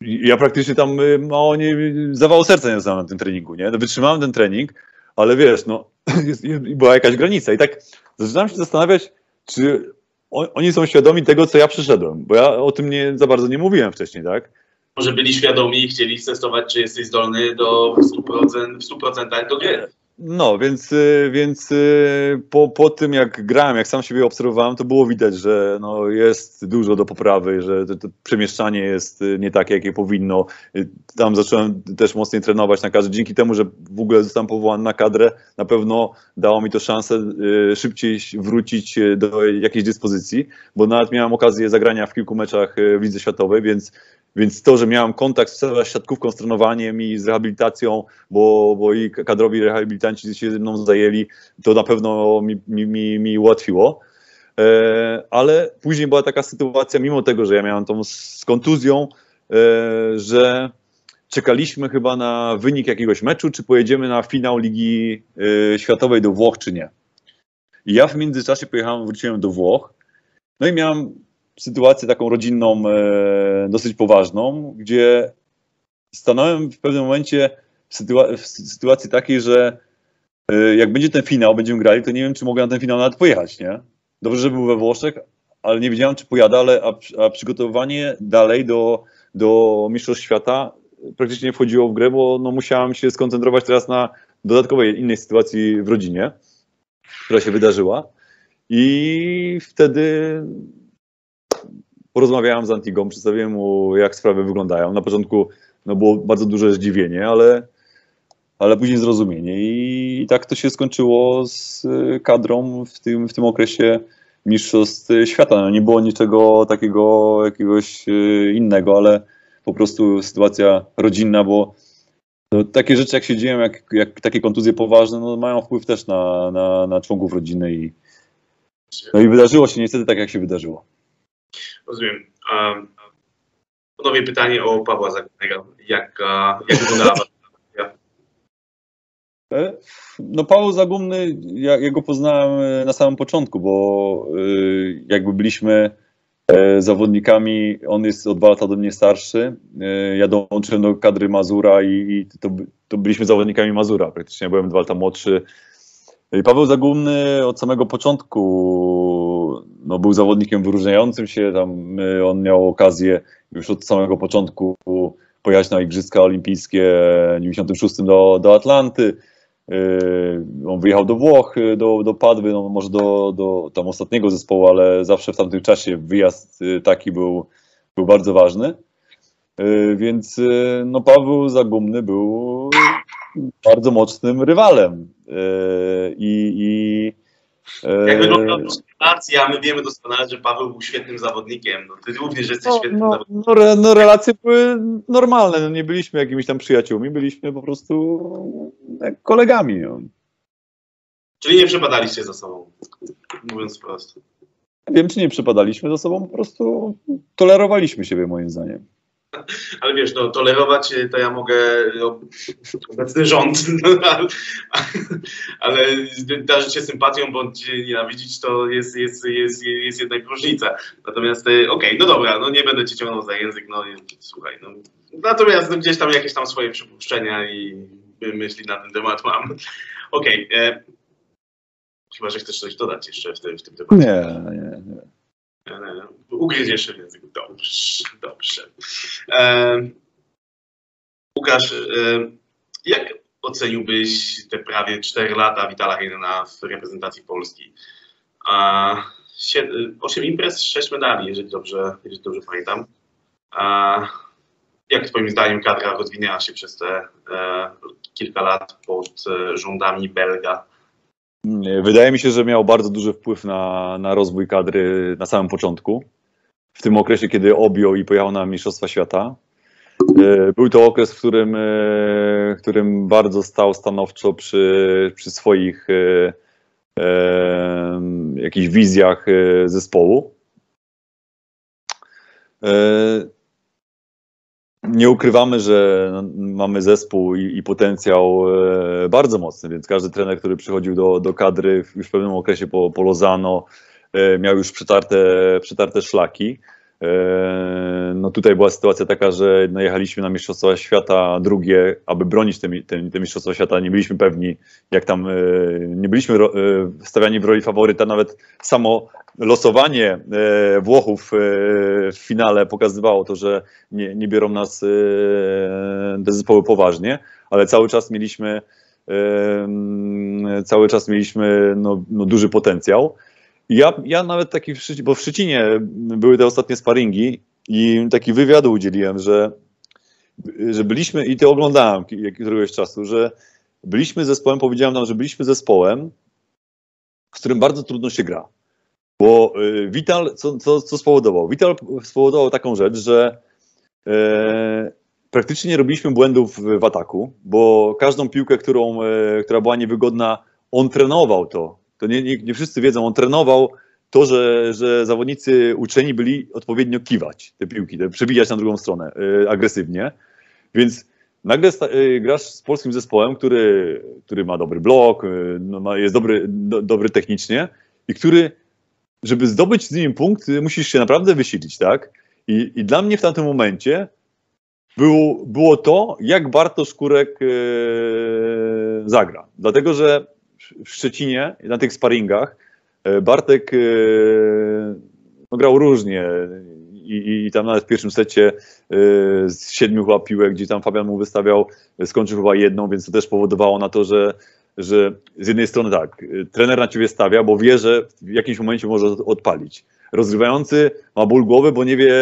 S2: ja praktycznie tam mało nie, zawał serca nie dostałem na tym treningu, nie? No, wytrzymałem ten trening, ale wiesz, no, [CLEARS THROAT] jest, była jakaś granica i tak zaczynałem się zastanawiać, czy oni są świadomi tego, co ja przyszedłem, bo ja o tym nie, za bardzo nie mówiłem wcześniej, tak?
S1: może byli świadomi i chcieli testować, czy jesteś zdolny do w 100%, w 100% do gry.
S2: No, więc, y, więc y, po, po tym jak grałem, jak sam siebie obserwowałem, to było widać, że no, jest dużo do poprawy, że to, to przemieszczanie jest y, nie takie, jakie powinno. Tam zacząłem też mocniej trenować na kadrze. Dzięki temu, że w ogóle zostałem powołany na kadrę, na pewno dało mi to szansę szybciej wrócić do jakiejś dyspozycji, bo nawet miałem okazję zagrania w kilku meczach w Lidze Światowej, więc więc to, że miałem kontakt z siatkówką, z trenowaniem i z rehabilitacją, bo, bo i kadrowi rehabilitanci się ze mną zajęli, to na pewno mi, mi, mi, mi ułatwiło. E, ale później była taka sytuacja, mimo tego, że ja miałem tą z kontuzją, e, że czekaliśmy chyba na wynik jakiegoś meczu, czy pojedziemy na finał Ligi e, Światowej do Włoch, czy nie. I ja w międzyczasie pojechałem, wróciłem do Włoch No i miałem sytuację taką rodzinną, e, dosyć poważną, gdzie stanąłem w pewnym momencie w, w sy- sytuacji takiej, że e, jak będzie ten finał, będziemy grali, to nie wiem, czy mogę na ten finał nawet pojechać, nie? Dobrze, że był we Włoszech, ale nie wiedziałem, czy pojadę, ale a, a przygotowanie dalej do, do Mistrzostw Świata praktycznie nie wchodziło w grę, bo no, musiałem się skoncentrować teraz na dodatkowej innej sytuacji w rodzinie, która się wydarzyła. I wtedy porozmawiałem z Antigą, przedstawiłem mu, jak sprawy wyglądają. Na początku no, było bardzo duże zdziwienie, ale, ale później zrozumienie. I, tak to się skończyło z y, kadrą w tym, w tym okresie Mistrzostw Świata. No, nie było niczego takiego jakiegoś y, innego, ale po prostu sytuacja rodzinna, bo no, takie rzeczy jak się dzieją, jak, jak takie kontuzje poważne, no, mają wpływ też na, na, na członków rodziny i no i wydarzyło się niestety tak, jak się wydarzyło.
S1: Rozumiem. Um, ponownie pytanie o Pawła Zagórnego. Jak, jak wyglądała? [LAUGHS]
S2: E, No Paweł Zagumny, ja, ja go poznałem e, na samym początku, bo y, jakby byliśmy e, zawodnikami, on jest o dwa lata do mnie starszy, e, ja dołączyłem do kadry Mazura i, i to, to byliśmy zawodnikami Mazura, praktycznie byłem dwa lata młodszy. I Paweł Zagumny od samego początku no, był zawodnikiem wyróżniającym się, tam y, on miał okazję już od samego początku pojechać na Igrzyska Olimpijskie w 96 do, do Atlanty. Yy, On wyjechał do Włoch, yy, do, do Padwy, no może do, do tam ostatniego zespołu, ale zawsze w tamtym czasie wyjazd taki był, był bardzo ważny. Więc no, Paweł Zagumny był bardzo mocnym rywalem. I, i
S1: Jak wygląda relacja? My wiemy doskonale, że Paweł był świetnym zawodnikiem. No, ty również jesteś
S2: no,
S1: świetnym
S2: no,
S1: zawodnikiem.
S2: no, re, no relacje były normalne, no nie byliśmy jakimiś tam przyjaciółmi, byliśmy po prostu jak kolegami. No.
S1: Czyli nie przepadaliście za sobą, mówiąc wprost.
S2: Nie wiem, czy nie przypadaliśmy ze sobą, po prostu tolerowaliśmy siebie moim zdaniem. [LAUGHS]
S1: Ale wiesz, no, tolerować y, to ja mogę no, obecny rząd, [LAUGHS] no, ale, ale darzyć się sympatią bądź nienawidzić to jest, jest, jest, jest jednak różnica. Natomiast y, okej, no dobra, no nie będę cię ciągnął za język, no słuchaj, no. Natomiast no, gdzieś tam jakieś tam swoje przypuszczenia i myśli na ten temat mam. Okej, e, chyba, że chcesz coś dodać jeszcze w tym, w tym temacie.
S2: Nie, nie, nie.
S1: E, Ugryziesz się w język. Dobrze, dobrze. E, Łukasz, e, jak oceniłbyś te prawie 4 lata Witala Heinena w reprezentacji Polski? A, sie- osiem imprez, 6 medali, jeżeli dobrze, jeżeli dobrze pamiętam. Jak twoim zdaniem kadra rozwinęła się przez te kilka lat pod rządami Belga?
S2: Nie, Wydaje mi się, że miał bardzo duży wpływ na, na rozwój kadry na samym początku. W tym okresie, kiedy objął i pojechał na Mistrzostwa Świata. E, Był to okres, w którym, e, którym bardzo stał stanowczo przy, przy swoich e, e, jakichś wizjach zespołu. Nie ukrywamy, że no, mamy zespół i, i potencjał e, bardzo mocny, więc każdy trener, który przychodził do, do kadry już w pewnym okresie po, po Lozano, e, miał już przetarte, przetarte szlaki. E, No tutaj była sytuacja taka, że no jechaliśmy na Mistrzostwa Świata drugie, aby bronić te, te, te Mistrzostwa Świata. Nie byliśmy pewni, jak tam, e, nie byliśmy ro, e, stawiani w roli faworyta. Nawet samo losowanie Włochów w finale pokazywało to, że nie, nie biorą nas te zespoły poważnie, ale cały czas mieliśmy cały czas mieliśmy no, no, duży potencjał. Ja, ja nawet taki, bo w Szczecinie były te ostatnie sparingi i taki wywiadu udzieliłem, że, że byliśmy, i to oglądałem któregoś czasu, że byliśmy zespołem, powiedziałem nam, że byliśmy zespołem, z którym bardzo trudno się gra. Bo y, Vital, co, co, co spowodował? Vital spowodował taką rzecz, że e, praktycznie nie robiliśmy błędów w, w ataku, bo każdą piłkę, którą, e, która była niewygodna, on trenował to. To nie, nie, nie wszyscy wiedzą, on trenował to, że, że zawodnicy uczeni byli odpowiednio kiwać te piłki, te przebijać na drugą stronę e, agresywnie. Więc nagle sta, e, grasz z polskim zespołem, który, który ma dobry blok, e, no, ma, jest dobry, do, dobry technicznie i który żeby zdobyć z nim punkt, musisz się naprawdę wysilić, tak? I, i dla mnie w tamtym momencie było, było to, jak Bartosz Kurek zagra. Dlatego, że w Szczecinie, na tych sparingach, e, Bartek e, no, grał różnie i, i tam nawet w pierwszym secie e, z siedmiu chyba gdzie tam Fabian mu wystawiał, skończył chyba jedną, więc to też powodowało na to, że, że z jednej strony tak, trener na ciebie stawia, bo wie, że w jakimś momencie może odpalić. Rozgrywający ma ból głowy, bo nie wie,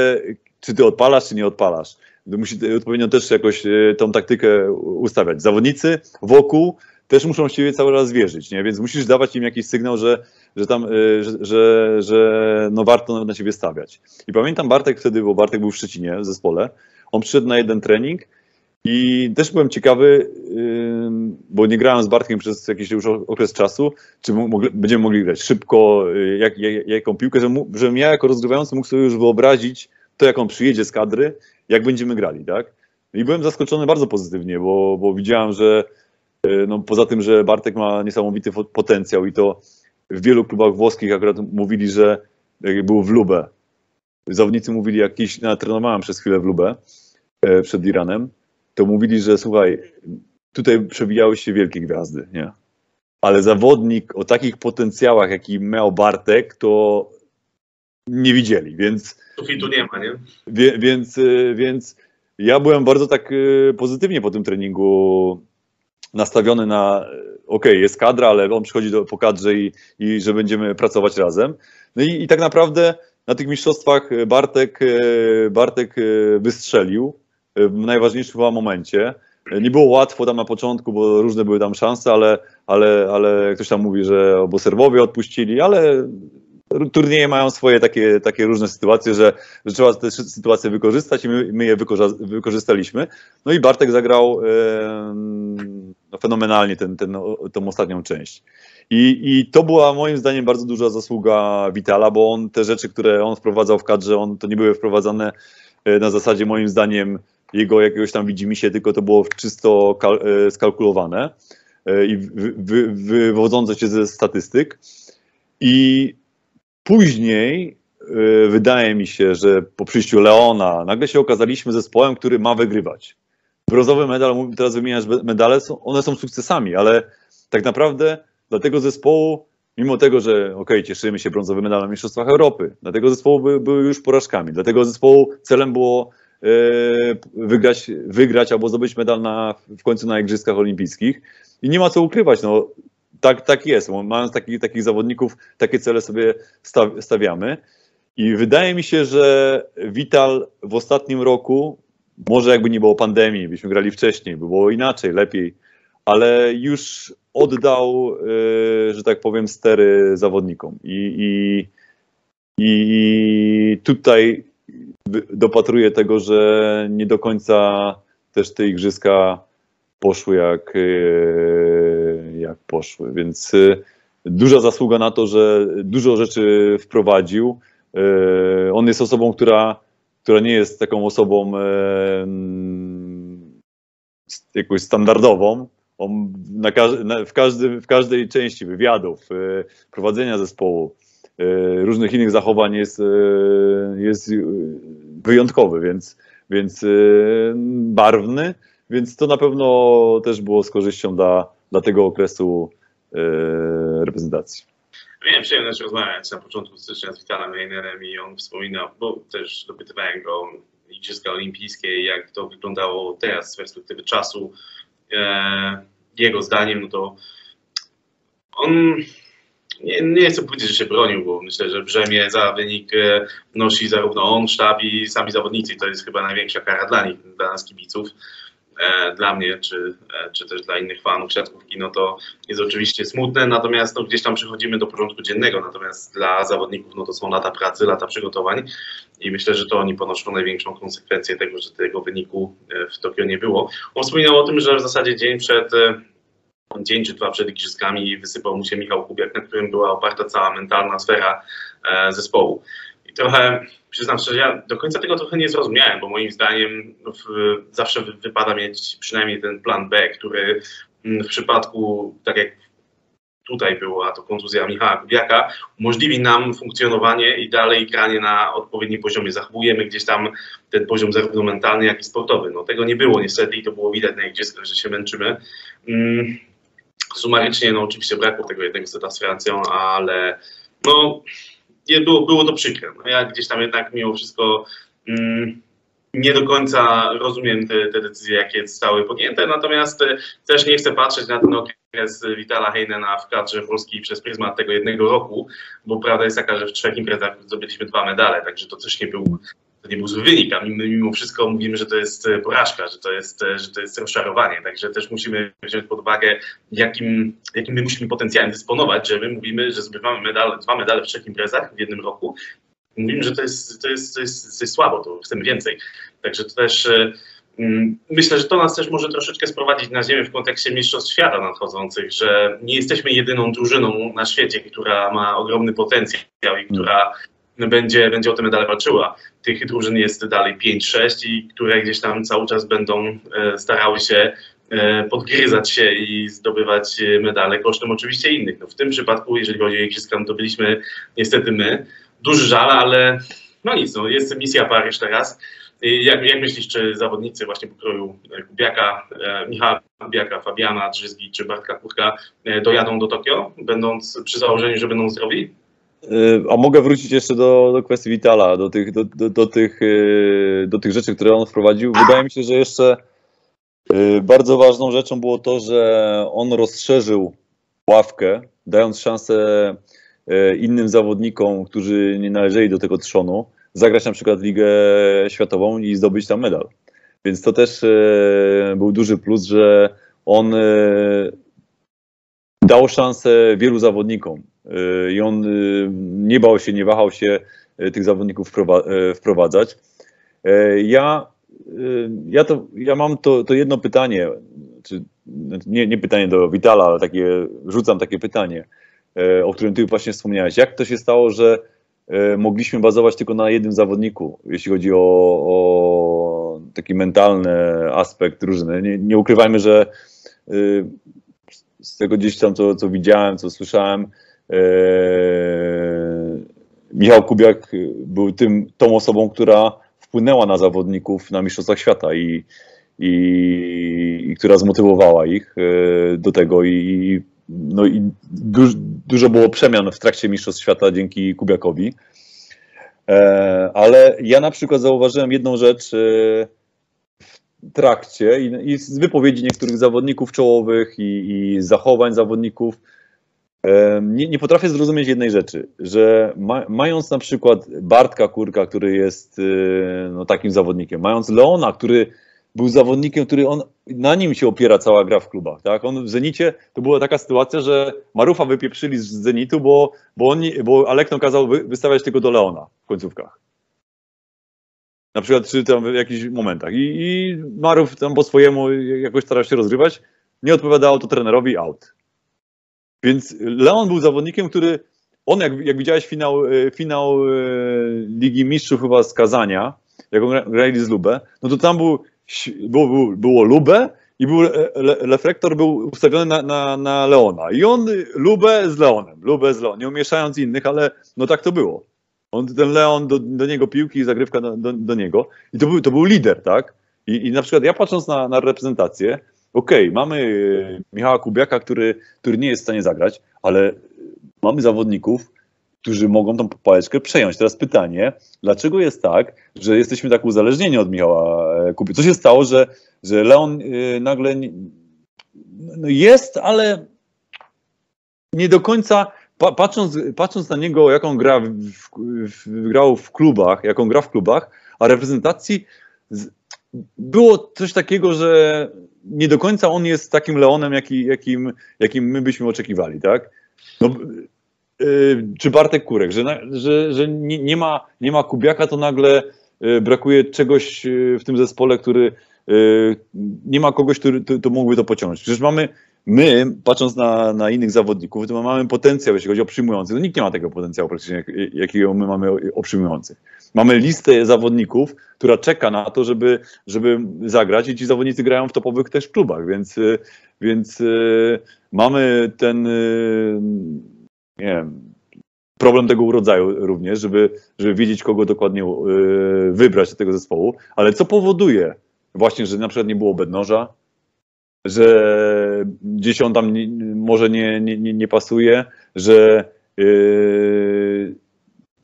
S2: czy ty odpalasz, czy nie odpalasz. Musi odpowiednio też jakoś tą taktykę ustawiać. Zawodnicy wokół też muszą siebie cały raz wierzyć, nie? więc musisz dawać im jakiś sygnał, że, że tam, że, że, że no warto na siebie stawiać. I pamiętam Bartek wtedy, bo Bartek był w Szczecinie w zespole, on przyszedł na jeden trening i też byłem ciekawy, bo nie grałem z Bartkiem przez jakiś już okres czasu, czy będziemy mogli grać szybko, jak, jak, jaką piłkę, że, żebym ja jako rozgrywający mógł sobie już wyobrazić to, jak on przyjedzie z kadry, jak będziemy grali, tak? I byłem zaskoczony bardzo pozytywnie, bo, bo widziałem, że no, poza tym, że Bartek ma niesamowity potencjał i to w wielu klubach włoskich akurat mówili, że jak był w Lubę, zawodnicy mówili, jak kiedyś ja trenowałem przez chwilę w Lubę e, przed Iranem, to mówili, że słuchaj, tutaj przewijały się wielkie gwiazdy, nie? Ale zawodnik o takich potencjałach, jaki miał Bartek, to nie widzieli, więc...
S1: tu nie ma, nie?
S2: Wie, więc, więc ja byłem bardzo tak pozytywnie po tym treningu nastawiony na, ok, jest kadra, ale on przychodzi do, po kadrze i, i że będziemy pracować razem. No i, i tak naprawdę na tych mistrzostwach Bartek, Bartek wystrzelił w najważniejszym momencie. Nie było łatwo tam na początku, bo różne były tam szanse, ale, ale, ale ktoś tam mówi, że obo Serbowie odpuścili, ale turnieje mają swoje takie, takie różne sytuacje, że, że trzeba te sytuacje wykorzystać i my, my je wykorzystaliśmy. No i Bartek zagrał e, no, fenomenalnie ten, ten, tą ostatnią część. I, I to była moim zdaniem bardzo duża zasługa Vitala, bo on te rzeczy, które on wprowadzał w kadrze, on, to nie były wprowadzane e, na zasadzie moim zdaniem jego jakiegoś tam widzimisię, tylko to było czysto e, skalkulowane i wy, wy, wywodzące się ze statystyk. I Później yy, wydaje mi się, że po przyjściu Leona nagle się okazaliśmy zespołem, który ma wygrywać. Brązowy medal, teraz wymieniasz medale, one są sukcesami, ale tak naprawdę dla tego zespołu, mimo tego, że ok, cieszymy się brązowym medalem na Mistrzostwach Europy, dla tego zespołu by, były już porażkami. Dla tego zespołu celem było yy, wygrać, wygrać albo zdobyć medal na, w końcu na Igrzyskach Olimpijskich. I nie ma co ukrywać, no, tak, tak jest. Mając takich, takich zawodników, takie cele sobie stawiamy. I wydaje mi się, że Vital w ostatnim roku, może jakby nie było pandemii, byśmy grali wcześniej, by było inaczej, lepiej, ale już oddał, e, że tak powiem, stery zawodnikom. I, i, i tutaj dopatruję tego, że nie do końca też te igrzyska poszły jak, e, jak poszły. Więc e, duża zasługa na to, że dużo rzeczy wprowadził. E, on jest osobą, która, która nie jest taką osobą jakąś standardową. On na, na, w, każdym, w każdej części wywiadów, prowadzenia zespołu, różnych innych zachowań jest, jest wyjątkowy, więc, więc barwny więc to na pewno też było z korzyścią dla, dla tego okresu e, reprezentacji.
S1: Miałem przyjemność rozmawiać na początku stycznia z Witalem Reinerem i on wspominał, bo też dopytywałem go Igrzyska Olimpijskie jak to wyglądało teraz z perspektywy czasu. E, jego zdaniem, no to on nie, nie chcę powiedzieć, że się bronił, bo myślę, że brzemię za wynik e, nosi zarówno on, sztab i sami zawodnicy. To jest chyba największa kara dla nich, dla nas kibiców. E, dla mnie, czy, e, czy też dla innych fanów siatkówki, no to jest oczywiście smutne, natomiast no, gdzieś tam przechodzimy do porządku dziennego, natomiast dla zawodników no to są lata pracy, lata przygotowań i myślę, że to oni ponoszą największą konsekwencję tego, że tego wyniku e, w Tokio nie było. On wspominał o tym, że w zasadzie dzień przed dzień czy dwa przed igrzyskami wysypał mu się Michał Kubiak, na którym była oparta cała mentalna sfera zespołu. Trochę przyznam szczerze, ja do końca tego trochę nie zrozumiałem, bo moim zdaniem w, zawsze wypada mieć przynajmniej ten plan B, który mm, w przypadku, tak jak tutaj była to kontuzja Michała Kubiaka, umożliwi nam funkcjonowanie i dalej granie na odpowiednim poziomie. Zachowujemy gdzieś tam ten poziom zarówno mentalny, jak i sportowy. No tego nie było niestety i to było widać na igrzyskach, że się męczymy. Mm, sumarycznie, no oczywiście brakło tego jednego seta z Francją, ale no było, było to przykre. No, ja gdzieś tam jednak mimo wszystko mm, nie do końca rozumiem te, te decyzje, jakie zostały podjęte, natomiast e, też nie chcę patrzeć na ten okres Witala Heinena w kadrze Polski przez pryzmat tego jednego roku, bo prawda jest taka, że w trzech imprezach zdobyliśmy dwa medale, także to też nie był, to nie był zły wynik, a my mimo wszystko mówimy, że to jest e, porażka, że to jest, e, że to jest rozczarowanie, także też musimy wziąć pod uwagę, jakim, jakim my musimy potencjałem dysponować, że my mówimy, że zdobywamy medal, dwa medale w trzech imprezach w jednym roku, mówimy, że to jest, to jest, to jest, to jest słabo, to chcemy więcej. Także to też e, mm, myślę, że to nas też może troszeczkę sprowadzić na ziemię w kontekście Mistrzostw Świata nadchodzących, że nie jesteśmy jedyną drużyną na świecie, która ma ogromny potencjał i która będzie, będzie o te medale walczyła. Tych drużyn jest dalej 5-6 i które gdzieś tam cały czas będą e, starały się e, podgryzać się i zdobywać medale kosztem oczywiście innych. No w tym przypadku, jeżeli chodzi o Igrzyska, to byliśmy niestety my. Duży żal, ale no nic, no jest misja Paryż teraz. Jak, jak myślisz, czy zawodnicy właśnie pokroju Kubiaka, e, Michała Kubiaka, Fabiana Drzyzgi czy Bartka Kurka e, dojadą do Tokio, będąc przy założeniu, że będą zdrowi?
S2: Y, A mogę wrócić jeszcze do, do kwestii Vitala, do tych, do, do, do, tych, y, do tych rzeczy, które on wprowadził. Wydaje mi się, że jeszcze y, bardzo ważną rzeczą było to, że on rozszerzył ławkę, dając szansę innym zawodnikom, którzy nie należeli do tego trzonu, zagrać na przykład Ligę Światową i zdobyć tam medal. Więc to też był duży plus, że on dał szansę wielu zawodnikom i on y, nie bał się, nie wahał się y, tych zawodników y, wprowadzać. Ja, ja, to, ja mam to, to jedno pytanie, czy, nie, nie pytanie do Witala, ale takie, rzucam takie pytanie, o którym ty właśnie wspomniałeś. Jak to się stało, że mogliśmy bazować tylko na jednym zawodniku, jeśli chodzi o, o taki mentalny aspekt drużyny? Nie, nie ukrywajmy, że z tego gdzieś tam, co, co widziałem, co słyszałem, Michał Kubiak był tym, tą osobą, która wpłynęła na zawodników na Mistrzostwach Świata i, i, i która zmotywowała ich e, do tego i, no i duż, dużo było przemian w trakcie Mistrzostw Świata dzięki Kubiakowi. E, Ale ja na przykład zauważyłem jedną rzecz w trakcie i, i z wypowiedzi niektórych zawodników czołowych i, i zachowań zawodników. Nie, nie potrafię zrozumieć jednej rzeczy, że ma, mając na przykład Bartka Kurka, który jest y, no, takim zawodnikiem, mając Leona, który był zawodnikiem, który on, na nim się opiera cała gra w klubach. Tak? On w Zenicie to była taka sytuacja, że Marufa wypieprzyli z Zenitu, bo, bo, on, bo Alekno kazał wy, wystawiać tylko do Leona w końcówkach. Na przykład czy tam w jakichś momentach. I, i Marów tam po swojemu jakoś starał się rozgrywać. Nie odpowiadało to trenerowi out. Więc Leon był zawodnikiem, który on, jak, jak widziałeś finał, e, finał e, Ligi Mistrzów chyba z Kazania, jak on gra- grali z Lubę, no to tam był, było, było, Lubę i był, le, reflektor był ustawiony na, na, na Leona. I on Lubę z Leonem, Lubę z Leonem, nie umieszczając innych, ale no tak to było. On, ten Leon do, do niego piłki i zagrywka do, do, do niego. I to był, to był lider, tak? I, I na przykład ja patrząc na, na reprezentację, okej, mamy e, Michała Kubiaka, który, który nie jest w stanie zagrać, ale mamy zawodników, którzy mogą tą pałeczkę przejąć. Teraz pytanie, dlaczego jest tak, że jesteśmy tak uzależnieni od Michała e, Kuby? Co się stało, że, że Leon e, nagle no jest, ale nie do końca, pa, patrząc, patrząc na niego, jaką gra w, w, grał w klubach, jaką gra w klubach, a reprezentacji było coś takiego, że nie do końca on jest takim Leonem, jaki, jakim, jakim my byśmy oczekiwali, tak? No, yy, czy Bartek Kurek, że, że, że nie, ma, nie ma Kubiaka, to nagle yy, brakuje czegoś yy, w tym zespole, który nie ma kogoś, który to, to mógłby to pociągnąć. Przecież mamy, my, patrząc na, na innych zawodników, to mamy potencjał, jeśli chodzi o przyjmujących. No, nikt nie ma tego potencjału praktycznie, jak, jakiego my mamy o, o przyjmujących. Mamy listę zawodników, która czeka na to, żeby, żeby zagrać i ci zawodnicy grają w topowych też klubach, więc, y, więc y, mamy ten, y, nie wiem, problem tego rodzaju również, żeby, żeby wiedzieć, kogo dokładnie wybrać do tego zespołu, ale co powoduje właśnie, że na przykład nie było bednoża, że gdzieś on tam nie, może nie, nie, nie, pasuje, że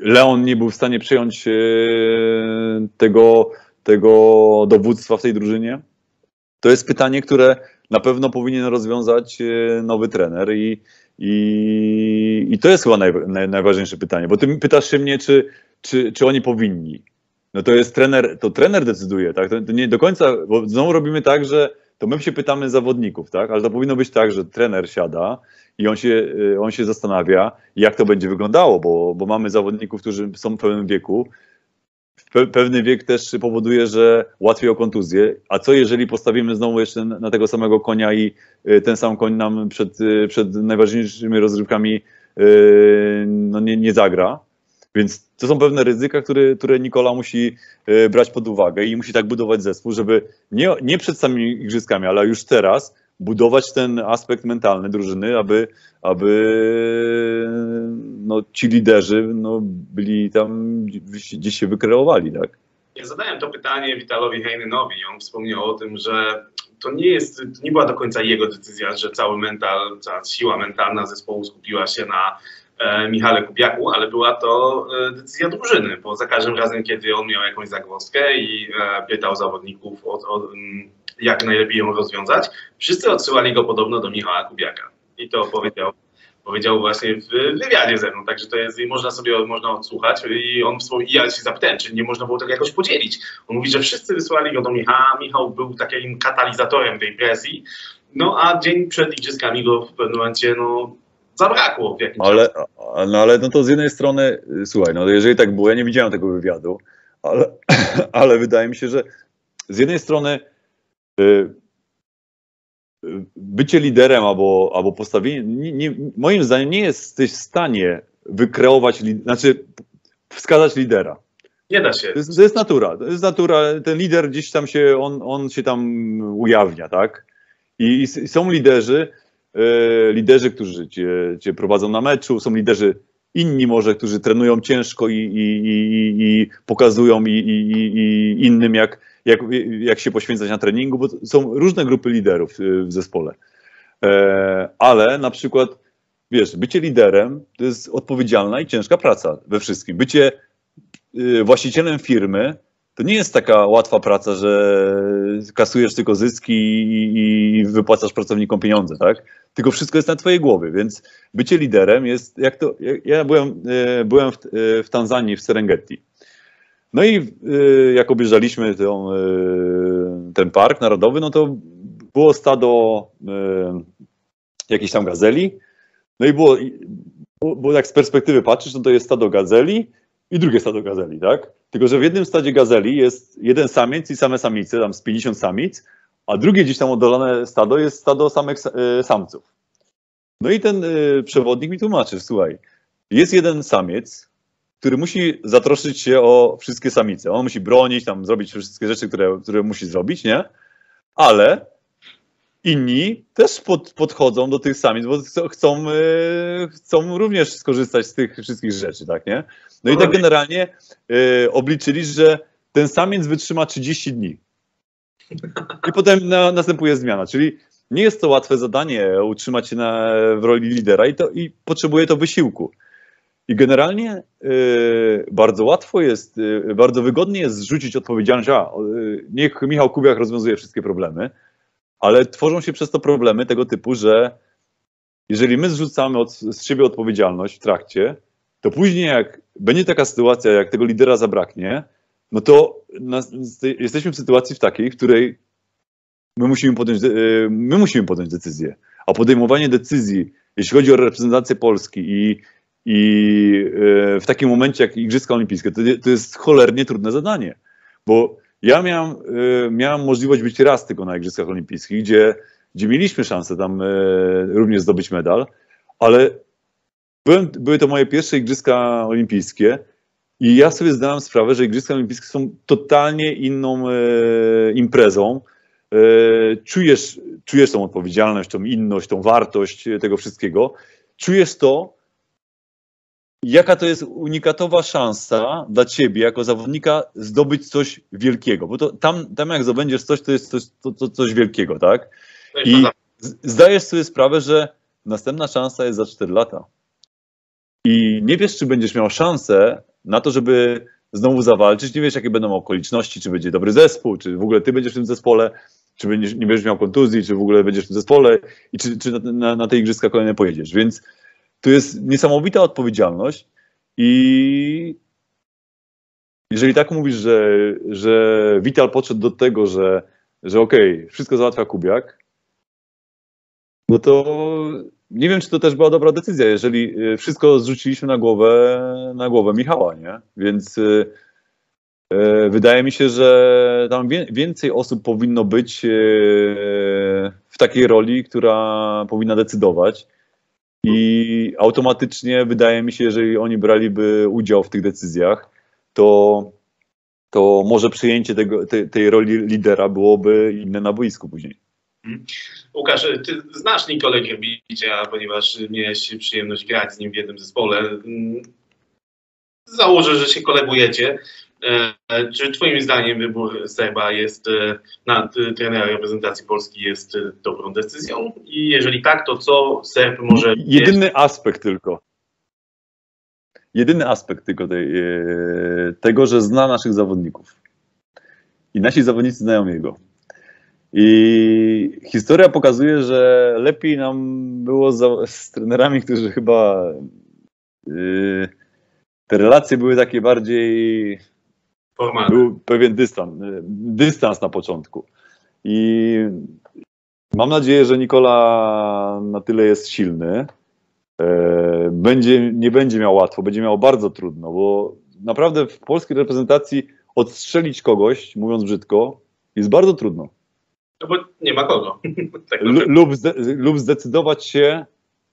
S2: Leon nie był w stanie przyjąć yy, tego, tego dowództwa w tej drużynie? To jest pytanie, które na pewno powinien rozwiązać yy, nowy trener i, i, i to jest chyba naj, naj, najważniejsze pytanie, bo ty pytasz się mnie, czy, czy, czy oni powinni. No to jest trener, to trener decyduje, tak? To nie do końca, bo znowu robimy tak, że to my się pytamy zawodników, tak? Ale to powinno być tak, że trener siada i on się, y, on się zastanawia, jak to będzie wyglądało, bo, bo mamy zawodników, którzy są w pewnym wieku. Pe, pewny wiek też powoduje, że łatwiej o kontuzję. A co jeżeli postawimy znowu jeszcze na tego samego konia i y, ten sam koń nam przed, y, przed najważniejszymi rozrywkami no nie, nie zagra? Więc to są pewne ryzyka, które, które Nikola musi brać pod uwagę i musi tak budować zespół, żeby nie, nie przed samymi igrzyskami, ale już teraz budować ten aspekt mentalny drużyny, aby, aby no, ci liderzy no, byli tam, gdzieś się wykreowali, tak?
S1: Ja zadałem to pytanie Witalowi Heinenowi i on wspomniał o tym, że to nie jest, to nie była do końca jego decyzja, że cały mental, cała siła mentalna zespołu skupiła się na E, Michale Kubiaku, ale była to e, decyzja drużyny, bo za każdym razem, kiedy on miał jakąś zagwozdkę i e, pytał zawodników, o, o, jak najlepiej ją rozwiązać, wszyscy odsyłali go podobno do Michała Kubiaka. I to powiedział, powiedział właśnie w wywiadzie ze mną, także to jest, można sobie można odsłuchać. I on wspomniał, ja się zapytałem, czy nie można było tego jakoś podzielić. On mówi, że wszyscy wysłali go do Michała, Michał był takim katalizatorem tej presji, no a dzień przed igrzyskami go w pewnym momencie no, zabrakło w jakimś
S2: ale, no ale no to z jednej strony, słuchaj, no jeżeli tak było, ja nie widziałem tego wywiadu, ale, [CLEARS THROAT] ale wydaje mi się, że z jednej strony bycie liderem albo, albo postawienie, nie, nie, moim zdaniem nie jesteś w stanie wykreować, znaczy wskazać lidera.
S1: Nie da się.
S2: To jest, to jest, natura. To jest natura. Ten lider gdzieś tam się, on, on się tam ujawnia, tak? I, i są liderzy, E, liderzy, którzy cię, cię, prowadzą na meczu, są liderzy inni może, którzy trenują ciężko i, i, i, i pokazują i, innym, jak, jak, jak się poświęcać na treningu, bo są różne grupy liderów w zespole. E, ale na przykład, wiesz, bycie liderem to jest odpowiedzialna i ciężka praca we wszystkim. Bycie e, właścicielem firmy to nie jest taka łatwa praca, że kasujesz tylko zyski i, wypłacasz pracownikom pieniądze, tak? Tylko wszystko jest na twojej głowie, więc bycie liderem jest, jak to, ja byłem, e, byłem w, w Tanzanii, w Serengeti. No i e, jak objeżdżaliśmy tą, ten park narodowy, no to było stado jakiejś tam gazeli, no i było, bo jak z perspektywy patrzysz, no to jest stado gazeli i drugie stado gazeli, tak? Tylko, że w jednym stadzie gazeli jest jeden samiec i same samice, tam z 50 samic, a drugie gdzieś tam oddalone stado jest stado samych samców. No i ten przewodnik mi tłumaczy, słuchaj, jest jeden samiec, który musi zatroszczyć się o wszystkie samice. On musi bronić, tam zrobić wszystkie rzeczy, które, które musi zrobić, nie? Ale inni też pod, podchodzą do tych samic, bo chcą, yy, chcą również skorzystać z tych wszystkich rzeczy, tak, nie? No i tak generalnie yy, obliczyli, że ten samiec wytrzyma 30 dni. I potem na, następuje zmiana, czyli nie jest to łatwe zadanie utrzymać się na, w roli lidera i, to, i potrzebuje to wysiłku. I generalnie y, bardzo łatwo jest, y, bardzo wygodnie jest zrzucić odpowiedzialność, a y, niech Michał Kubiak rozwiązuje wszystkie problemy, ale tworzą się przez to problemy tego typu, że jeżeli my zrzucamy od, z siebie odpowiedzialność w trakcie, to później jak będzie taka sytuacja, jak tego lidera zabraknie, no to nas, jesteśmy w sytuacji w takiej, w której my musimy, podjąć, my musimy podjąć decyzję. A podejmowanie decyzji, jeśli chodzi o reprezentację Polski i, i e, w takim momencie jak Igrzyska Olimpijskie, to, jest cholernie trudne zadanie. Bo ja miałem, y, miałem możliwość być raz tylko na Igrzyskach Olimpijskich, gdzie, gdzie mieliśmy szansę tam y, również zdobyć medal, ale byłem, były to moje pierwsze Igrzyska Olimpijskie I ja sobie zdałem sprawę, że Igrzyska Olimpijskie są totalnie inną e, imprezą. E, czujesz, czujesz tą odpowiedzialność, tą inność, tą wartość tego wszystkiego. Czujesz to, jaka to jest unikatowa szansa dla ciebie jako zawodnika zdobyć coś wielkiego. Bo to tam, tam jak zdobędziesz coś, to jest coś, to, to coś wielkiego, tak? I zdajesz sobie sprawę, że następna szansa jest za 4 lata. I nie wiesz, czy będziesz miał szansę na to, żeby znowu zawalczyć. Nie wiesz, jakie będą okoliczności, czy będzie dobry zespół, czy w ogóle ty będziesz w tym zespole, czy będziesz, nie będziesz miał kontuzji, czy w ogóle będziesz w tym zespole i czy, czy na, na, na te igrzyska kolejne pojedziesz. Więc to jest niesamowita odpowiedzialność i jeżeli tak mówisz, że, że Vital podszedł do tego, że, że okej, wszystko załatwia Kubiak, no to nie wiem, czy to też była dobra decyzja, jeżeli y, wszystko zrzuciliśmy na głowę, na głowę Michała, nie? Więc y, y, wydaje mi się, że tam więcej osób powinno być w takiej roli, która powinna decydować. I automatycznie wydaje mi się, jeżeli oni braliby udział w tych decyzjach, to, to może przyjęcie tego, tej, tej roli lidera byłoby inne na boisku później.
S1: Łukasz, ty znasz Nikolę Grbicia, ponieważ miałeś przyjemność grać z nim w jednym zespole. Mm, Założę, że się kolegujecie. E, Czy twoim zdaniem wybór Serba jest e, na t- trenera reprezentacji Polski jest e, dobrą decyzją? I jeżeli tak, to co Serb może...
S2: Jedyny aspekt tylko. Jedyny aspekt tylko tej, e, tego, że zna naszych zawodników. I nasi zawodnicy znają jego. I historia pokazuje, że lepiej nam było za, z trenerami, którzy chyba e, te relacje były takie bardziej
S1: Formalny.
S2: był pewien dystans, y, dystans na początku. I mam nadzieję, że Nikola na tyle jest silny. e, Będzie, nie będzie miał łatwo, będzie miał bardzo trudno, bo naprawdę w polskiej reprezentacji odstrzelić kogoś, mówiąc brzydko, jest bardzo trudno.
S1: No bo nie ma kogo. [LAUGHS] tak
S2: lub, zde, lub zdecydować się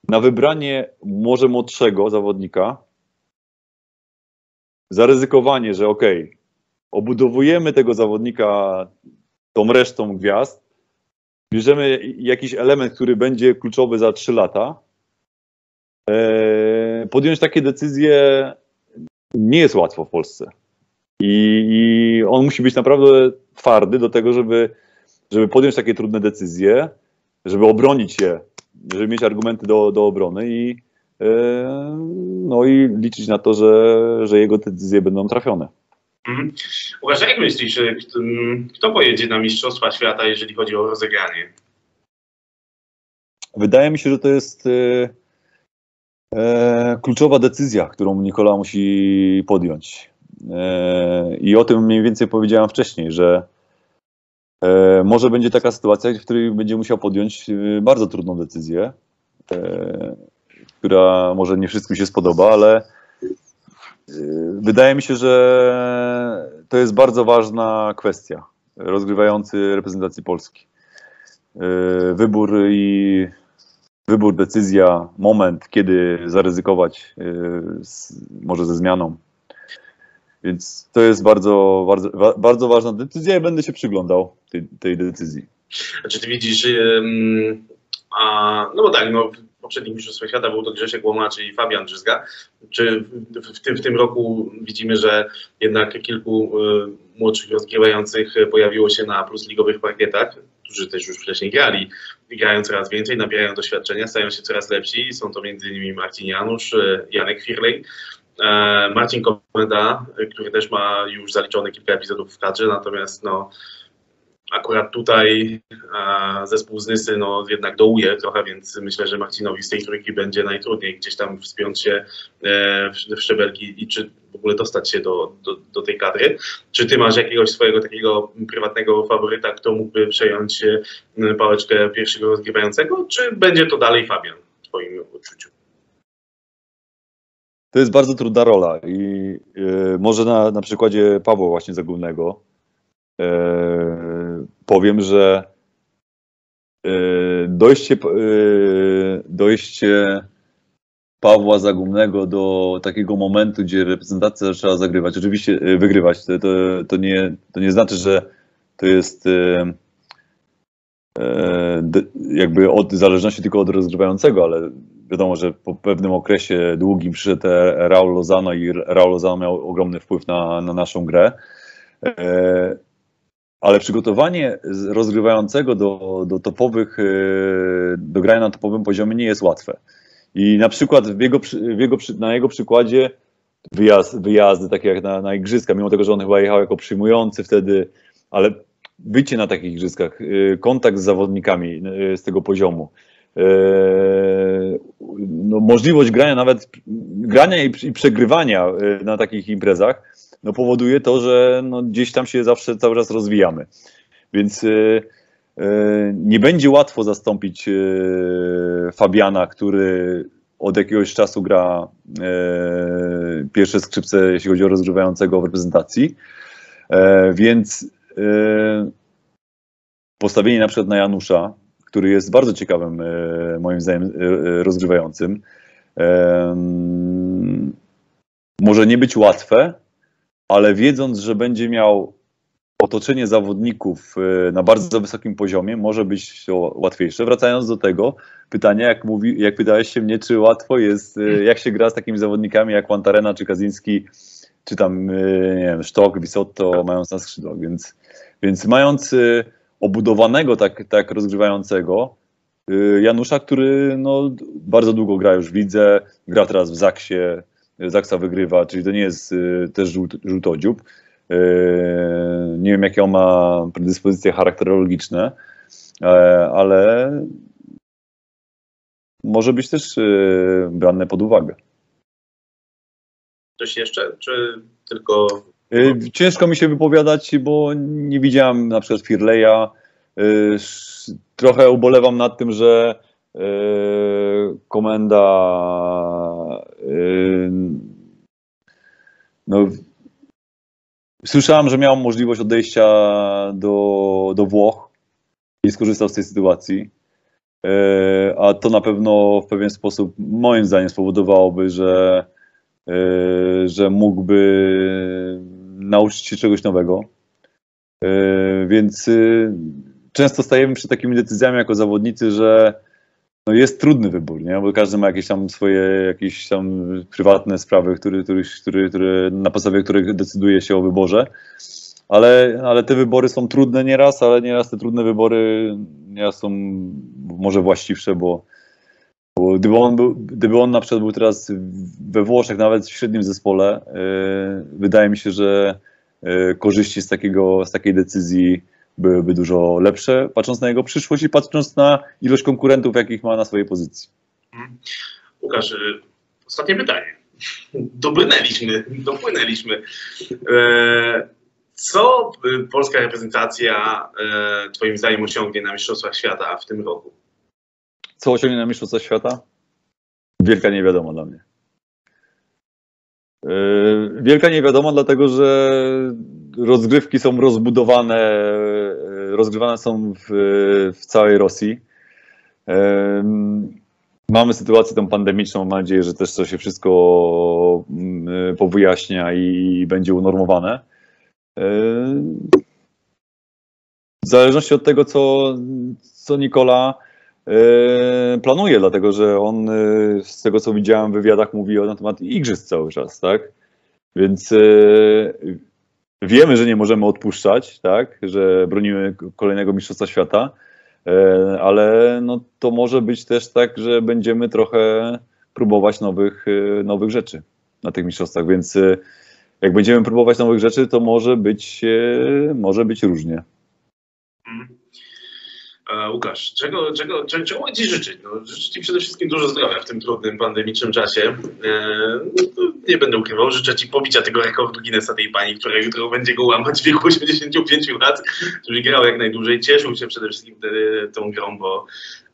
S2: na wybranie może młodszego zawodnika, zaryzykowanie, że okej, obudowujemy tego zawodnika tą resztą gwiazd, bierzemy jakiś element, który będzie kluczowy za 3 lata. E, podjąć takie decyzje nie jest łatwo w Polsce. I, I on musi być naprawdę twardy do tego, żeby, żeby podjąć takie trudne decyzje, żeby obronić je, żeby mieć argumenty do, do obrony i, e, no i liczyć na to, że, że jego decyzje będą trafione.
S1: Mhm. Łukasz, jak myślisz, e, kto, m, kto pojedzie na Mistrzostwa Świata, jeżeli chodzi o rozegranie?
S2: Wydaje mi się, że to jest e, e, kluczowa decyzja, którą Nikola musi podjąć. E, I o tym mniej więcej powiedziałem wcześniej, że e, może będzie taka sytuacja, w której będzie musiał podjąć e, bardzo trudną decyzję, e, która może nie wszystkim się spodoba, ale wydaje mi się, że to jest bardzo ważna kwestia rozgrywający reprezentacji Polski. E, Wybór i wybór, decyzja, moment, kiedy zaryzykować z, może ze zmianą. Więc to jest bardzo, bardzo, bardzo ważna decyzja i będę się przyglądał tej, tej decyzji.
S1: A czy ty widzisz, ym, a, no bo tak, no, poprzednim Mistrzostwach Świata był to Grzesiek Łomacz i Fabian Drzyzga. Czy w, tym, w tym roku widzimy, że jednak kilku y, młodszych rozgrywających pojawiło się na plusligowych parkietach, którzy też już wcześniej grali, grają coraz więcej, nabierają doświadczenia, stają się coraz lepsi. Są to m.in. Marcin Janusz, y, Janek Firlej, e, Marcin Komenda, y, który też ma już zaliczone kilka epizodów w kadrze, natomiast no, akurat tutaj e, zespół z Nysy no, jednak dołuje trochę, więc myślę, że Marcinowi z tej trójki będzie najtrudniej gdzieś tam wspiąć się e, w, szczebelki i czy w ogóle dostać się do, do, do tej kadry. Czy ty masz jakiegoś swojego takiego prywatnego faworyta, kto mógłby przejąć e, pałeczkę pierwszego rozgrywającego, czy będzie to dalej Fabian w twoim odczuciu?
S2: To jest bardzo trudna rola i e, może na, na przykładzie Pawła właśnie Zagólnego e, powiem, że e, dojście, e, dojście Pawła Zagumnego do takiego momentu, gdzie reprezentacja zaczęła zagrywać, oczywiście e, wygrywać, to, to, to, nie, to nie znaczy, że to jest jakby od zależności tylko od rozgrywającego, ale wiadomo, że po pewnym okresie długim przyszedł Raul Lozano i Raul Lozano miał ogromny wpływ na, na naszą grę. E, ale przygotowanie rozgrywającego do, do topowych, e, do grania na topowym poziomie nie jest łatwe. I na przykład w jego, w jego, na jego przykładzie wyjazd, wyjazdy, takie jak na, na igrzyska, mimo tego, że on chyba jechał jako przyjmujący wtedy, ale bycie na takich igrzyskach, y, kontakt z zawodnikami y, z tego poziomu, no, możliwość grania nawet, grania i, i przegrywania na takich imprezach, no powoduje to, że no, gdzieś tam się zawsze cały czas rozwijamy. Więc y, y, nie będzie łatwo zastąpić y, Fabiana, który od jakiegoś czasu gra e, pierwsze skrzypce, jeśli chodzi o rozgrywającego w reprezentacji. E, więc e, postawienie na przykład na Janusza, który jest bardzo ciekawym, e, moim zdaniem, e, e, rozgrywającym, e, może nie być łatwe, ale wiedząc, że będzie miał otoczenie zawodników e, na bardzo wysokim poziomie, może być to łatwiejsze. Wracając do tego pytania, jak, mówi, jak pytałeś się mnie, czy łatwo jest, e, jak się gra z takimi zawodnikami jak Łantarena czy Kaziński, czy tam, e, nie wiem, Sztok, Wisotto, mając na skrzydłach, więc, więc mając obudowanego tak, tak rozgrywającego, Janusza, który no, bardzo długo gra już widzę, gra teraz w Zaksie, Zaksa wygrywa, czyli to nie jest e, też żółt, żółtodziób. E, Nie wiem, jakie on ma predyspozycje charakterologiczne, e, ale może być też brane pod uwagę.
S1: Coś jeszcze, czy tylko
S2: Ciężko mi się wypowiadać, bo nie widziałem na przykład Firleja. Trochę ubolewam nad tym, że komenda no, słyszałem, że miał możliwość odejścia do, do Włoch i skorzystał z tej sytuacji. E, A to na pewno w pewien sposób, moim zdaniem, spowodowałoby, że e, że mógłby nauczyć się czegoś nowego. E, Więc często stajemy przed takimi decyzjami jako zawodnicy, że no jest trudny wybór, nie? bo każdy ma jakieś tam swoje jakieś tam prywatne sprawy, które, które, które, które, na podstawie których decyduje się o wyborze. Ale, ale te wybory są trudne nieraz, ale nieraz te trudne wybory nieraz są może właściwsze, bo, bo gdyby on, był, gdyby on na przykład był teraz we Włoszech, nawet w średnim zespole, yy, wydaje mi się, że yy, korzyści z, takiego, z takiej decyzji byłyby dużo lepsze, patrząc na jego przyszłość i patrząc na ilość konkurentów, jakich ma na swojej pozycji.
S1: Łukasz, y, ostatnie pytanie. Dopłynęliśmy, dopłynęliśmy. E, Co y, polska reprezentacja e, Twoim zdaniem osiągnie na Mistrzostwach Świata w tym roku?
S2: Co osiągnie na Mistrzostwa Świata? Wielka niewiadoma dla mnie. Yy, Wielka niewiadoma, dlatego że rozgrywki są rozbudowane, yy, rozgrywane są w, w całej Rosji. Yy, Mamy sytuację tą pandemiczną, mam nadzieję, że też to się wszystko yy, powyjaśnia i będzie unormowane. Yy, W zależności od tego, co, co Nikola planuje, dlatego że on z tego, co widziałem w wywiadach, mówi na temat igrzysk cały czas, tak? Więc wiemy, że nie możemy odpuszczać, tak? Że bronimy kolejnego Mistrzostwa Świata, yy, ale no, to może być też tak, że będziemy trochę próbować nowych, yy, nowych rzeczy na tych mistrzostwach, więc yy, jak będziemy próbować nowych rzeczy, to może być, może być różnie.
S1: E, Łukasz, czego, czego, czego, czego Ci życzyć? No, życzę Ci przede wszystkim dużo zdrowia w tym trudnym, pandemicznym czasie. E, no, nie będę ukrywał, życzę Ci pobicia tego rekordu Guinnessa tej pani, która jutro będzie go łamać w wieku 85 lat, który grał jak najdłużej. Cieszył się przede wszystkim e, tą grą, bo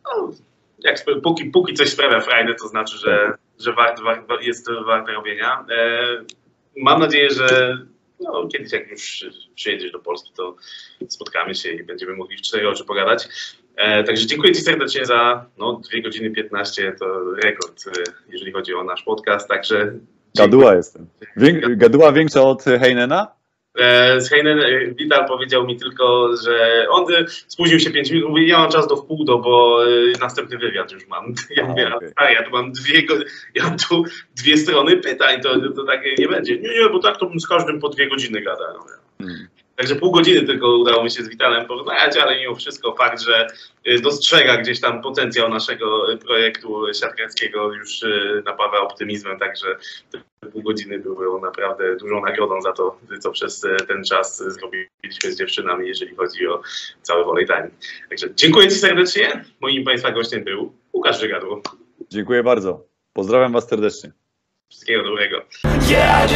S1: no, jak, póki, póki coś sprawia frajdę, to znaczy, że, że wart, wart, jest warte robienia. Mam nadzieję, że no, kiedyś jak już przyjedziesz do Polski, to spotkamy się i będziemy mogli w cztery oczy pogadać. E, także dziękuję Ci serdecznie za no, 2 godziny 15, to rekord, e, jeżeli chodzi o nasz podcast, także
S2: Gaduła jestem. Wię, gaduła większa od Heinena?
S1: E, Z Heinen e, Vital powiedział mi tylko, że on e, spóźnił się 5 minut, mówi, ja mam czas do wpół bo e, następny wywiad już mam. [LAUGHS] Ja
S2: A,
S1: a ja tu mam dwie, ja tu dwie strony pytań, to, to takie nie będzie. Nie, nie, bo tak to bym z każdym po dwie godziny gadał.
S2: Hmm.
S1: Także pół godziny tylko udało mi się z Witalem porozmawiać, ale mimo wszystko fakt, że dostrzega gdzieś tam potencjał naszego projektu siatkarskiego już napawa optymizmem, także pół godziny były naprawdę dużą nagrodą za to, co przez y, ten czas zrobiliśmy z dziewczynami, jeżeli chodzi o cały volley time. Także dziękuję Ci serdecznie. Moim Państwa gościem był Łukasz Żygadło.
S2: Dziękuję bardzo. Pozdrawiam Was serdecznie.
S1: Wszystkiego dobrego.
S3: Yeah,